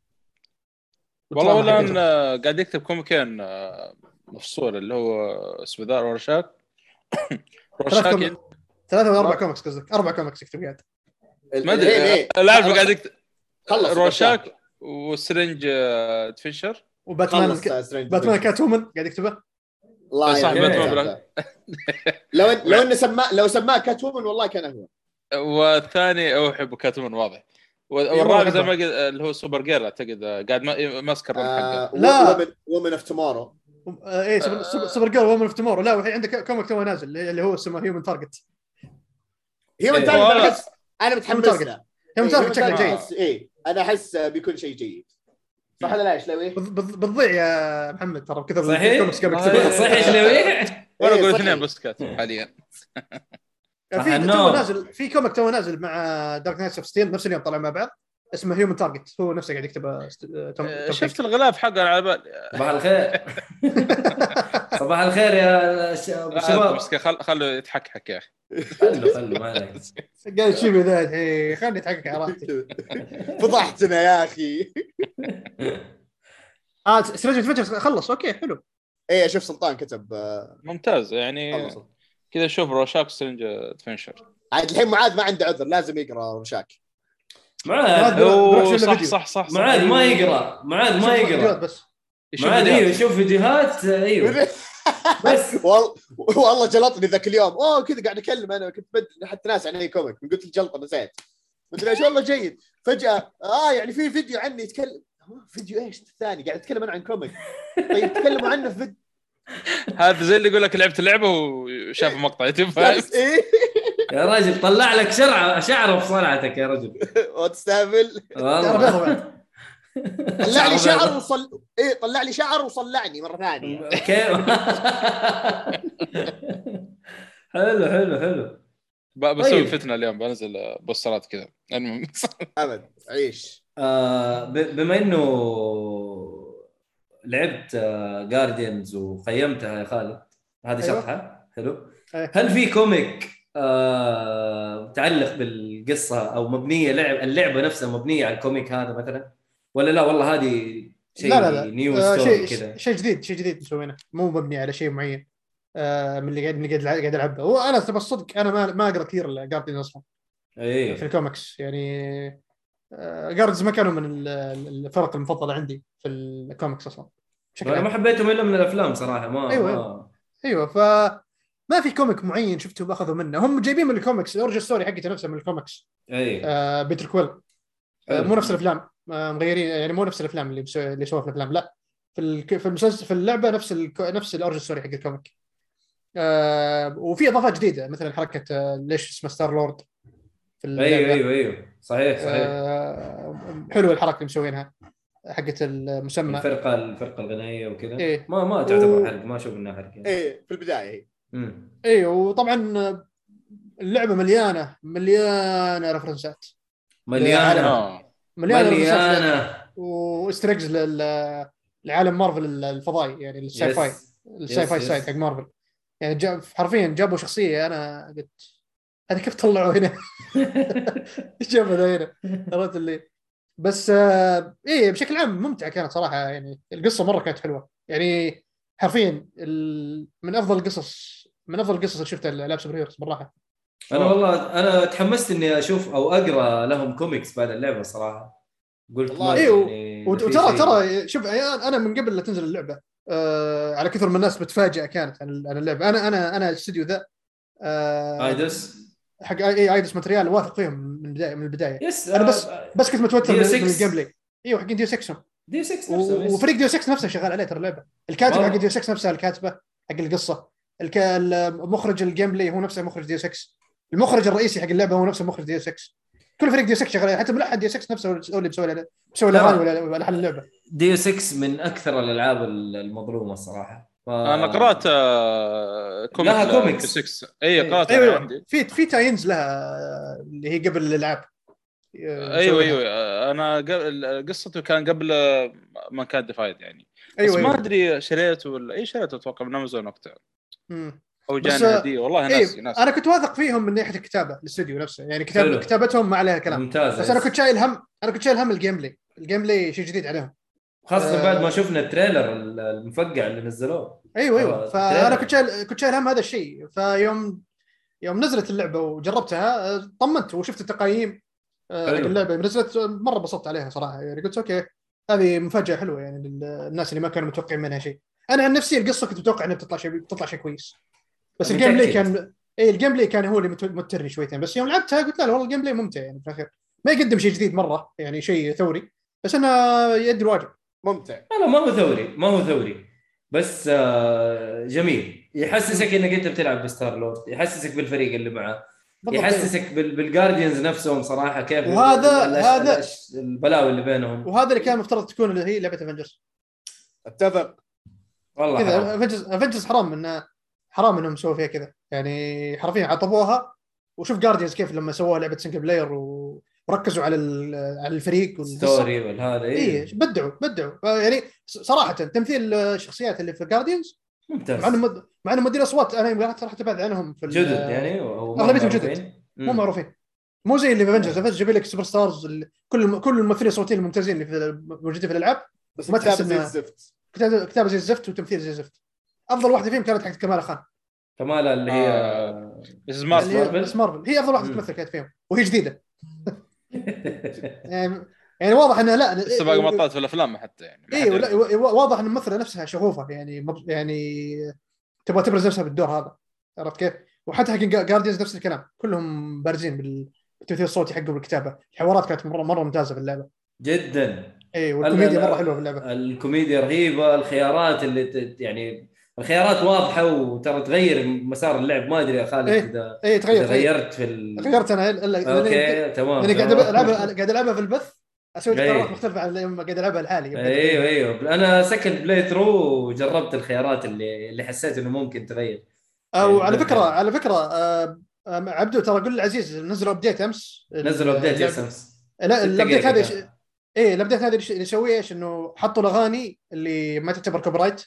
والله ولا حقتهم. ان آه، قاعد يكتب كوميكين آه، مفصول اللي هو اسمه ذا Rorschach Rorschach ثلاثة ولا أربع كوميكس قصدك؟ أربع كوميكس يكتب قاعد. ما أدري. إيه اللاعب قاعد يكتب. خلص رورشاك وسرنج آه، فيشر وباتمان باتمان. كات وومن قاعد يكتبه؟ الله صح، باتمان. لو لو انه سماه لو سماه كات وومن والله كان هو. والثاني هو يحب كاتومن واضح. إيه، والرابع زي ما قلت آه، اللي هو سوبر جير أعتقد آه، قاعد ما- ماسك الرول حقه لا. وومن اوف تومورو آه إيه Super, girl Woman of Tomorrow لا وحين عندك comic تو نازل اللي اللي هو اسمه Human Target Human إيه. Target. أنا متحمس Target. له Human إيه، Target شكله جيد أحس- إيه أنا أحس بيكون شيء جيد صح ولا لا إيش لوي؟ بض- بض- بتضيع يا محمد ترى كذا صحيح؟ آه، صحيح شلوي وأنا إيه، أقول صحيح. اثنين بس حاليا في صح، تو نازل في comic تو نازل مع Dark Knights of Steel نفس اليوم طلع مع بعض اسمه Human Target هو نفسه قاعد ست- توم توم آه، شفت. الغلاف حقه على بالي صباح الخير. صباح الخير يا آه، شباب. خلوا يتحكحك يا أخي. خلوا خلوا ما عليك. قاعد شيبي ذا الحين خلني اتحقق على راحتي. فضحتنا يا أخي. آه Strange Adventures خلص okay حلو. إيه شوف سلطان كتب آه، ممتاز يعني خلص كذا شوف Rorschach Strange Adventures. عاد الحين معاذ ما عنده عذر لازم يقرأ Rorschach معاذ صح. صح صح صح. معاذ ما. يقرأ معاذ ما شوف فيديوهات يقرا بس. معاذ. أيوه يشوف فيديوهات أيوه. بس. والله والله جلطني ذاك اليوم. أوه كذا قاعد أكلم أنا كنت بدي حتى ناس عن اي كوميك قلت الجلطة نسيت. مدري إيش والله جيد. فجأة آه يعني في فيديو عني يتكلم. هو فيديو إيش؟ الثاني. قاعد أتكلم أنا عن كوميك. طيب تكلموا عنه في فيديو هذا زي اللي يقول لك لعبت اللعبه وشاف مقطع يوتيوب. إيه. يا راجل طلع لك شرعه شعره في صلعتك يا رجل. وتستهبل. والله. طلع لي شعر وصل إيه طلع لي شعر وصلعني مرة ثانية. كيف حلو حلو حلو. ب- بسوي طيب. فتنة اليوم بنزل بوسترات كذا. المهم. أبد عيش. آه، ب- بما إنه لعبت جارديانز وقيمتها يا خالد. هذه أيوة. شطحة. حلو. أيه. هل في كوميك آه، متعلق بالقصة أو مبنية لعب اللعبة نفسها مبنية على الكوميك هذا مثلا؟ ولا لا والله هذه شيء لا لا لا. نيو آه، شيء كذا. شيء جديد شيء جديد مسوينه. مو مبني على شيء معين. آه، من اللي قاعد اللي قاعد قاعد ألعبه. وأنا تبى الصدق أنا ما ما أقرأ كثير الجارديان أصلا. في إيه الكوميكس يعني جاردز ما كانوا من ال- ال- الفرق المفضلة عندي في الكوميكس أصلا. بشكل أنا ما حبيتهم إلا من الأفلام صراحة ما أيوة. ما أيوه ف ما في كوميك معين شفته باخذه منه. هم جايبين من الكوميكس ال origin story حقته نفسها من الكوميكس إيه آه بيتر كويل آه حلو. مو نفس الأفلام. آه مغيرين يعني مو نفس الأفلام اللي بسو... اللي سووها في الأفلام لا. في. في المسلسل في اللعبة نفس ال... نفس ال origin story حق الكوميك آه وفي إضافات جديدة مثلا حركة آه ليش اسمه ستار لورد في اللعبة. أيوه أيوه أيوه. صحيح صحيح آه حلوة الحركة اللي مسوينها حقت المسمى الفرقة الفرقة الغنائية وكذا إيه. ما ما تعتبر و- حرق ما أشوف إنها حرق يعني. إيه في البداية هي مم. أيوه وطبعا اللعبة مليانة مليانة رفرنسات مليانة آه. مليانة مليانة ايستر ايقز لعالم مارفل الفضائي يعني ال sci-fi. ال sci-fi side. حق مارفل يعني جاب حرفيا جابوا شخصية أنا قلت هذا كيف طلعوا هنا؟ إيش جابوا ذا هنا؟ عرفت اللي بس آه إيه بشكل عام ممتعة كانت صراحة يعني القصة مرة كانت حلوة يعني حرفيا. من أفضل القصص من أفضل القصص اللي شفتها الالعاب super heroes بالراحة أنا والله أنا تحمست إني أشوف أو أقرأ لهم كوميكس بعد اللعبة صراحة قلت والله إيه، يعني وترى. ترى شوف أنا من قبل لا تنزل اللعبة آه على كثر من الناس متفاجئه كانت عن عن اللعبة أنا أنا أنا الاستوديو ذا آه ايدوس حق اي ايدوس مونتريال واثق فيهم من البدايه من البداية. بس أنا بس- آه، بس كنت متوتر ديو من. من ال gameplay إيوه حقين ديو 6 دي 6 نفسه. وفريق ديو 6 نفسه شغال عليه ترى اللعبة. الكاتب. حق ديو 6 نفسه الكاتبة حق القصة. الك... المخرج ال gameplay هو نفسه مخرج ديو 6 المخرج الرئيسي حق اللعبة هو نفسه مخرج ديو 6 كل فريق ديو 6 شغال عليه. حتى ملحن ديو 6 نفسه هو اللي مسوي له- مسوي لا. الاغاني ولا ولا لحن اللعبة. ديو 6 من أكثر الألعاب المظلومة الصراحه ف... أنا قرأت آه، كوميك لها ل- كوميكس. في 6 اي قرات أنا أيوة. عندي. في في تاينز لها اللي هي قبل الألعاب. آه، أيوه. أيوه. أنا قبل قصته كان قبل آه، ما كان divided يعني. أيوه بس ما أيوه. أدري شريته ولا أي شريته أتوقع من امازون وقتها. أو جاني هديه والله ناسي إيه ناسي أنا كنت واثق فيهم من ناحية الكتابة الاستوديو نفسه. يعني كتاب. كتابتهم ما عليها كلام. ممتاز بس أنا كنت شايل هم أنا كنت شايل هم ال gameplay ال gameplay شيء جديد عليهم. خاصه آه. بعد ما شفنا ال trailer المفقع اللي نزلوه. أيوه آه، أيوه فأنا trailer. كنت شايل كنت شايل هم هذا الشيء. فيوم يوم نزلت اللعبة وجربتها آه، طمنت وشفت التقييم آه،. حق اللعبة. نزلت آه، مرة انبسطت عليها صراحة. يعني قلت okay هذه مفاجأة حلوة يعني للناس اللي ما كانوا متوقعين منها شيء. أنا عن نفسي القصة كنت متوقع إنها بتطلع شيء بتطلع شيء كويس. بس متأكد. ال gameplay كان اي ال gameplay كان هو اللي مت- موترني شويتين. بس يوم لعبتها قلت لا لا والله ال gameplay ممتع يعني في الأخير. ما يقدم شيء جديد مرة يعني شيء ثوري. بس انه يؤدي الواجب. ممتع. لا لا ما هو ثوري ما هو ثوري. بس آه، جميل. يحسسك إنك أنت بتلعب بستار لورد. يحسسك بالفريق اللي معه. بالضبط. يحسسك بال- بالجارديانز نفسهم صراحة كيف وهذا- هذا- ال- البلاوي اللي بينهم. وهذا اللي كان المفترض تكون اللي هي لعبة افنجرز أتفق. والله كذا. حرام. افنجرز افنجرز حرام انه حرام إنهم سووا فيها كذا. يعني حرفيا عطبوها وشوف جارديانز كيف لما سووها لعبة single player و- وركزوا على ال- على الفريق والقصة. story والهذا اي اي بدعوا بدعوا. يعني صراحة تمثيل الشخصيات اللي في جارديانز مع ممتاز إنهم مد- مع إنهم مدير أصوات أنا رحت ابعد عنهم في جدد يعني أو ما أغلبيتهم معروفين. جدد. مو معروفين. مو زي اللي في افنجرز افنجرز جايب لك superstars كل كل الممثلين الصوتيين الممتازين اللي في موجودين في الألعاب بس ما كتابه تحس زي الزفت كتابه زي الزفت وتمثيل زي الزفت أفضل واحدة فيهم كانت حقت كمالا خان كمالا اللي هي آه. سمارت مارفل. هي أفضل واحدة. تمثل كانت فيهم وهي جديدة. يعني يعني واضح انها لا لسه باقي ما طلعت في الأفلام حتى يعني اي يعرف. واضح ان الممثله نفسها شغوفة يعني مب- يعني تبغى تبرز نفسها بالدور هذا. عرفت كيف؟ وحتى حق جارديانز نفس الكلام. كلهم بارزين بال- بالتمثيل الصوتي حقهم بالكتابة. الحوارات كانت مره مرة ممتازة في اللعبه جدا. اي والكوميديا مرة حلوة في اللعبه الكوميديا رهيبة الخيارات اللي ت- يعني الخيارات واضحة وترى تغير مسار اللعب ما أدري يا خالد إيه. اذا اي إذا تغير غيرت في ال... غيرت أنا الا okay تمام لاني قاعد. العبها قاعد ألعبها في البث أسوي إيه. قرارات مختلفة عن لما قاعد ألعبها لحالي أيوه أيوه أنا second playthrough وجربت الخيارات اللي اللي حسيت إنه ممكن تغير أو إيه، على. فكره على فكرة آه، عبدو ترى قول العزيز نزلوا ابديت أمس نزلوا ابديت سمس لا الابديت هذا. إيه ال update هذا اللي يسويه إيش إنه حطوا الأغاني اللي ما تعتبر copyright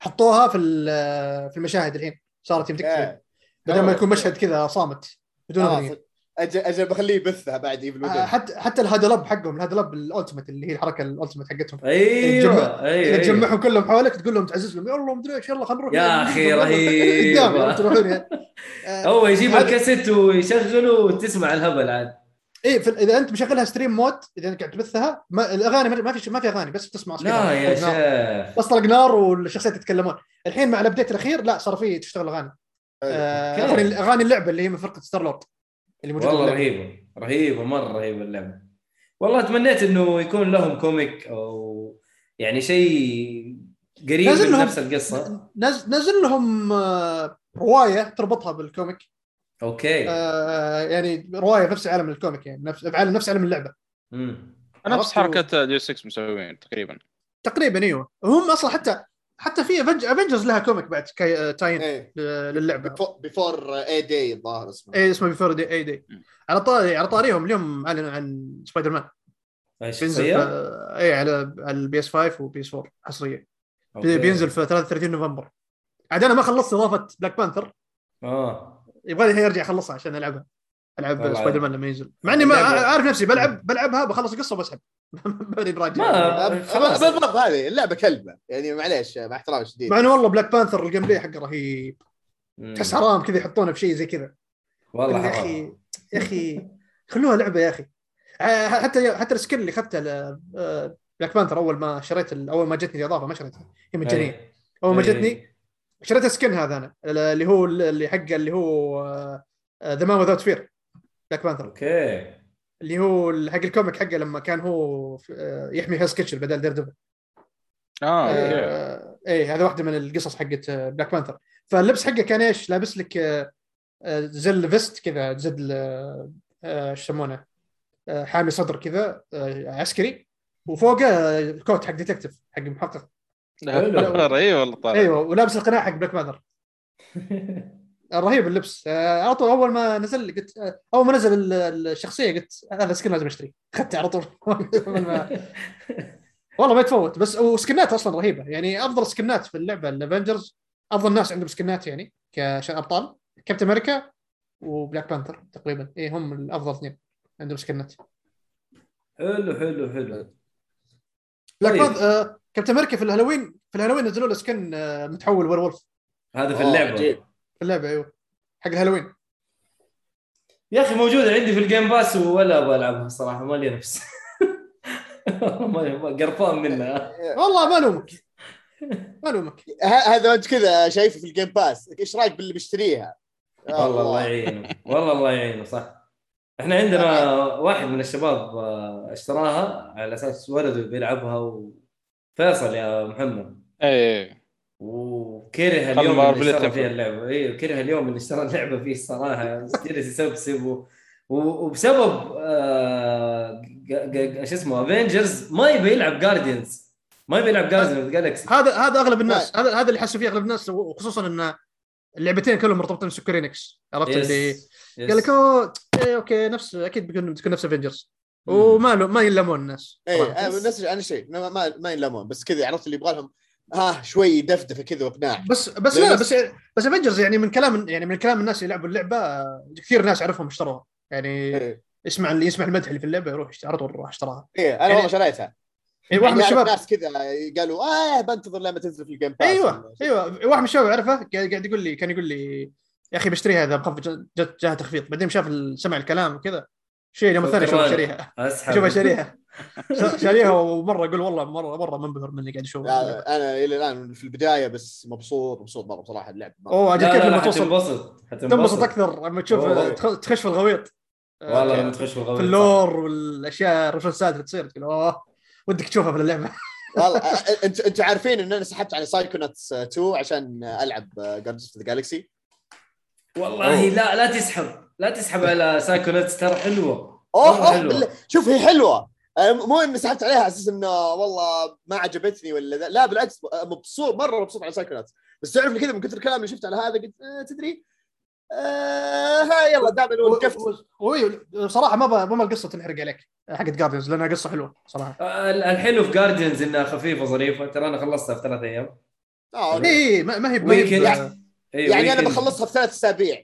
حطوها في ال- في المشاهد الحين صارت يمديك إيه. بدل ما. يكون مشهد كذا صامت بدون آه، أغنية. أجل أجل بخليه يبثها بعد ايفل آه، حتى حتى الهادل اب حقهم الهادل اب الألتيميت اللي هي الحركة الألتيميت حقتهم أيوه أيوه إذا أيوة. تجمعهم كلهم حولك تقول لهم تعزز لهم يلا مدري إيش يلا خلينا نروح يا يلا تروحون يعني. آه، هو يجيب الكاسيت ويشغله وتسمع الهبل عاد إيه في إذا أنت مشغلها stream mode إذا أنت قاعد تبثها ما الأغاني ما في ما في أغاني بس تسمع صوت لا. يا. شيخ بس طلق نار والشخصيات يتكلمون الحين مع ال update الأخير لا صار في تشتغل أغاني آه، أوكي. أغاني أغاني اللعبة اللي هي من فرقة Star-Lord اللي موجودة والله. رهيبة رهيبة مرة رهيبة اللعبة والله تمنيت إنه يكون لهم comic أو يعني شيء قريب من لهم- نفس القصة نز... نزل لهم آه، رواية تربطها بال comic أوكي آه، يعني رواية نفس عالم الكوميك يعني نفس بعالم نفس عالم اللعبة مم. نفس؟ حركة Deus Ex مسوين تقريبا تقريبا أيوه هم أصلا حتى حتى في. Avengers لها comic بعد كاي... آه، tie-in إيه ل- للعبة Before A-Day الظاهر اسمه اي اسمه Before A-Day مم. على طاري على طاريهم اليوم اعلنوا عن سبايدر مان بينزل. اي على على ال PS 5 و PS 4 حصريه أوكي. بينزل في 33 نوفمبر عاد أنا ما خلصت إضافة Black Panther آه يبغى لي ارجع اخلصها عشان ألعبها. ألعب سبايدر مان لما ينزل. مع إني ما عارف نفسي بلعب بلعبها بخلص القصة وبسحب. ماني براجع. بالضبط هذه اللعبة كلبة. يعني معليش مع احترام الشديد مع إنه والله Black Panther ال gameplay حقه رهيب. تحس حرام كذا يحطونه في شيء زي كذا. والله يا أخي يا أخي خلوها لعبة يا أخي. حتى حتى ال skin اللي اخذته ل- Black Panther أول ما شريت أول ما جتني الإضافة ما شريتها. هي مجانيه. أول ما. جتني شريت ال skin هذا أنا اللي هو اللي حقه اللي هو The Man Without Fear Black Panther أوكي. اللي هو حق ال comic حقه لما كان هو آه، يحمي Hell's Kitchen بدل Daredevil آه أوكي. آه، إيه هذا واحدة من القصص حقت آه، Black Panther فاللبس حقه كان إيش؟ لابس لك آه، آه، زي ال vest كذا زد آه، إيش يسمونه؟ آه، حامي صدر كذا آه، عسكري. وفوقه آه، الكوت حق detective حق محقق. رهيب والله طالع. أيوه ولابس القناع حق Black Panther رهيب اللبس. آه، على طول أول ما نزل قلت آه، أول ما نزل ال- ال- الشخصية قلت هذا skin لازم اشتريه اخذته على طول. والله ما يتفوت. بس وسكنات أصلا رهيبة. يعني أفضل سكنات في اللعبة ال Avengers أفضل ناس عندهم سكنات يعني كابطال Captain America و Black Panther تقريبا. اي هم الأفضل اثنين عندهم سكنات. حلو حلو حلو. Black طيب. Panther آه Captain America في الهالوين في الهالوين نزلوا له skin آه متحول werewolf. هذا في أوه، اللعبة. عجيب. في اللعبة أيوه. حق الهالوين. يا أخي موجودة عندي في ال Game Pass ولا أبغى ألعبها الصراحه ما لي نفس ما- قرفان منها. والله ما الومك ما الومك ه- هذا أنت كذا شايفه في ال Game Pass إيش رأيك باللي بيشتريها؟ والله الله يعينه. والله الله يعينه صح. إحنا عندنا واحد من الشباب آه، اشتراها على أساس ولده بيلعبها وفيصل يا محمد. إيه. وكره اليوم اللي اشترى فيها اللعبة. أيوه كره اليوم اللي اشترى اللعبة فيه الصراحة. جلس يسبسب وبسبب آه... شو اسمه Avengers ما يبي يلعب Guardians ما يبي يلعب Guardians of Galaxy هذا هذا أغلب الناس هذا هذا اللي حسوا فيه أغلب الناس وخصوصا إن اللعبتين كلهم مرتبطين ب Square Enix عرفت اللي قال لك أوه إيه أوكي نفس أكيد بيكون بتكون نفس Avengers وما له ما يلمون الناس إيه صراحة. أنا نفس أنا شيء ما ما, ينلمون بس كذا عرفت اللي يبغى لهم ها شوي دفدفه كذا وإقناع. بس بس لا بس بس Avengers يعني من كلام يعني من كلام الناس اللي لعبوا اللعبة آه، كثير ناس اعرفهم اشتروها. يعني إيه. يسمع اللي يسمع المدح اللي في اللعبة يروح على طول راح اشتراها. إيه، أنا يعني- والله شريتها. إيه، واحد من يعني الشباب ناس كذا قالوا آه بنتظر لما تنزل في ال Game Pass أيوه أيوه. واحد من الشباب اعرفه قاعد يقول لي كان يقول لي يا أخي بشتريها إذا بخفض جت جاها تخفيض. بعدين شاف سمع الكلام وكذا. شيء يوم الثاني شوف شكراً. شاريها أسحب. شوف شاريها شاريها ومرة يقول والله مره مرة منبهر مني قاعد أشوف لا، أنا إلى الآن في البداية بس مبسوط مبسوط مرة بصراحة اللعب. مرة. أوه أجل كيف لما توصل تنبسط حتنبسط. أكثر لما تشوف تخش في الغويط. والله لما تخش في الغويط في ال lore والأشياء الرفرنسات اللي تصير تقول أوه ودك تشوفها في اللعبة. والله انت أنتوا عارفين إن أنا سحبت على Psychonauts 2 عشان ألعب Guardians of the Galaxy والله لا لا تسحب. لا تسحب على Psychonauts ترى حلوة. أوه حلوة. شوف هي حلوة. أه، مو اني سحبت عليها على أساس إنه والله ما عجبتني ولا ذا. لا بالعكس مبسوط مرة مبسوط على Psychonauts بس تعرف كذا من كثر الكلام اللي شفت على هذا قلت آه تدري؟ آه ها يلا دائما وقفت صراحة ما ب- ما القصة تنحرق عليك حقت Guardians لأنها قصة حلوة صراحة. ال- الحلو في Guardians إنها خفيفة ظريفة. ترى أنا خلصتها في ثلاث أيام. آه، اي ما ما هي. ب- إيه، يعني أنا. بخلصها في ثلاث أسابيع.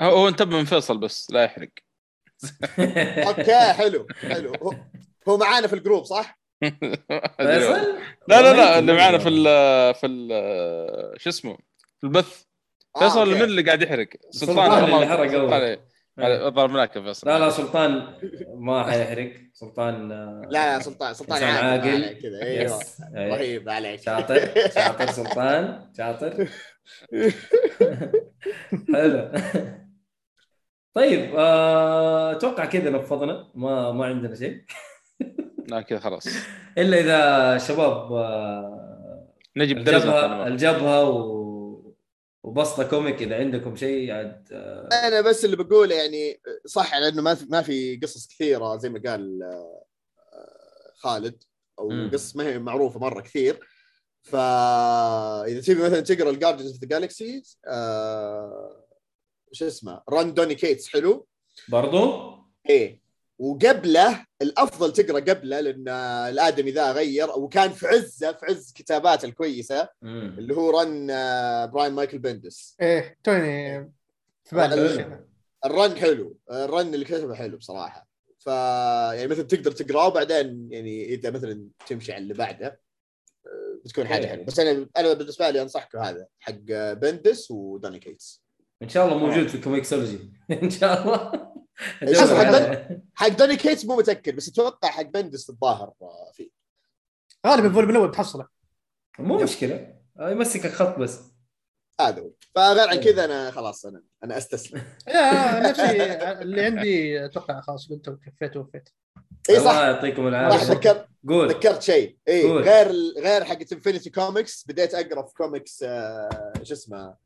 هو هو انتبه من فيصل بس لا يحرق. أوكي حلو حلو. هو- هو معانا في الجروب صح؟ فيصل؟ لا لا لا اللي معانا. في ال في ال شو اسمه؟ في البث. آه، فيصل. من اللي قاعد يحرق؟ سلطان اللي حرق منك يا فيصل. لا لا سلطان ما حيحرق. سلطان آه، لا لا سلطان سلطان عاقل. كذا. أيوه. رهيب عليك شاطر شاطر سلطان شاطر. حلو. طيب آه، أتوقع كذا نفضنا ما ما عندنا شيء. لا كذا خلاص. إلا إذا شباب آه، نجيب الجبهة الجبهة و... وبسطة كوميك إذا عندكم شيء عاد آه، أنا بس اللي بقوله يعني صح على انه ما في ما في قصص كثيرة زي ما قال آه، آه، خالد أو. قصص ما هي معروفة مرة كثير. فاذا تبي مثلا تقرأ ال Guardians of the Galaxy شو اسمه run دوني كيتس حلو؟ برضو؟ إيه. وقبله الأفضل تقرأ قبله لأن الآدمي ذا غير وكان في عزة في عز كتاباته الكويسة مم. اللي هو run آه، براين مايكل بندس. إيه توني. ال run حلو. ال run اللي كتبه حلو بصراحة. ف يعني مثلا تقدر تقرأه وبعدين يعني إذا مثلا تمشي على اللي بعده آه، بتكون حاجة إيه. حلوة. بس أنا أنا بالنسبة لي انصحكم هذا حق آه، بندس ودوني كيتس. إن شاء الله موجود في كوميكسولوجي إن شاء الله. أدور حق دوني كيتس مو متأكد بس أتوقع حق بندس الظاهر آه، فيه. غالبا volume الأول بتحصله. مو مشكلة. آه، يمسكك خط بس. هذا هو. فغير عن إيه. كذا أنا خلاص أنا أنا أستسلم. يا نفسي اللي عندي أتوقع خلاص قلت وكفيت ووفيت. اي الله صح يعطيكم صح العافيه ذكرت قول. ذكرت شيء. اي قول. غير غير حقت Infinity Comics بديت أقرأ في كوميكس آه، شو اسمه آه،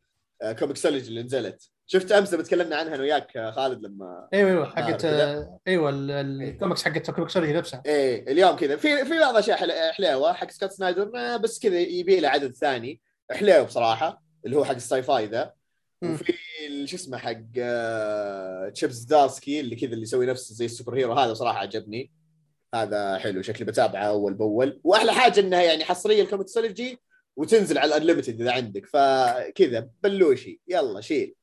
كوميكسولوجي اللي نزلت. شفت أمس لما تكلمنا عنها أنا وياك آه، خالد لما إيوه إيوه حقت. آه، إيوه ال- ال- الكوميكس حقت كوميكسولوجي نفسها. إيه اليوم كذا. في في بعض أشياء حل- حليوه حق سكوت سنايدر آه، بس كذا يبي له عدد ثاني. حليو بصراحة اللي هو حق ال sci-fi ذا. وفي شو اسمه حق آه، تشيب زدارسكي اللي كذا اللي يسوي نفسه زي ال superhero. هذا صراحة عجبني. هذا حلو شكلي بتابعه أول بأول. وأحلى حاجة إنها يعني حصرية الكوميكسولوجي وتنزل على ال Unlimited إذا عندك فكذا بلوشي يلا شيل.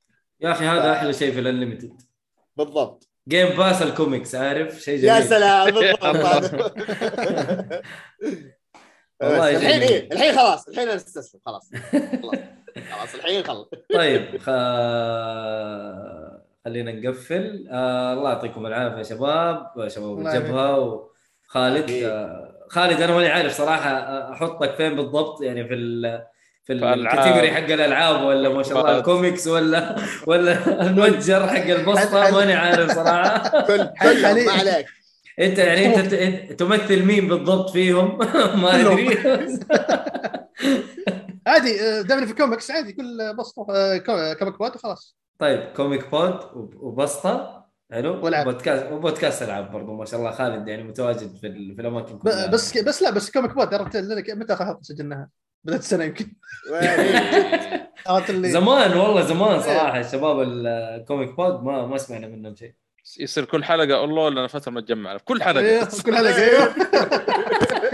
يا أخي هذا أحلى شيء في ال Unlimited بالضبط. Game Pass ال comics عارف؟ شيء جميل. يا سلام بالضبط. والله الحين. إيه الحين خلاص الحين أنا استسلم خلاص. خلاص خلاص الحين خلاص طيب خ... خلينا نقفل. آه الله يعطيكم العافية يا شباب شباب الجبهه وخالد. آه خالد أنا ماني عارف صراحة أحطك فين بالضبط؟ يعني في ال... في. ال category حق الألعاب ولا ما شاء الله. الكوميكس ولا ولا المتجر حق البسطة؟ ماني عارف صراحة. كل حلي- ما عليك. أنت يعني أنت تمثل مين بالضبط فيهم؟ ما. أدري. عادي دائما في كوميكس عادي كل بسطة كو- كوميك بود وخلاص. طيب كوميك بود وب- وبسطة. حلو؟ والعاب. بودكاست وبودكاست ألعاب برضو ما شاء الله. خالد يعني متواجد في, ال- في الأماكن كلها. بس بس لا بس كوميك بود عرفت؟ لك متى اخر حلقه سجلناها؟ بدأت السنة يمكن. اللي زمان والله زمان صراحة الشباب الكوميك بود ما ما سمعنا منهم شيء. يصير كل حلقة الله لنا فترة ما تجمعنا في كل حلقة. إيه، كل حلقة أيوه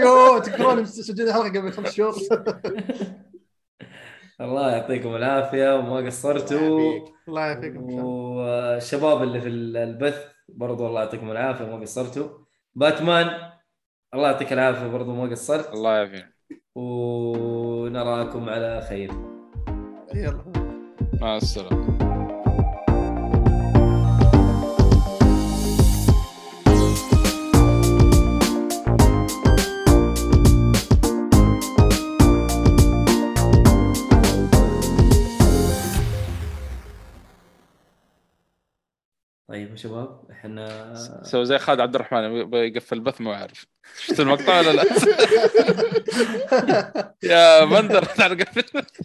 يوه تذكرون سجلنا حلقة قبل خمس شهور. الله يعطيكم العافية وما قصرتوا. يعافيك. الله يعافيكم إن شاء الله. والشباب اللي في البث برضو الله يعطيكم العافية ما قصرتوا. باتمان الله يعطيك العافية برضو ما قصرت. الله يعافينا ونراكم على خير. يلا. مع السلامة. شباب إحنا سوي زي خالد عبد الرحمن يبغى يقفل البث ما عارف شفت المقطع ولا لا؟ يا بندر تعال قفل